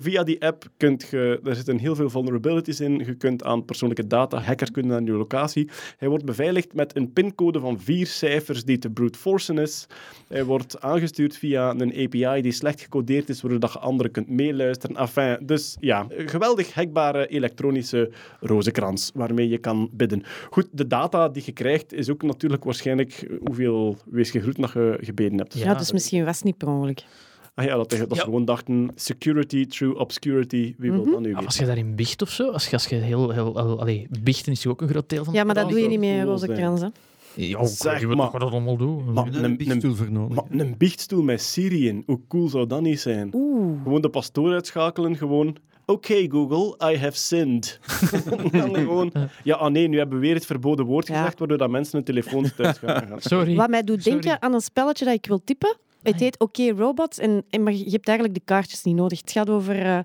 via die app kunt je, er zitten heel veel vulnerabilities in. Je kunt aan persoonlijke data, hackers kunnen naar je locatie. Hij wordt beveiligd met een pincode van vier cijfers die te brute forcen is. Hij wordt aangestuurd via een API die slecht gecodeerd is, waardoor je anderen kunt meeluisteren. Enfin, dus ja, geweldig hackbare elektronische rozenkrans waarmee je kan bidden. Goed, de data die je krijgt is ook natuurlijk waarschijnlijk hoeveel weesgegroet dat je gebeden hebt. Ja, dus misschien was het niet per ongeluk. Ah ja, dat, dat Ja. ze gewoon dachten, security through obscurity, wie wil dat nu weten? als je daarin bicht of zo, als je, als je heel... heel al- allee, bichten is ook een groot deel van Ja, maar dat doe je niet cool rozenkrans, hè? Ja, ook, Zeg je maar. toch wat dat allemaal doen. Maar- Een, een- biechtstoel voor nodig. Maar een biechtstoel met Syrië, hoe cool zou dat niet zijn? Oeh. Gewoon de pastoor uitschakelen, gewoon... Oké Google, I have sinned. [laughs] dan gewoon, ja, ah nee, nu hebben we weer het verboden woord Ja. gezegd, waardoor dat mensen hun telefoons thuis gaan. gaan. [laughs] Sorry. Wat mij doet denken aan een spelletje dat ik wil typen. Het heet Oké Robots. En, en, maar je hebt eigenlijk de kaartjes niet nodig. Het gaat over... eh,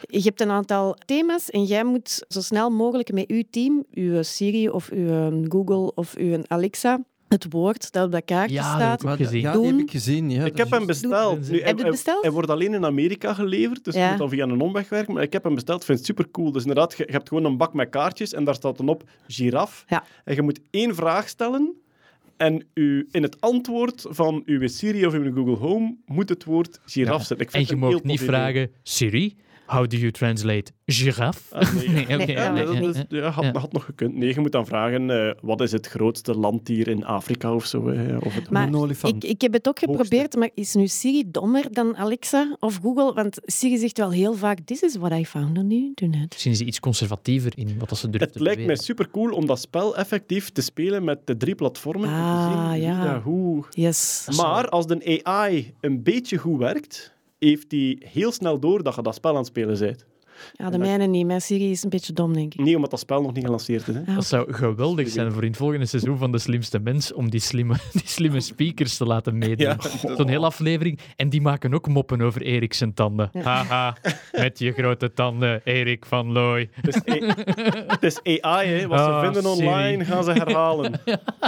je hebt een aantal thema's en jij moet zo snel mogelijk met uw team, uw Siri of uw Google of uw Alexa, het woord dat op dat kaartje Ja, dat staat. heb ik gezien. Ja, heb ik gezien. Ja, Ik dat heb is hem besteld. Nu, hij, Heb je het besteld? hij wordt alleen in Amerika geleverd, dus Ja. je moet dan via een omweg werken. Maar ik heb hem besteld, ik vind het super cool. Dus inderdaad, je, je hebt gewoon een bak met kaartjes en daar staat dan op giraf. Ja. En je moet één vraag stellen. En u, in het antwoord van uw Siri of uw Google Home moet het woord giraf zitten. Ik En je mag niet vragen, Siri, how do you translate giraffe? Ah, nee. [laughs] Nee, oké. Nee, Ja, ja, dat is- ja, had, Ja. had nog gekund. Nee, je moet dan vragen, eh, wat is het grootste landdier in Afrika of zo? of het Maar Een olifant. Ik, ik heb het ook Hoogste. geprobeerd, maar is nu Siri dommer dan Alexa of Google? Want Siri zegt wel heel vaak, this is what I found on the internet. Misschien is ze iets conservatiever in wat ze durft Het te lijkt mij beweren. super cool om dat spel effectief te spelen met de drie platformen. en te Ah, zien ja. hoe Yes. Maar als de AI een beetje goed werkt, heeft hij heel snel door dat je dat spel aan het spelen bent. Ja, de mijne niet. Mijn Siri is een beetje dom, denk ik. Nee, omdat dat spel nog niet gelanceerd is. Hè. Dat zou geweldig zijn voor in het volgende seizoen van De Slimste Mens om die slimme, [laughs] die slimme speakers te laten meedoen. [laughs] Ja. Zo'n hele aflevering. En die maken ook moppen over Erik zijn tanden. Haha, met je grote tanden, Erik van Looy. Het is, A- het is AI, hè. wat ze Ah, vinden Siri. online gaan ze herhalen. [laughs]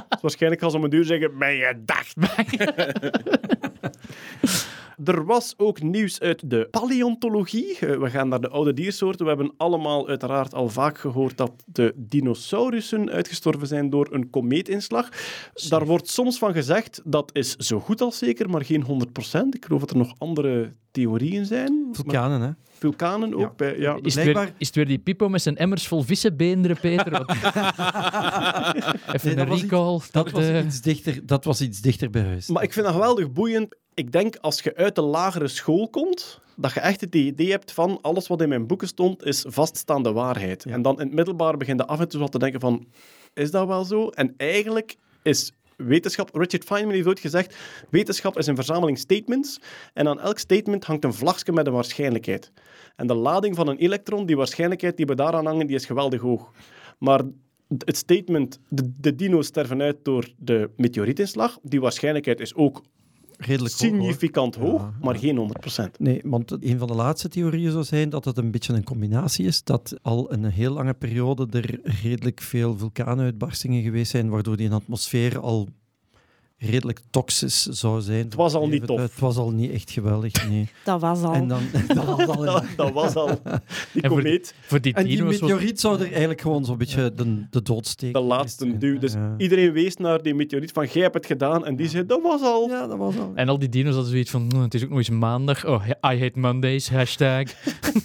Dus waarschijnlijk gaan ze om een duur zeggen, ben je dacht. Er was ook nieuws uit de paleontologie. Eh, We gaan naar de oude diersoorten. We hebben allemaal uiteraard al vaak gehoord dat de dinosaurussen uitgestorven zijn door een komeetinslag. Daar wordt soms van gezegd dat is zo goed als zeker, maar geen 100%. Ik geloof dat er nog andere theorieën zijn. Maar Vulkanen, hè? vulkanen ook. Bij, ja, Is het, weer, is het weer die Pipo met zijn emmers vol vissenbeenderen, Peter? Wat- [laughs] Even Nee, dat een was iets- recall. Dat was, de- iets dichter, dat was iets dichter bij huis. Maar ik vind dat geweldig boeiend. Ik denk als je uit de lagere school komt, dat je echt het idee hebt van alles wat in mijn boeken stond, is vaststaande waarheid. Ja. En dan in het middelbaar begin je af en toe wat te denken van, is dat wel zo? En eigenlijk is wetenschap... Richard Feynman heeft ooit gezegd, wetenschap is een verzameling statements en aan elk statement hangt een vlagje met een waarschijnlijkheid. En de lading van een elektron, die waarschijnlijkheid die we daaraan hangen, die is geweldig hoog. Maar het statement, de, de dino's sterven uit door de meteorietinslag, die waarschijnlijkheid is ook Redelijk hoog, significant hoog, Ja, maar ja. geen 100%. Nee, want een van de laatste theorieën zou zijn dat het een beetje een combinatie is. Dat al een heel lange periode er redelijk veel vulkaanuitbarstingen geweest zijn, waardoor die atmosfeer al redelijk toxisch zou zijn. Het was al niet tof. Het was al niet echt geweldig, nee. [laughs] Dat was al. En dan, [laughs] dat was al Dat, [laughs] dat was al die En voor- komeet, Voor die En die meteoriet zou er eigenlijk gewoon zo'n beetje de, de dood steken. de laatste duw. Dus Ja. iedereen wees naar die meteoriet van, jij hebt het gedaan. En die zei, dat was al. Ja, dat was al. En al die dino's hadden zoiets van, "Oh, het is ook nog eens maandag. Oh, I hate Mondays, hashtag.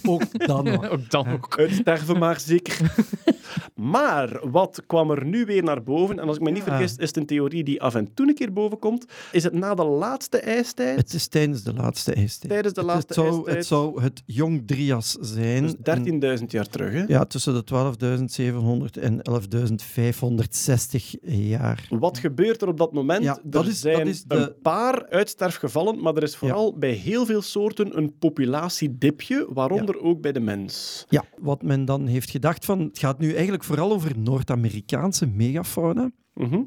Ook dan [laughs] nog. ook dan ook. Uitsterven maar zeker. [laughs] maar wat kwam er nu weer naar boven? En als ik me niet Ja. vergis, is het een theorie die af en toe een keer boven komt. Is het na de laatste ijstijd? Het is tijdens de laatste ijstijd. Tijdens de Het- laatste het, zou, ijstijd. Het zou het Jong Drias zijn. Dus En- 13.000 jaar terug, hè? Ja, tussen de 12.700 en 11.560 jaar. Wat gebeurt er op dat moment? Ja, dat er is- zijn dat is de- een paar uitsterfgevallen, maar er is vooral bij heel veel soorten een populatiedipje, waaronder ook bij de mens. Ja, wat men dan heeft gedacht van, het gaat nu eigenlijk vooral over Noord-Amerikaanse megafauna. Mhm.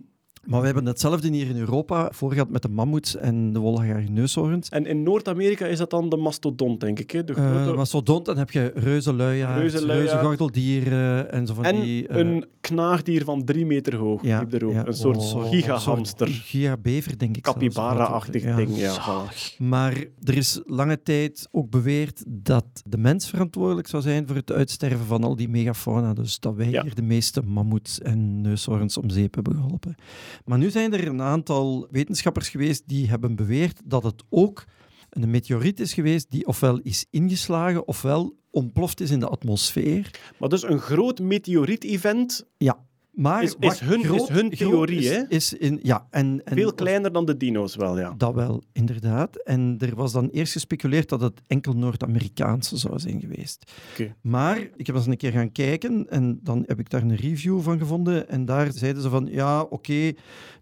Maar we hebben hetzelfde hier in Europa voor gehad met de mammoets en de wollige neushoorns. En in Noord-Amerika is dat dan de mastodont, denk ik. Hè? De Eh grote... mastodont, dan heb je reuzenluiaards, Reuzenluiaard. reuzengordeldieren en zo van en die... eh, een knaagdier van drie meter hoog, ja, liep er ook. ja, een soort oh, gigahamster. een soort gigabever, denk ik. zelfs. Capybara-achtig Ja. ding, ja. Maar er is lange tijd ook beweerd dat de mens verantwoordelijk zou zijn voor het uitsterven van al die megafauna. Dus dat wij Ja. hier de meeste mammoets en neushoorns om zeep hebben geholpen. Maar nu zijn er een aantal wetenschappers geweest die hebben beweerd dat het ook een meteoriet is geweest die ofwel is ingeslagen ofwel ontploft is in de atmosfeer. Maar dus een groot meteoriet-event, Ja. Maar Is- is hun- is hun theorie, is, in, ja, en, en veel kleiner dan de dino's wel, ja. Dat wel, inderdaad. En er was dan eerst gespeculeerd dat het enkel Noord-Amerikaanse zou zijn geweest. Oké. Maar ik heb eens een keer gaan kijken en dan heb ik daar een review van gevonden. En daar zeiden ze van, ja, oké,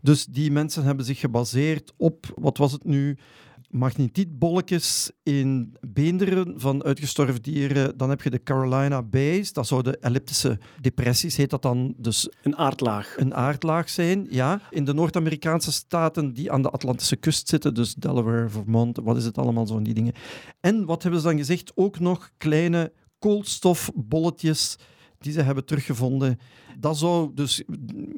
dus die mensen hebben zich gebaseerd op, wat was het nu, magnetietbolletjes in beenderen van uitgestorven dieren. Dan heb je de Carolina Bays, dat zouden elliptische depressies, heet dat dan. Dus Een aardlaag. een aardlaag zijn. Ja. In de Noord-Amerikaanse staten die aan de Atlantische kust zitten, dus Delaware, Vermont, wat is het allemaal, zo'n die dingen. En wat hebben ze dan gezegd? Ook nog kleine koolstofbolletjes die ze hebben teruggevonden. Dat zou dus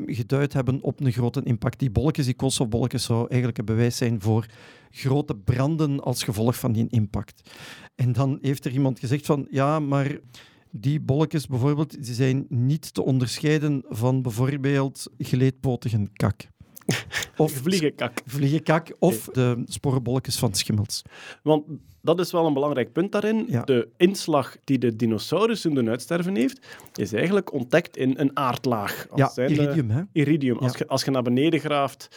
geduid hebben op een grote impact. Die bolletjes, die koolstofbolletjes, zou eigenlijk een bewijs zijn voor grote branden als gevolg van die impact. En dan heeft er iemand gezegd van, ja, maar die bolletjes bijvoorbeeld, die zijn niet te onderscheiden van bijvoorbeeld geleedpotige kak. [laughs] Of Vliegenkak. vliegenkak of de sporenbolletjes van schimmels. Want dat is wel een belangrijk punt daarin. Ja. De inslag die de dinosaurussen doen uitsterven heeft, is eigenlijk ontdekt in een aardlaag. Als Ja, iridium, hè? iridium. Als, Ja. je, als je naar beneden graaft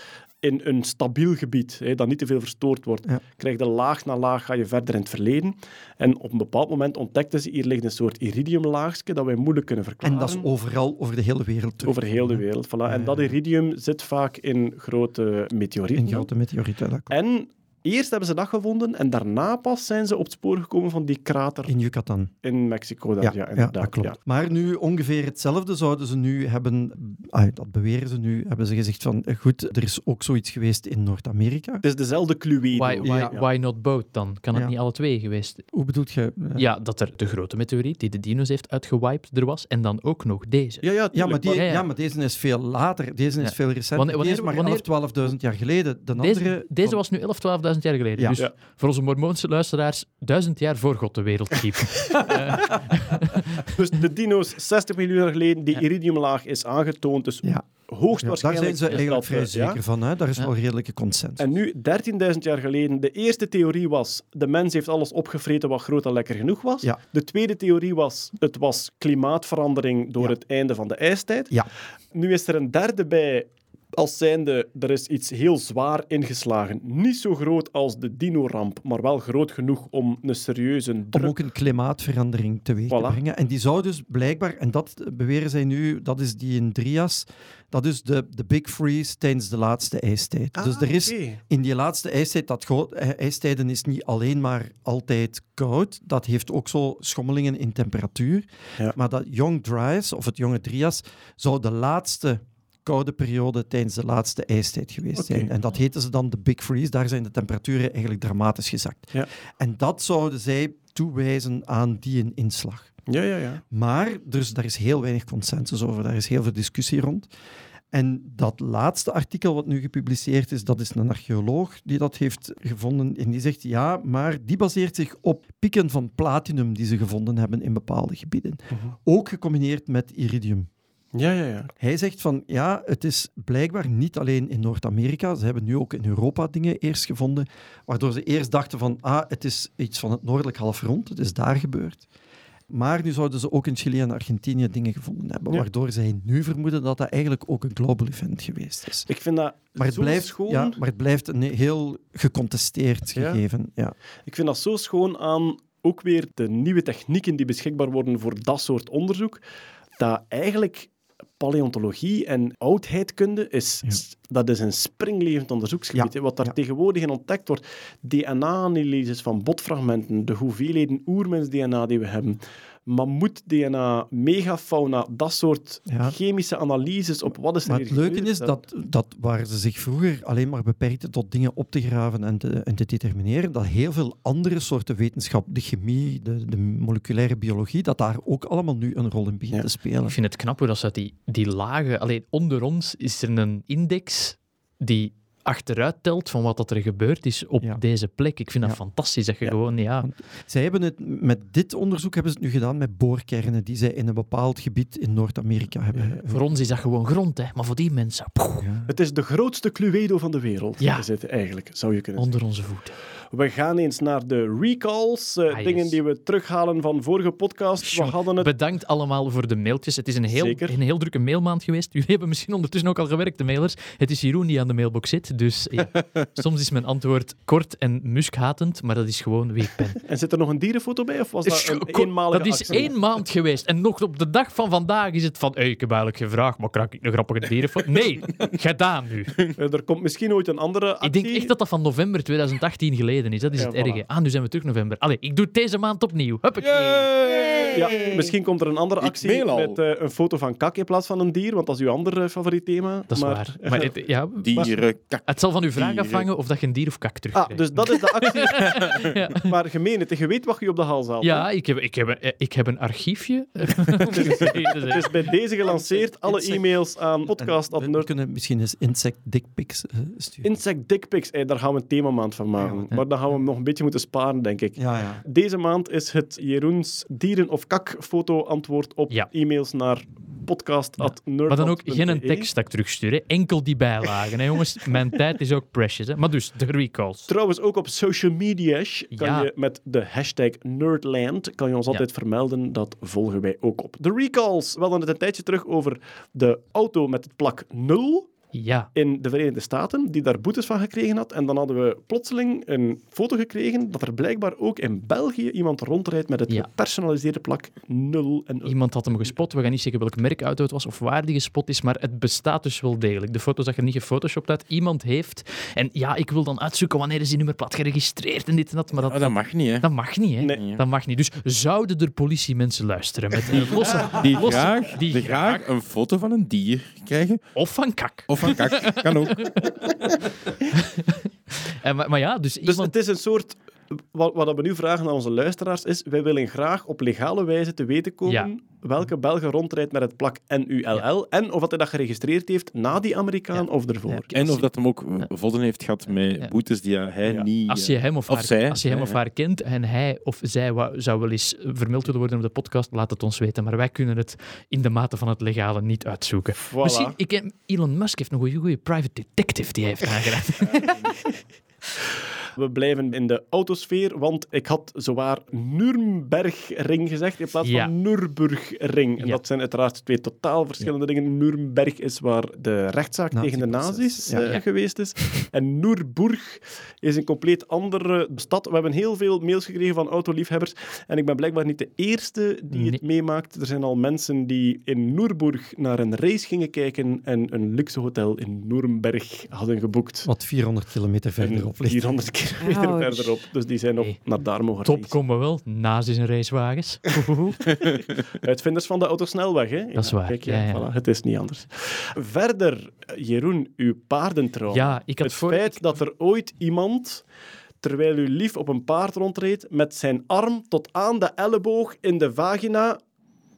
in een stabiel gebied, hè, dat niet te veel verstoord wordt, Ja. krijg je laag na laag ga je verder in het verleden. En op een bepaald moment ontdekten ze, hier ligt een soort iridiumlaagje dat wij moeilijk kunnen verklaren. En dat is overal over de hele wereld terug. over heel de wereld. Voilà. En Ja, dat iridium zit vaak in grote meteorieten. In grote meteorieten. dat klopt. En eerst hebben ze dat gevonden en daarna pas zijn ze op het spoor gekomen van die krater In Yucatan. in Mexico. Dat, Ja, ja, ja, inderdaad. dat klopt. ja. Maar nu ongeveer hetzelfde zouden ze nu hebben, ah, dat beweren ze nu, hebben ze gezegd van, eh, goed, er is ook zoiets geweest in Noord-Amerika. Het is dezelfde Cluedo. Why, why, Ja. why not both dan? Kan het Ja. niet alle twee geweest? Hoe bedoelt je? eh, Ja, dat er de grote meteoriet die de dino's heeft uitgewiped er was. En dan ook nog deze. Ja, ja, Ja maar, die, Ja, ja, ja. maar deze is veel later. Deze is Ja. veel recenter. Wanneer- wanneer- deze is maar wanneer- 11, 12.000 jaar geleden. De andere... Deze, deze was nu 11, 12.000 jaar geleden. Ja. Dus Ja. voor onze mormoonse luisteraars, duizend jaar voor God de wereld schiep. [laughs] Dus de dino's 60 miljoen jaar geleden, die iridiumlaag is aangetoond. Dus Ja. Ja, daar hoogstwaarschijnlijk zijn ze eigenlijk vrij eh, ja. zeker van. Hè? Daar is Ja. wel redelijke consensus. En nu, 13.000 jaar geleden, de eerste theorie was de mens heeft alles opgevreten wat groot en lekker genoeg was. Ja. De tweede theorie was het was klimaatverandering door Ja. het einde van de ijstijd. Ja. Nu is er een derde bij als zijnde er is iets heel zwaar ingeslagen. Niet zo groot als de dino-ramp, maar wel groot genoeg om een serieuze om druk... ook een klimaatverandering teweeg te Voilà. brengen. En die zou dus blijkbaar, en dat beweren zij nu, dat is die in Drias, dat is de, de Big Freeze tijdens de laatste ijstijd. dus Ah, er is in die laatste ijstijd, dat eh, ijstijden is niet alleen maar altijd koud, dat heeft ook zo schommelingen in temperatuur. Ja. Maar dat Young Dryas, of het jonge Drias, zou de laatste koude periode tijdens de laatste ijstijd geweest zijn. En dat heten ze dan de Big Freeze. Daar zijn de temperaturen eigenlijk dramatisch gezakt. Ja. En dat zouden zij toewijzen aan die een inslag. Ja, ja, ja. Maar dus, daar is heel weinig consensus over, daar is heel veel discussie rond. En dat laatste artikel wat nu gepubliceerd is, dat is een archeoloog die dat heeft gevonden. En die zegt, ja, maar die baseert zich op pieken van platinum die ze gevonden hebben in bepaalde gebieden. Ook gecombineerd met iridium. Ja, ja, ja. Hij zegt van ja, het is blijkbaar niet alleen in Noord-Amerika. Ze hebben nu ook in Europa dingen eerst gevonden, waardoor ze eerst dachten van ah, het is iets van het noordelijk halfrond, het is daar gebeurd. Maar nu zouden ze ook in Chili en Argentinië dingen gevonden hebben, Ja. waardoor zij nu vermoeden dat dat eigenlijk ook een global event geweest is. Ik vind dat Maar het, zo blijft, schoon. ja, maar het blijft een heel gecontesteerd Ja. gegeven. Ja. Ik vind dat zo schoon aan ook weer de nieuwe technieken die beschikbaar worden voor dat soort onderzoek. Dat eigenlijk paleontologie en oudheidkunde is, dat is een springlevend onderzoeksgebied. Ja. Wat daar Ja. tegenwoordig in ontdekt wordt, DNA-analyses van botfragmenten, de hoeveelheden oermens-DNA die we hebben, mammoet-DNA, megafauna, dat soort Ja. chemische analyses op wat is er Maar hier het leuke gebeurd, is dat, dat waar ze zich vroeger alleen maar beperkten tot dingen op te graven en te, en te determineren, dat heel veel andere soorten wetenschap, de chemie, de, de moleculaire biologie, dat daar ook allemaal nu een rol in begint Ja. te spelen. Ik vind het knap hoe dat ze uit die, die lagen... Alleen onder ons is er een index die achteruit telt van wat dat er gebeurd is op Ja. deze plek. Ik vind dat Ja. fantastisch dat je Ja. gewoon... Ja, Zij hebben het met dit onderzoek hebben ze het nu gedaan met boorkernen die zij in een bepaald gebied in Noord-Amerika hebben. voor ons is dat gewoon grond, hè. Maar voor die mensen. Het is de grootste Cluedo van de wereld. Ja. Is het eigenlijk, zou je kunnen onder onze voeten. We gaan eens naar de recalls, eh, Ah, yes. dingen die we terughalen van vorige podcasts. We hadden het... Bedankt allemaal voor de mailtjes. Het is een heel, Zeker. een heel drukke mailmaand geweest. Jullie hebben misschien ondertussen ook al gewerkt, de mailers. Het is Jeroen die aan de mailbox zit. Dus ja, [laughs] soms is mijn antwoord kort en muskhatend, maar dat is gewoon wie ik ben. En zit er nog een dierenfoto bij, of was dat een eenmalige dat is actie? één maand geweest. En nog op de dag van vandaag is het van, hey, ik heb eigenlijk gevraagd, maar krijg ik een grappige dierenfoto? [laughs] Nee, gedaan nu. Eh, Er komt misschien ooit een andere actie. Ik denk echt dat dat van november 2018 geleden is. Dat is Ja, het voilà. erge. Ah, nu zijn we terug november. Allee, ik doe het deze maand opnieuw. Huppakee. Ja, misschien komt er een andere actie met eh, een foto van kak in plaats van een dier, want dat is uw ander eh, favoriet thema. Dat is maar, waar. Maar het, ja, [laughs] Dieren, kak. het zal van uw vraag Dieren. afhangen of dat je een dier of kak Ah, terugkrijgt. dus dat is de actie. [laughs] Ja. Maar gemeen het, je weet wat je op de hals haalt. Ja, hè? ik heb, ik heb, een- ik heb een archiefje. [laughs] Het is bij deze gelanceerd. Alle Insect- e-mails aan En podcast we, we kunnen misschien eens insect dickpics eh, sturen. Insect dickpics, hey, daar gaan we een themamaand van maken. Ja. Maar dan gaan we hem nog een beetje moeten sparen, denk ik. ja, ja. Deze maand is het Jeroens dieren- of kak-foto antwoord op Ja. e-mails naar podcast.nerdland.be. Maar dan ook geen tekst dat ik terugstuur. Hè. Enkel die bijlagen. Hè, jongens, [laughs] mijn tijd is ook precious. Hè. Maar dus, de recalls. Trouwens, ook op social media kan Ja. je met de hashtag Nerdland kan je ons altijd vermelden. Dat volgen wij ook op. De recalls. We hadden het een tijdje terug over de auto met het plak 0 Ja. in de Verenigde Staten, die daar boetes van gekregen had. En dan hadden we plotseling een foto gekregen dat er blijkbaar ook in België iemand rondrijdt met het Ja. gepersonaliseerde plak 0 en 0. Iemand had hem gespot. We gaan niet zeggen welk merkauto het was of waar die gespot is, maar het bestaat dus wel degelijk. De foto zag er niet gefotoshopt uit. Iemand heeft... En ja, ik wil dan uitzoeken wanneer is die nummerplaat geregistreerd en dit en dat, maar dat, Oh, dat mag niet, hè. dat mag niet, hè. Nee. Dat mag niet. Dus zouden er politiemensen luisteren met een losse... Die losse- graag, die die graag een foto van een dier krijgen. Of van kak. Of van kak. Kan ook. [laughs] En, maar, maar ja, dus, Dus iemand... het is een soort... Wat, wat we nu vragen aan onze luisteraars is, wij willen graag op legale wijze te weten komen Ja. welke Belgen rondrijdt met het plak NULL en of dat hij dat geregistreerd heeft na die Amerikaan of ervoor. En of dat hem ook vodden heeft gehad met Ja. boetes die hij Ja. niet... Als je hem of, of haar, zij, als je hem of haar kent en hij of zij zou wel eens vermeld willen worden op de podcast, laat het ons weten. Maar wij kunnen het in de mate van het legale niet uitzoeken. Voilà. Misschien, ik, Elon Musk heeft een goede, goede private detective die hij heeft aangeraakt. [laughs] [laughs] We blijven in de autosfeer, want ik had zowaar Nürnbergring gezegd in plaats Ja. van Nürburgring. En Ja. dat zijn uiteraard twee totaal verschillende dingen. Nürnberg is waar de rechtszaak tegen de nazi's Ja. eh, Ja. geweest is. En Nürburg is een compleet andere stad. We hebben heel veel mails gekregen van autoliefhebbers. En ik ben blijkbaar niet de eerste die het meemaakt. Er zijn al mensen die in Nürburg naar een race gingen kijken en een luxe hotel in Nürnberg hadden geboekt. Wat 400 kilometer verderop ligt. 400 kilometer [laughs] Ouch. verderop. Dus die zijn nog Hey. naar daar mogen Top reizen. komen wel, naast in zijn racewagens. Uitvinders van de autosnelweg, hè? Dat is waar, Kijk, ja, ja. Voilà, het is niet anders. Verder, Jeroen, uw paardentrouw. Ja, ik had het voor... feit dat er ooit iemand, terwijl u lief op een paard rondreed, met zijn arm tot aan de elleboog in de vagina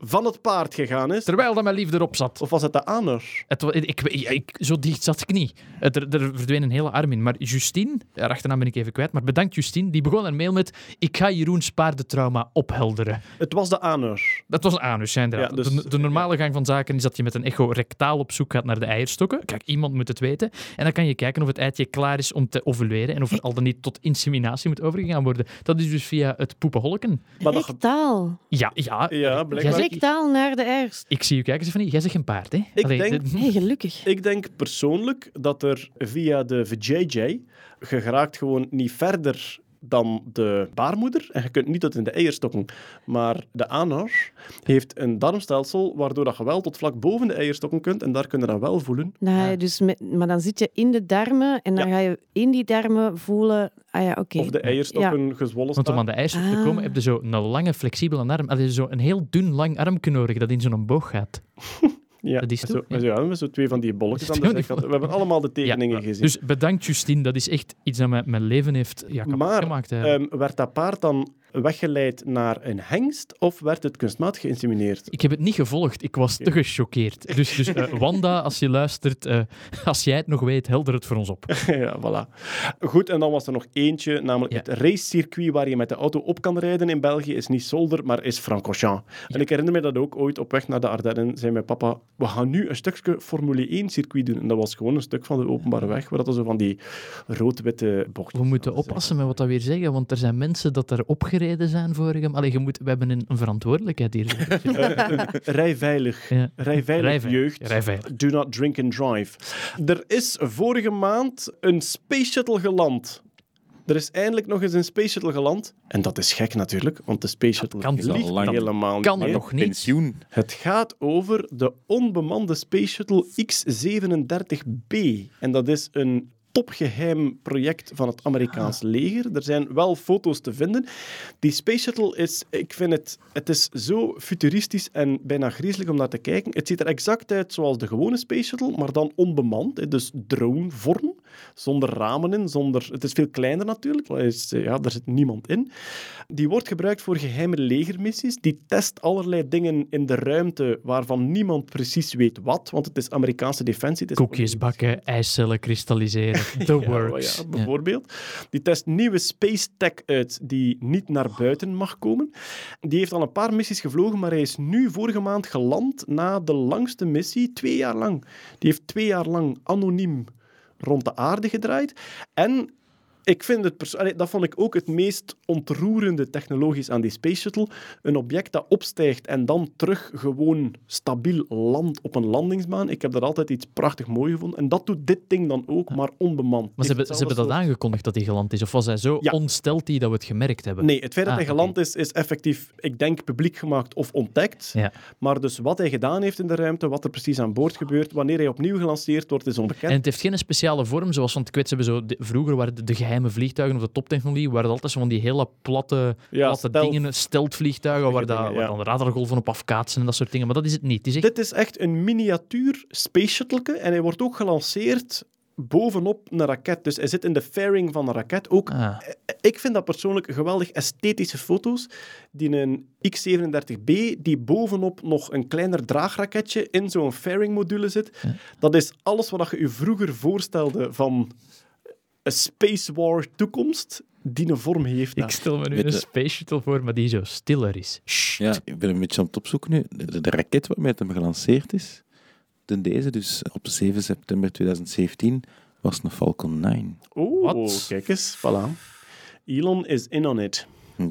van het paard gegaan is. Terwijl dat mijn liefde erop zat. Of was het de anus? Het, ik, ik, ik- zo dicht zat ik niet. Het, er, er verdween een hele arm in. Maar Justine, haar achternaam ben ik even kwijt, maar bedankt Justine, die begon een mail met ik ga Jeroens paardentrauma ophelderen. Het was de anus. Dat was een anus, ja, inderdaad. Ja, dus- de, de normale gang van zaken is dat je met een echo rectaal op zoek gaat naar de eierstokken. Kijk, iemand moet het weten. En dan kan je kijken of het eitje klaar is om te ovuleren en of er al dan niet tot inseminatie moet overgegaan worden. Dat is dus via het poepenholken. Rectaal. Ja, ja. Ja, blijkbaar. Naar de eerst. Ik zie u kijken, Stefanie. Jij zegt een paard, hè? Ik Allee, denk- de- Hey, gelukkig. Ik denk persoonlijk dat er via de VJJ je geraakt gewoon niet verder dan de baarmoeder. En je kunt niet tot in de eierstokken. Maar de anus heeft een darmstelsel waardoor dat je wel tot vlak boven de eierstokken kunt. En daar kun je dan wel voelen. Ga je dus met, maar dan zit je in de darmen en dan Ja. ga je in die darmen voelen... Ah ja, oké. Of de eierstokken gezwollen Want om aan staan. de eierstokken te Ah. komen, heb je zo een lange, flexibele arm. Allee, zo een heel dun, lang armje nodig dat in zo'n boog gaat. [laughs] Ja, dat is zo, toch, ja. zo twee van die bolletjes aan de zijkant. We hebben allemaal de tekeningen gezien. Dus bedankt, Justine. Dat is echt iets dat mijn, mijn leven heeft ja, kapot maar gemaakt. eigenlijk. ehm, werd dat paard dan weggeleid naar een hengst of werd het kunstmatig geïnsemineerd? ik heb het niet gevolgd. Ik was te gechoqueerd. Dus, dus eh, [laughs] Wanda, als je luistert, eh, als jij het nog weet, helder het voor ons op. [laughs] ja, voilà. Goed, en dan was er nog eentje, namelijk Ja. het racecircuit waar je met de auto op kan rijden in België is niet Zolder, maar is Francorchamps. En ik herinner me dat ook ooit op weg naar de Ardennen zei mijn papa, we gaan nu een stukje Formule 1 circuit doen. En dat was gewoon een stuk van de openbare weg, waar dat er zo van die rood-witte bochten We moeten oppassen met wat we weer zeggen, want er zijn mensen dat daar opgereden zijn vorige Allee, je moet, we hebben een, een verantwoordelijkheid hier. [laughs] Rij veilig. Ja. Rij veilig, Rij veilig. jeugd. Rij veilig. Do not drink and drive. Er is vorige maand een Space Shuttle geland. Er is eindelijk nog eens een Space Shuttle geland. En dat is gek natuurlijk, want de Space Shuttle kan vliegt al lang. helemaal Kan niet nog niet. Pensioen. Het gaat over de onbemande Space Shuttle X-37B. En dat is een topgeheim project van het Amerikaans leger. Er zijn wel foto's te vinden. Die Space Shuttle is, ik vind het, het is zo futuristisch en bijna griezelig om naar te kijken. Het ziet er exact uit zoals de gewone Space Shuttle, maar dan onbemand. Dus dronevorm, zonder ramen in, zonder... Het is veel kleiner natuurlijk. Is, eh, Ja, daar zit niemand in. Die wordt gebruikt voor geheime legermissies. Die test allerlei dingen in de ruimte waarvan niemand precies weet wat, want het is Amerikaanse defensie. Het is Koekjes bakken, ijscellen kristalliseren. [laughs] The ja, works. ja, bijvoorbeeld. Die test nieuwe space tech uit die niet naar buiten mag komen. Die heeft al een paar missies gevlogen, maar hij is nu vorige maand geland na de langste missie, twee jaar lang. Die heeft twee jaar lang anoniem rond de aarde gedraaid. En ik vind het perso- Allee, dat vond ik ook het meest ontroerende technologisch aan die Space Shuttle. Een object dat opstijgt en dan terug gewoon stabiel landt op een landingsbaan. Ik heb dat altijd iets prachtig mooi gevonden. En dat doet dit ding dan ook, maar onbemand. Maar ze hebben, ze hebben dat aangekondigd dat hij geland is? Of was hij zo Ja. ontsteld die dat we het gemerkt hebben? Nee, het feit dat Ah, hij geland is, is effectief, ik denk, publiek gemaakt of ontdekt. Ja. Maar dus wat hij gedaan heeft in de ruimte, wat er precies aan boord gebeurt, wanneer hij opnieuw gelanceerd wordt, is onbekend. En het heeft geen speciale vorm, zoals want ik weet, ze hebben zo, de- vroeger waren de, de geheime vliegtuigen of de toptechnologie, waren het altijd zo van die hele platte, Ja, platte dingen, stealth-vliegtuigen, waar, dat, waar ja. dan radargolven op afkaatsen en dat soort dingen. Maar dat is het niet. Het is echt Dit is echt een miniatuur space shuttle en hij wordt ook gelanceerd bovenop een raket. Dus hij zit in de fairing van een raket. Ook, Ah. Ik vind dat persoonlijk geweldig esthetische foto's. Die een X-37B, die bovenop nog een kleiner draagraketje in zo'n fairing module zit. Dat is alles wat je je vroeger voorstelde van Space War toekomst, die een vorm heeft. Ik stel me nu Weet een je- space shuttle voor, maar die zo stiller is. Ja, ik ben een beetje aan het opzoeken nu. De, de raket waarmee het hem gelanceerd is, ten deze, dus op 7 september 2017, was een Falcon 9. Oeh, Wat? kijk eens, voilà. Elon is in on it.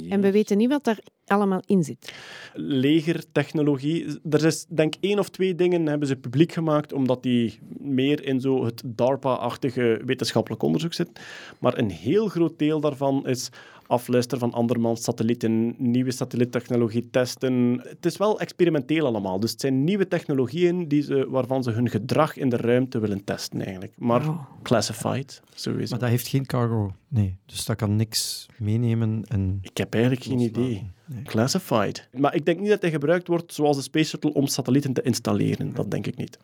En we weten niet wat daar allemaal in zit. legertechnologie. Er is denk ik één of twee dingen hebben ze publiek gemaakt, omdat die meer in zo het DARPA-achtige wetenschappelijk onderzoek zitten. Maar een heel groot deel daarvan is afluisteren van andermans satellieten, nieuwe satelliettechnologie testen. Het is wel experimenteel allemaal. Dus het zijn nieuwe technologieën die ze, waarvan ze hun gedrag in de ruimte willen testen eigenlijk. Maar Oh. classified, sowieso. Maar dat heeft geen cargo. Nee, dus dat kan niks meenemen. En... Ik heb eigenlijk geen idee. Nee. Classified. Maar ik denk niet dat hij gebruikt wordt zoals de Space Shuttle om satellieten te installeren. Dat denk ik niet.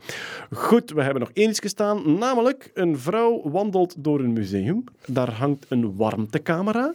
Goed, we hebben nog één iets gestaan. Namelijk, een vrouw wandelt door een museum. Daar hangt een warmtecamera.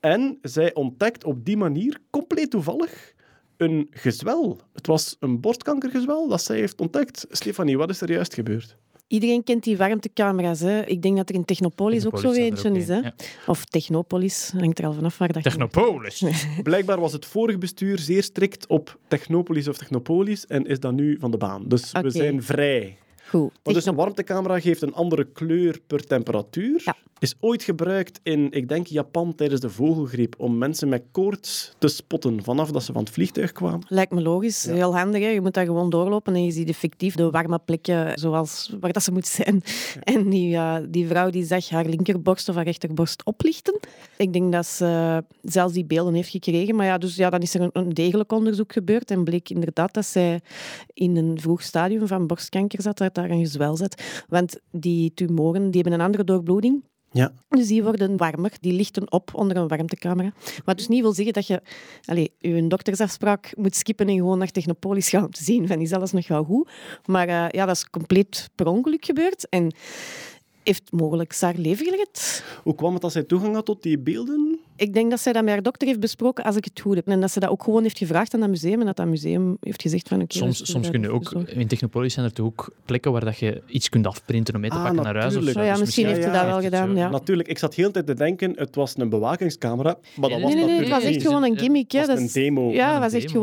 En zij ontdekt op die manier, compleet toevallig, een gezwel. Het was een borstkankergezwel dat zij heeft ontdekt. Stefanie, wat is er juist gebeurd? Iedereen kent die warmtecamera's. Hè. Ik denk dat er in Technopolis, ook zo eentje is. Hè. Of Technopolis, hangt er al vanaf waar dat je- Technopolis. Blijkbaar was het vorige bestuur zeer strikt op Technopolis of Technopolis en is dat nu van de baan. Dus we zijn vrij. Goed. Maar dus een warmtecamera geeft een andere kleur per temperatuur. Ja. Is ooit gebruikt in, ik denk, Japan tijdens de vogelgriep om mensen met koorts te spotten vanaf dat ze van het vliegtuig kwamen. Lijkt me logisch. Heel handig. Hè. Je moet daar gewoon doorlopen en je ziet effectief de warme plekken zoals waar dat ze moet zijn. En die, eh, die vrouw die zag haar linkerborst of haar rechterborst oplichten. Ik denk dat ze zelfs die beelden heeft gekregen. Maar ja, dus ja, dan is er een, een degelijk onderzoek gebeurd en bleek inderdaad dat zij in een vroeg stadium van borstkanker zat, dat daar een gezwel zat. Want die tumoren die hebben een andere doorbloeding. Ja. Dus die worden warmer, die lichten op onder een warmtecamera. Wat dus niet wil zeggen dat je allez, je doktersafspraak moet skippen en gewoon naar Technopolis gaan om te zien van is alles nog wel goed. Maar eh, ja, dat is compleet per ongeluk gebeurd en heeft mogelijk haar leven gered. Hoe kwam het dat zij toegang had tot die beelden? Ik denk dat zij dat met haar dokter heeft besproken, als ik het goed heb. En dat ze dat ook gewoon heeft gevraagd aan dat museum en dat dat museum heeft gezegd van oké... Soms, soms kun je ook, in Technopolis zijn er toch ook plekken waar dat je iets kunt afprinten om mee te Ah, pakken naar huis. Of zo. Ja, Dus misschien heeft ze dat wel gedaan, ja. Natuurlijk, ik zat heel de tijd te denken, het was een bewakingscamera, maar dat Nee, was Nee, nee, nee, het was echt gewoon een gimmick. hè. Het was Dat een is- demo. Ja, Een het was echt demo,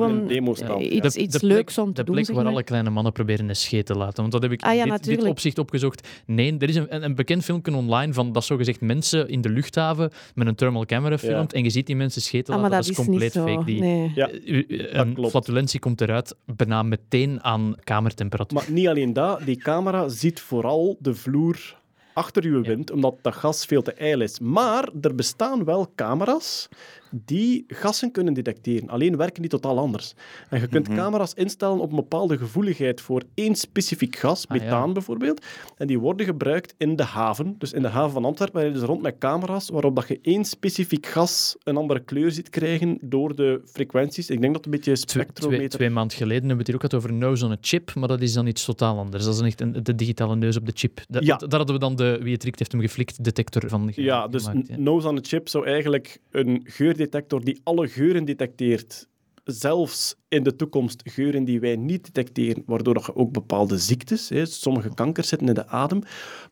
gewoon De- iets, De- iets de plek- leuks om te De doen. plek zeg waar alle kleine mannen proberen een scheet te laten. Want dat heb ik Ah in dit, dit opzicht opgezocht. Nee, er is een, een, een bekend filmpje online van dat zogezegd mensen in de luchthaven met een thermal camera gefilmd en je ziet die mensen scheten Ah, laten. dat dat is is niet compleet zo. fake. Die, Nee. Ja, Eh, een klopt. flatulentie komt eruit bijna meteen aan kamertemperatuur. Maar niet alleen dat, die camera ziet vooral de vloer achter uw wind, omdat dat gas veel te ijl is. Maar er bestaan wel camera's die gassen kunnen detecteren. Alleen werken die totaal anders. En je kunt camera's instellen op een bepaalde gevoeligheid voor één specifiek gas, Ah, ja. methaan bijvoorbeeld. En die worden gebruikt in de haven. Dus in de haven van Antwerpen rijden ze rond met camera's waarop dat je één specifiek gas een andere kleur ziet krijgen door de frequenties. Ik denk dat het een beetje Twee, twee, spectrometer... twee maanden geleden hebben we het hier ook gehad over nose on a chip, maar dat is dan iets totaal anders. Dat is echt een, de digitale neus op de chip. Ja. daar hadden we dan de, wie het riekt heeft hem geflikt, detector van Ja, dus gemaakt, ja. nose on a chip zou eigenlijk een geurdetector die alle geuren detecteert, zelfs in de toekomst geuren die wij niet detecteren, waardoor dat je ook bepaalde ziektes, hè, sommige kankers zitten in de adem.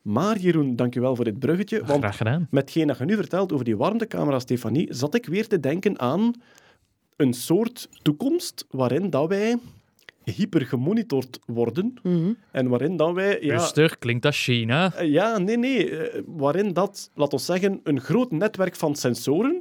Maar Jeroen, dankjewel voor dit bruggetje, want Graag gedaan. met hetgeen dat je nu vertelt over die warmtecamera, Stefanie, zat ik weer te denken aan een soort toekomst waarin dat wij hyper gemonitord worden Mhm. en waarin dat wij... Ja, Rustig, klinkt als China. eh, Ja, nee, nee. eh, Waarin dat, laten we zeggen, een groot netwerk van sensoren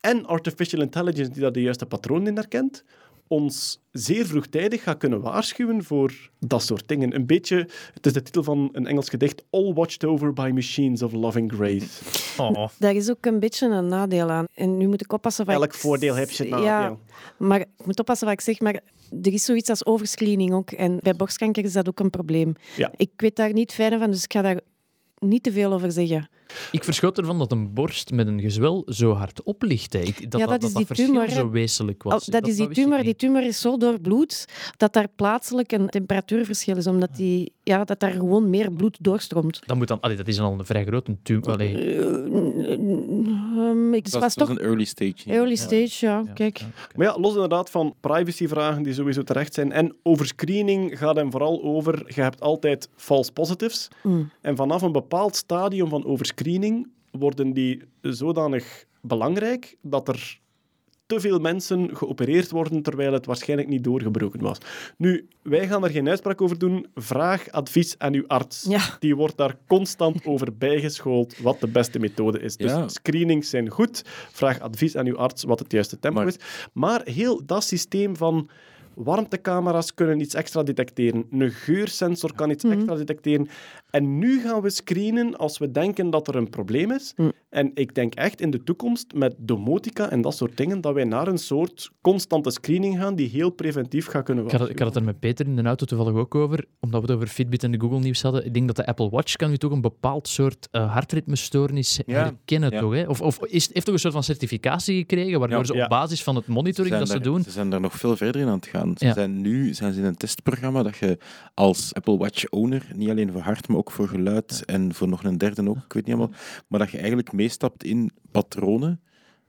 en artificial intelligence die daar de juiste patronen in herkent, ons zeer vroegtijdig gaat kunnen waarschuwen voor dat soort dingen. Een beetje, het is de titel van een Engels gedicht, All Watched Over by Machines of Loving Grace. Oh. Daar is ook een beetje een nadeel aan. En nu moet ik oppassen wat Elk ik- voordeel heb je het nadeel. Ja, maar ik moet oppassen wat ik zeg, maar er is zoiets als overscreening ook. En bij borstkanker is dat ook een probleem. Ja. Ik weet daar niet fijn van, dus ik ga daar niet te veel over zeggen. Ik verschoot ervan dat een borst met een gezwel zo hard oplicht. hè. Ik, dat, Ja, dat, dat is dat, die verschil tumor, zo wezenlijk was. Al- dat, is die tumor. Die tumor is zo door bloed dat daar plaatselijk een temperatuurverschil is, omdat die, ja, dat daar gewoon meer bloed doorstroomt. Dat, moet dan, allee, dat is al een vrij grote tumor. Allee, Ehm, ik Dat, was is- dat toch een early stage. ja. early stage, ja. Kijk. Maar ja, los inderdaad van privacyvragen die sowieso terecht zijn. En over screening gaat hem vooral over, je hebt altijd false positives. Mm. En vanaf een bepaald stadium van overscreening worden die zodanig belangrijk dat er te veel mensen geopereerd worden terwijl het waarschijnlijk niet doorgebroken was. Nu, wij gaan er geen uitspraak over doen. Vraag advies aan uw arts. Ja. Die wordt daar constant [laughs] over bijgeschoold wat de beste methode is. Dus Ja. screenings zijn goed. Vraag advies aan uw arts wat het juiste tempo Maar- is. Maar heel dat systeem van warmtecamera's kunnen iets extra detecteren. Een geursensor kan iets extra detecteren. En nu gaan we screenen als we denken dat er een probleem is. Mm. En ik denk echt in de toekomst met domotica en dat soort dingen, dat wij naar een soort constante screening gaan die heel preventief gaat kunnen Ik had, het- ik had het er met Peter in de auto toevallig ook over, omdat we het over Fitbit en de Google Nieuws hadden. Ik denk dat de Apple Watch kan u toch een bepaald soort eh hartritmestoornis Ja. herkennen, Ja. toch? Hè? Of, of is, heeft toch een soort van certificatie gekregen, waardoor Ja. ze Ja. op basis van het monitoring dat ze doen... Ze zijn daar nog veel verder in aan het gaan. Ze Ja. zijn nu zijn ze in een testprogramma dat je als Apple Watch owner, niet alleen voor hart, maar ook voor geluid en voor nog een derde ook, ik weet niet allemaal, maar dat je eigenlijk meestapt in patronen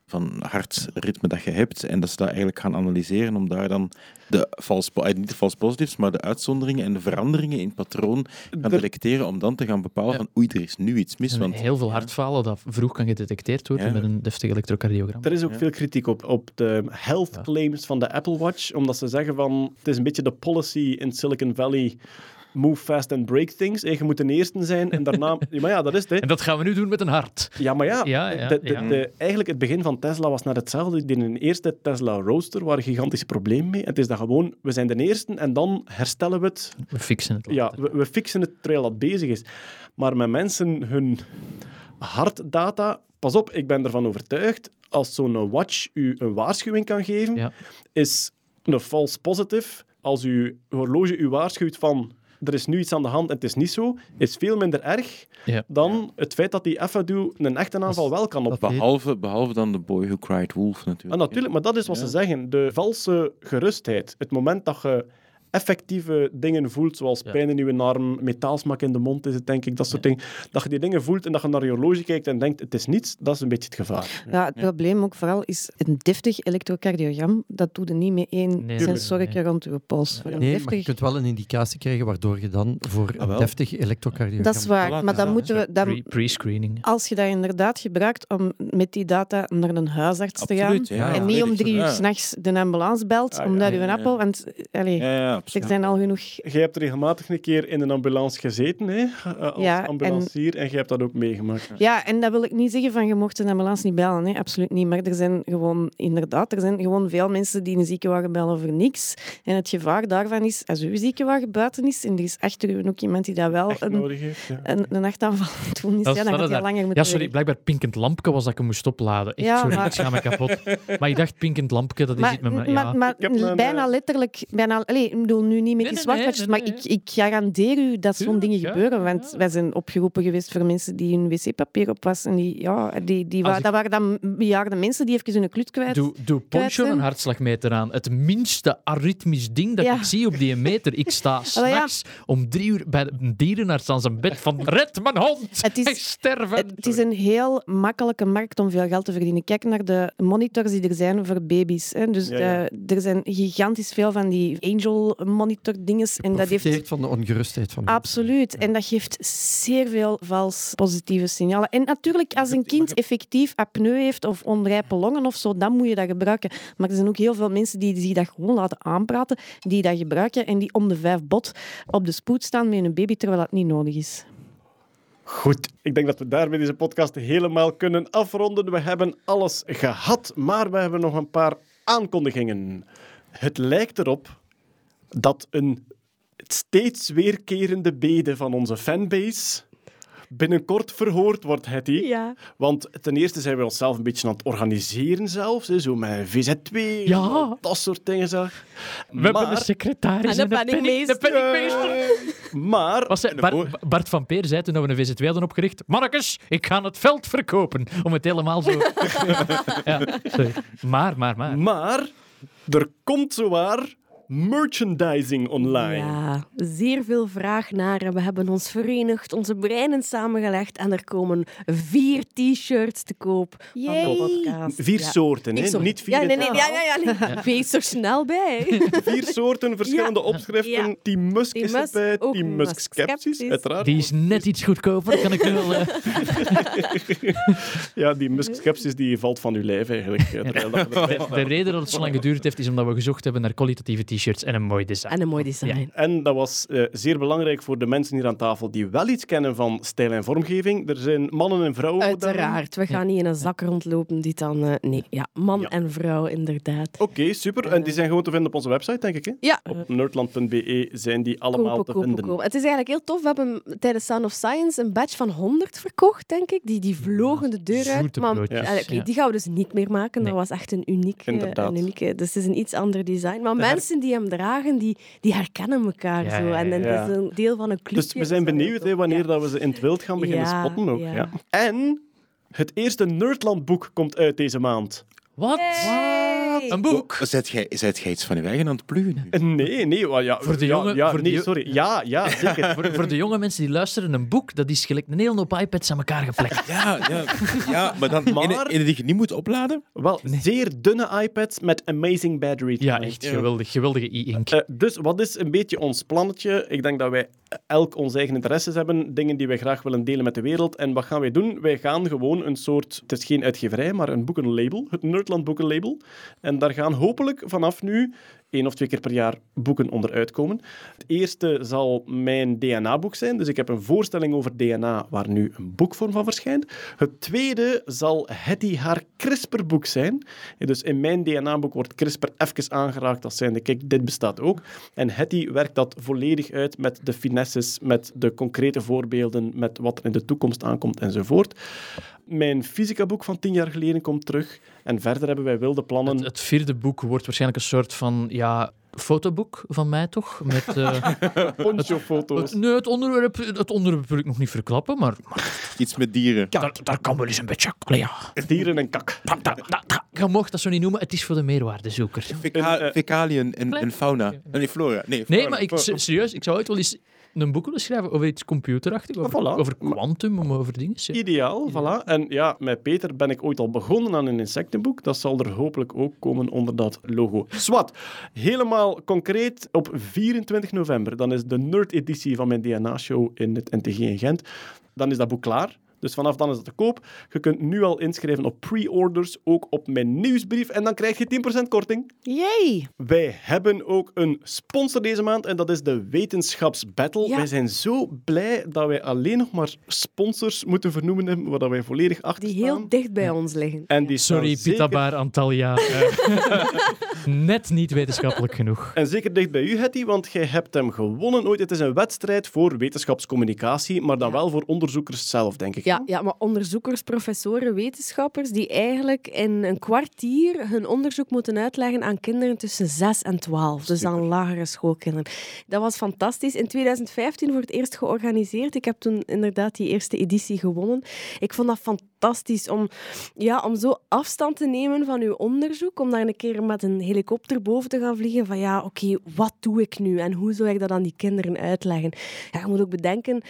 van hartritme dat je hebt en dat ze dat eigenlijk gaan analyseren om daar dan de false, po- eh, niet de false positives, maar de uitzonderingen en de veranderingen in patroon gaan Er- detecteren om dan te gaan bepalen Ja. van oei, er is nu iets mis. Er Want heel veel hartfalen dat vroeg kan gedetecteerd worden Ja. met een deftig elektrocardiogram. Er is ook Ja. veel kritiek op, op de health claims van de Apple Watch, omdat ze zeggen van het is een beetje de policy in Silicon Valley. Move fast and break things. En je moet de eerste zijn en daarna... [laughs] Ja, maar ja, dat is het. hè. En dat gaan we nu doen met een hart. Ja, maar ja, Ja, ja, de, de, ja. de- eigenlijk het begin van Tesla was net hetzelfde. Die een eerste Tesla Roadster waren gigantische problemen mee. Het is dan gewoon, we zijn de eerste en dan herstellen we het. We fixen het Ja, we, we fixen het terwijl dat bezig is. Maar met mensen hun hartdata, pas op, ik ben ervan overtuigd, als zo'n watch u een waarschuwing kan geven, Ja. is een false positive. Als uw horloge u waarschuwt van er is nu iets aan de hand en het is niet zo, is veel minder erg Ja. dan het feit dat die FADU een echte aanval wel kan op. behalve, behalve dan de boy who cried wolf natuurlijk. Ah, natuurlijk, maar dat is wat Ja. ze zeggen. De valse gerustheid. Het moment dat je effectieve dingen voelt, zoals Ja. pijn in je arm, metaalsmak in de mond is het, denk ik, dat soort dingen. Dat je die dingen voelt en dat je naar je horloge kijkt en denkt, het is niets, dat is een beetje het gevaar. Ja, het probleem ook vooral is een deftig elektrocardiogram. Dat doe je niet met één Nee, rond je pols. Voor een Nee, maar je kunt wel een indicatie krijgen waardoor je dan voor Ah, een deftig elektrocardiogram... Dat is waar, maar dan ja, moeten we... Dan, Pre- Pre-screening. als je dat inderdaad gebruikt om met die data naar een huisarts te gaan, ja. Ja, en ja, niet om drie uur Ja. s'nachts de ambulance belt, Ah, omdat ja, u een ja, appel... ja. Want, allee, Er zijn al genoeg... Jij hebt regelmatig een keer in een ambulance gezeten, hè, eh, als Ja, en- ambulancier, en... jij hebt dat ook meegemaakt. Ja, en dat wil ik niet zeggen van je mocht een ambulance niet bellen. Hè? Absoluut niet. Maar er zijn gewoon, inderdaad, er zijn gewoon veel mensen die een ziekenwagen bellen voor niks. En het gevaar daarvan is, als uw ziekenwagen buiten is, en er is achter u ook iemand die dat wel Echt een, nodig heeft. Ja. een, een nachtaanval doen is, Dat ja, is dan gaat hij langer moeten Ja, sorry, blijkbaar pinkend lampje was dat ik hem moest opladen. Echt, Ja, sorry, maar- ik schaam me kapot. Maar ik dacht, pinkend lampje, dat is Maar, iets met me. maar, Ja. maar bijna eh, letterlijk, bijna, allez, bedoel nu niet met Nee, die nee, zwartwatjes, nee, maar nee, ik, ik garandeer u dat zo'n dingen ja, gebeuren. Want ja. wij zijn opgeroepen geweest voor mensen die hun wc-papier op was. En die, ja, die, die, wa- ik- dat waren dan bejaarde mensen die even hun klut kwijt. Doe, doe Poncho een hartslagmeter aan. Het minste aritmisch ding dat Ja. ik zie op die meter. Ik sta [laughs] ja. s'nachts om drie uur bij een dierenarts aan zijn bed van red mijn hond, [laughs] Het is- ik sterven. Het is een heel makkelijke markt om veel geld te verdienen. Kijk naar de monitors die er zijn voor baby's. Hè. Dus Ja, ja. de- er zijn gigantisch veel van die angel monitor dinges. En dat heeft van de ongerustheid van mensen. Absoluut. En dat geeft zeer veel vals positieve signalen. En natuurlijk, als een kind effectief apneu heeft of onrijpe longen of zo, dan moet je dat gebruiken. Maar er zijn ook heel veel mensen die zich dat gewoon laten aanpraten, die dat gebruiken en die om de vijf bot op de spoed staan met een baby, terwijl dat niet nodig is. Goed, ik denk dat we daarmee deze podcast helemaal kunnen afronden. We hebben alles gehad, maar we hebben nog een paar aankondigingen. Het lijkt erop dat een steeds weerkerende bede van onze fanbase binnenkort verhoord wordt, Hetty. Ja. Want ten eerste zijn we onszelf een beetje aan het organiseren zelfs, hè, zo met een VZ2, Ja. dat soort dingen. Zeg. We hebben een secretaris En een penning- penningmeester. de penningmeester. Maar... Was hij- Bart, Bart van Peer zei toen we een VZ2 hadden opgericht: Marcus, ik ga het veld verkopen. Om het helemaal zo. [laughs] ja, sorry. Maar, maar, maar. Maar er komt zowaar merchandising online. Ja, zeer veel vraag naar. We hebben ons verenigd, onze breinen samengelegd. En er komen vier t-shirts te koop van de Yay! podcast. Vier Ja. soorten, hè? Niet vier Ja, nee, nee, ja, ja, ja, nee. [laughs] Wees er snel bij. [laughs] Vier soorten, verschillende opschriften. Ja. Team Musk Team is Musk, erbij, Team Musk Skepsis, uiteraard. Die is net iets goedkoper, kan ik wel. eh. [laughs] Ja, die Musk Skepsis die valt van uw lijf eigenlijk. erbij De, de reden dat het zo lang geduurd heeft, is omdat we gezocht hebben naar kwalitatieve t-shirts en een mooi design. En een mooi design. En dat was eh, zeer belangrijk voor de mensen hier aan tafel die wel iets kennen van stijl en vormgeving. Er zijn mannen en vrouwen. Uiteraard. We gaan niet in een zak rondlopen die dan... eh, nee, ja, man Ja. en vrouw, inderdaad. Oké, super. En die zijn gewoon te vinden op onze website, denk ik. Hè? Ja, Op nerdland.be zijn die allemaal kopen, te kopen, vinden. kopen. Het is eigenlijk heel tof. We hebben tijdens Sound of Science een badge van 100 verkocht, denk ik. Die, die vlogen de deur uit. Maar die gaan we dus niet meer maken. Nee. Dat was echt een uniek, eh, Inderdaad. een unieke... Dus het is een iets ander design. Maar mensen die hem dragen, die, die herkennen elkaar Ja, zo. En, en ja. het is een deel van een clubje. Dus we zijn benieuwd wanneer dat we ze in het wild gaan beginnen Ja, spotten ook. ja. Ja. En het eerste Nerdland-boek komt uit deze maand. Wat? Hey! Een boek? Zijt jij, zijt jij iets van je eigen aan het pluggen nu? Eh, Nee, nee. Ja, Voor de ja, Ja, voor nee, sorry. Ja, ja, zeker. [laughs] Voor, voor de jonge mensen die luisteren, een boek, dat is gelijk een hele hoop iPads aan elkaar gevlekt. Ja, ja, ja maar dan Maar- ene, ene die je niet moet opladen? Wel, zeer dunne iPads met amazing battery. Ja, echt geweldig. Geweldige e-ink. Eh, dus wat is een beetje ons plannetje? Ik denk dat wij elk onze eigen interesses hebben, dingen die wij graag willen delen met de wereld. En wat gaan wij doen? Wij gaan gewoon een soort, het is geen uitgeverij, maar een boekenlabel, het Nerdland Boekenlabel. En daar gaan hopelijk vanaf nu één of twee keer per jaar boeken onder uitkomen. Het eerste zal mijn DNA-boek zijn, dus ik heb een voorstelling over DNA waar nu een boekvorm van verschijnt. Het tweede zal Hetty haar CRISPR-boek zijn. Dus in mijn DNA-boek wordt CRISPR even aangeraakt als zijnde, kijk, dit bestaat ook. En Hetty werkt dat volledig uit met de finesses, met de concrete voorbeelden, met wat er in de toekomst aankomt enzovoort. Mijn fysica-boek van tien jaar geleden komt terug. En verder hebben wij wilde plannen. Het, het vierde boek wordt waarschijnlijk een soort van ja, fotoboek van mij, toch? Met, eh, [laughs] Poncho-foto's. het, nee, het onderwerp, het onderwerp wil ik nog niet verklappen, maar, maar Iets met dieren. daar, daar kan wel eens een beetje... Allee, ja. Dieren en kak. Da- da- da- da- Je mocht dat zo niet noemen, het is voor de meerwaardezoeker. Feca eh, fecaliën en, en fauna. En nee, flora. Nee, Nee, maar ik, se- serieus, ik zou ooit wel eens een boek willen schrijven over iets computerachtig, over, Voilà. over quantum, over dingen. ja. Ideaal, voilà. En ja, met Peter ben ik ooit al begonnen aan een insectenboek. Dat zal er hopelijk ook komen onder dat logo. Swat, helemaal concreet op 24 november. Dan is de nerd-editie van mijn DNA-show in het NTG in Gent. Dan is dat boek klaar. Dus vanaf dan is dat te koop. Je kunt nu al inschrijven op pre-orders, ook op mijn nieuwsbrief. En dan krijg je 10% korting. Yay! Wij hebben ook een sponsor deze maand en dat is de Wetenschapsbattle. Ja. Wij zijn zo blij dat wij alleen nog maar sponsors moeten vernoemen hebben waar dat wij volledig achter Die staan. heel dicht bij ons liggen. En die Sorry, zeker- Pita Baar, Antalya. Eh, [laughs] net niet wetenschappelijk genoeg. En zeker dicht bij u, Hetty, want jij hebt hem gewonnen ooit. Het is een wedstrijd voor wetenschapscommunicatie, maar dan Ja. wel voor onderzoekers zelf, denk ik. Ja, ja, maar onderzoekers, professoren, wetenschappers die eigenlijk in een kwartier hun onderzoek moeten uitleggen aan kinderen tussen 6 en 12. Dus aan lagere schoolkinderen. Dat was fantastisch. In 2015 voor het eerst georganiseerd. Ik heb toen inderdaad die eerste editie gewonnen. Ik vond dat fantastisch om, ja, om zo afstand te nemen van uw onderzoek. Om daar een keer met een helikopter boven te gaan vliegen. Van ja, oké, wat doe ik nu? En hoe zou ik dat aan die kinderen uitleggen? Ja, je moet ook bedenken,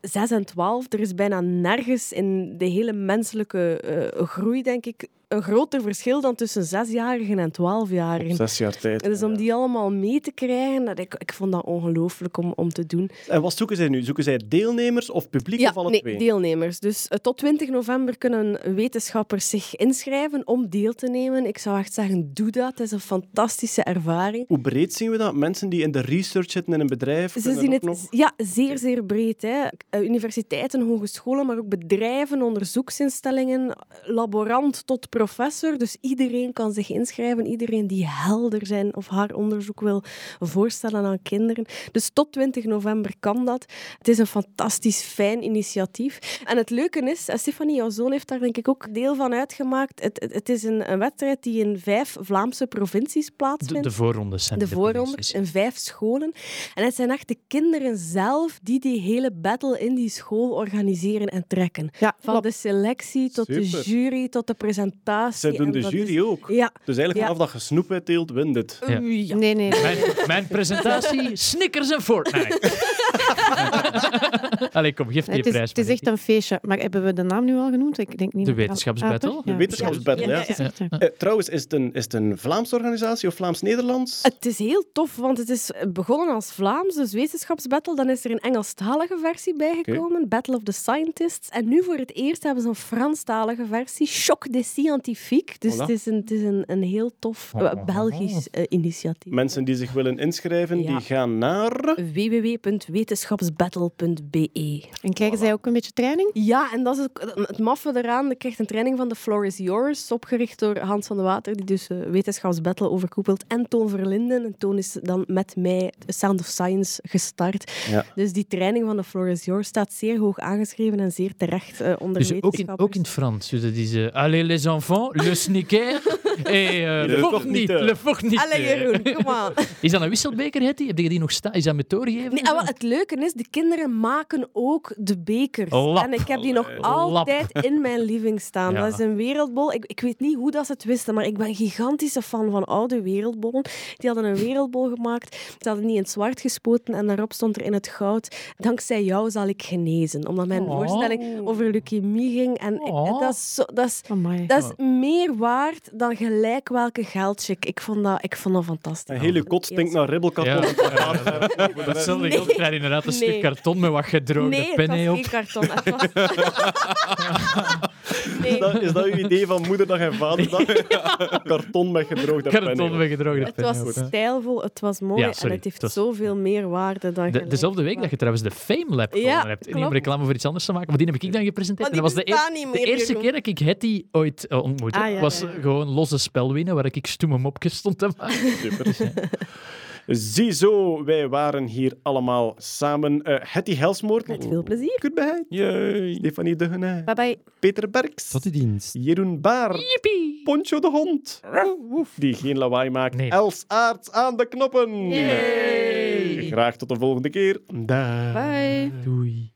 6 en 12, er is bijna nergens in de hele menselijke eh, groei, denk ik, een groter verschil dan tussen zesjarigen en twaalfjarigen. Zes jaar tijd. Dus om die allemaal mee te krijgen, dat ik, ik vond dat ongelooflijk om, om te doen. En wat zoeken zij nu? Zoeken zij deelnemers of publiek Ja, of alle nee, twee? deelnemers. Dus eh, tot 20 november kunnen wetenschappers zich inschrijven om deel te nemen. Ik zou echt zeggen, doe dat. Het is een fantastische ervaring. Hoe breed zien we dat? Mensen die in de research zitten in een bedrijf? Ze zien het nog... ja, zeer, zeer breed. Hè. Eh, Universiteiten, hogescholen, maar ook bedrijven, onderzoeksinstellingen, laborant tot professor. Dus iedereen kan zich inschrijven. Iedereen die helder zijn of haar onderzoek wil voorstellen aan kinderen. Dus tot 20 november kan dat. Het is een fantastisch fijn initiatief. En het leuke is, en Stefanie, jouw zoon heeft daar denk ik ook deel van uitgemaakt. Het, het, het is een, een wedstrijd die in vijf Vlaamse provincies De, plaatsvindt de voorrondes zijn de de voorrondes in vijf scholen. En het zijn echt de kinderen zelf die die hele battle in die school organiseren en trekken. Ja, Van de selectie tot de jury tot de presentatie. Zij doen En de dat jury is- ook. Ja. Dus eigenlijk Ja. vanaf dat je snoep uitdeelt, wint het. Ja. Ja. Nee, nee. nee. Mijn, mijn presentatie, Snickers en Fortnite. [laughs] [laughs] Allee, kom, geef die Het is, prijs. het is echt een feestje. Maar hebben we de naam nu al genoemd? Ik denk niet De Ah, wetenschapsbattle? De wetenschapsbattle, ja. Eh, trouwens, is het, een, is het een Vlaamse organisatie of Vlaams-Nederlands? Het is heel tof, want het is begonnen als Vlaams, dus wetenschapsbattle. Dan is er een Engelstalige versie bijgekomen, Battle of the Scientists. En nu voor het eerst hebben ze een Franstalige versie, Choc des Scientifiques. Dus Voilà. het is, een, het is een, een heel tof eh, Belgisch eh, initiatief. Mensen die zich willen inschrijven, Ja. die gaan naar... www.wetenschapsbattle.be. En krijgen zij ook een beetje training? Ja, en dat is ook het maffe eraan. Je krijgt een training van The Floor is Yours, opgericht door Hans van de Water, die dus eh, wetenschapsbattle overkoepelt, en Toon Verlinden. En Toon is dan met mij Sound of Science gestart. Ja. Dus die training van The Floor is Yours staat zeer hoog aangeschreven en zeer terecht eh, onder Dus ook in, wetenschappers. ook in het Frans. Dus dat is... eh, Allez les enfants, le [laughs] sneaker et Le fornite. Le fornite. Allee, Jeroen, kom aan. Is dat een wisselbeker, Hetty? Heb je die nog staan? Is dat met doorgegeven? Nee, ah, wel, het leuke is, de kinderen maken ook de bekers. Lap. En ik heb die nog altijd in mijn living staan. [laughs] Ja. Dat is een wereldbol. Ik, ik weet niet hoe dat ze het wisten, maar ik ben een gigantische fan van oude wereldbollen. Die hadden een wereldbol gemaakt. Ze hadden niet in het zwart gespoten en daarop stond er in het goud dankzij jou zal ik genezen. Omdat mijn Oh. voorstelling over leukemie ging. En ik- Oh. dat, is zo, dat, is, dat is meer waard dan gelijk welke geldcheck. Ik vond dat, ik vond dat fantastisch. Een hele kot stinkt naar ribbelkarton. Ja, geld krijg je inderdaad een stuk Nee. Karton met wat gedroogde Nee, het pennen was op. geen karton. Het was... [laughs] Is nee, dat, is dat uw idee van moederdag en vaderdag? [laughs] Karton met gedroogde Karton pennen. met gedroogde het pennen. was op. stijlvol, het was mooi Ja, sorry, en het heeft het was- zoveel meer waarde dan De, dezelfde week dat je trouwens de Fame Lab Ja, hebt. Niet klopt. om reclame voor iets anders te maken, maar die heb ik dan gepresenteerd. En dat was de, de eerste keer dat ik Hetty ooit eh, ontmoette. Ah, ja, was ja, ja. gewoon losse spel winnen, waar ik stoeme mopjes stond te [laughs] maken. Super. Ziezo, wij waren hier allemaal samen. Eh Hetty Helsmoort. Met veel plezier. Goodbye. Yay. Stefanie De Genij. Bye bye. Peter Berks. Tot die dienst. Jeroen Baar. Poncho de Hond. Die geen lawaai maakt. Nee. Els Aarts aan de knoppen. Yay. Graag tot de volgende keer. Dag. Bye. Doei.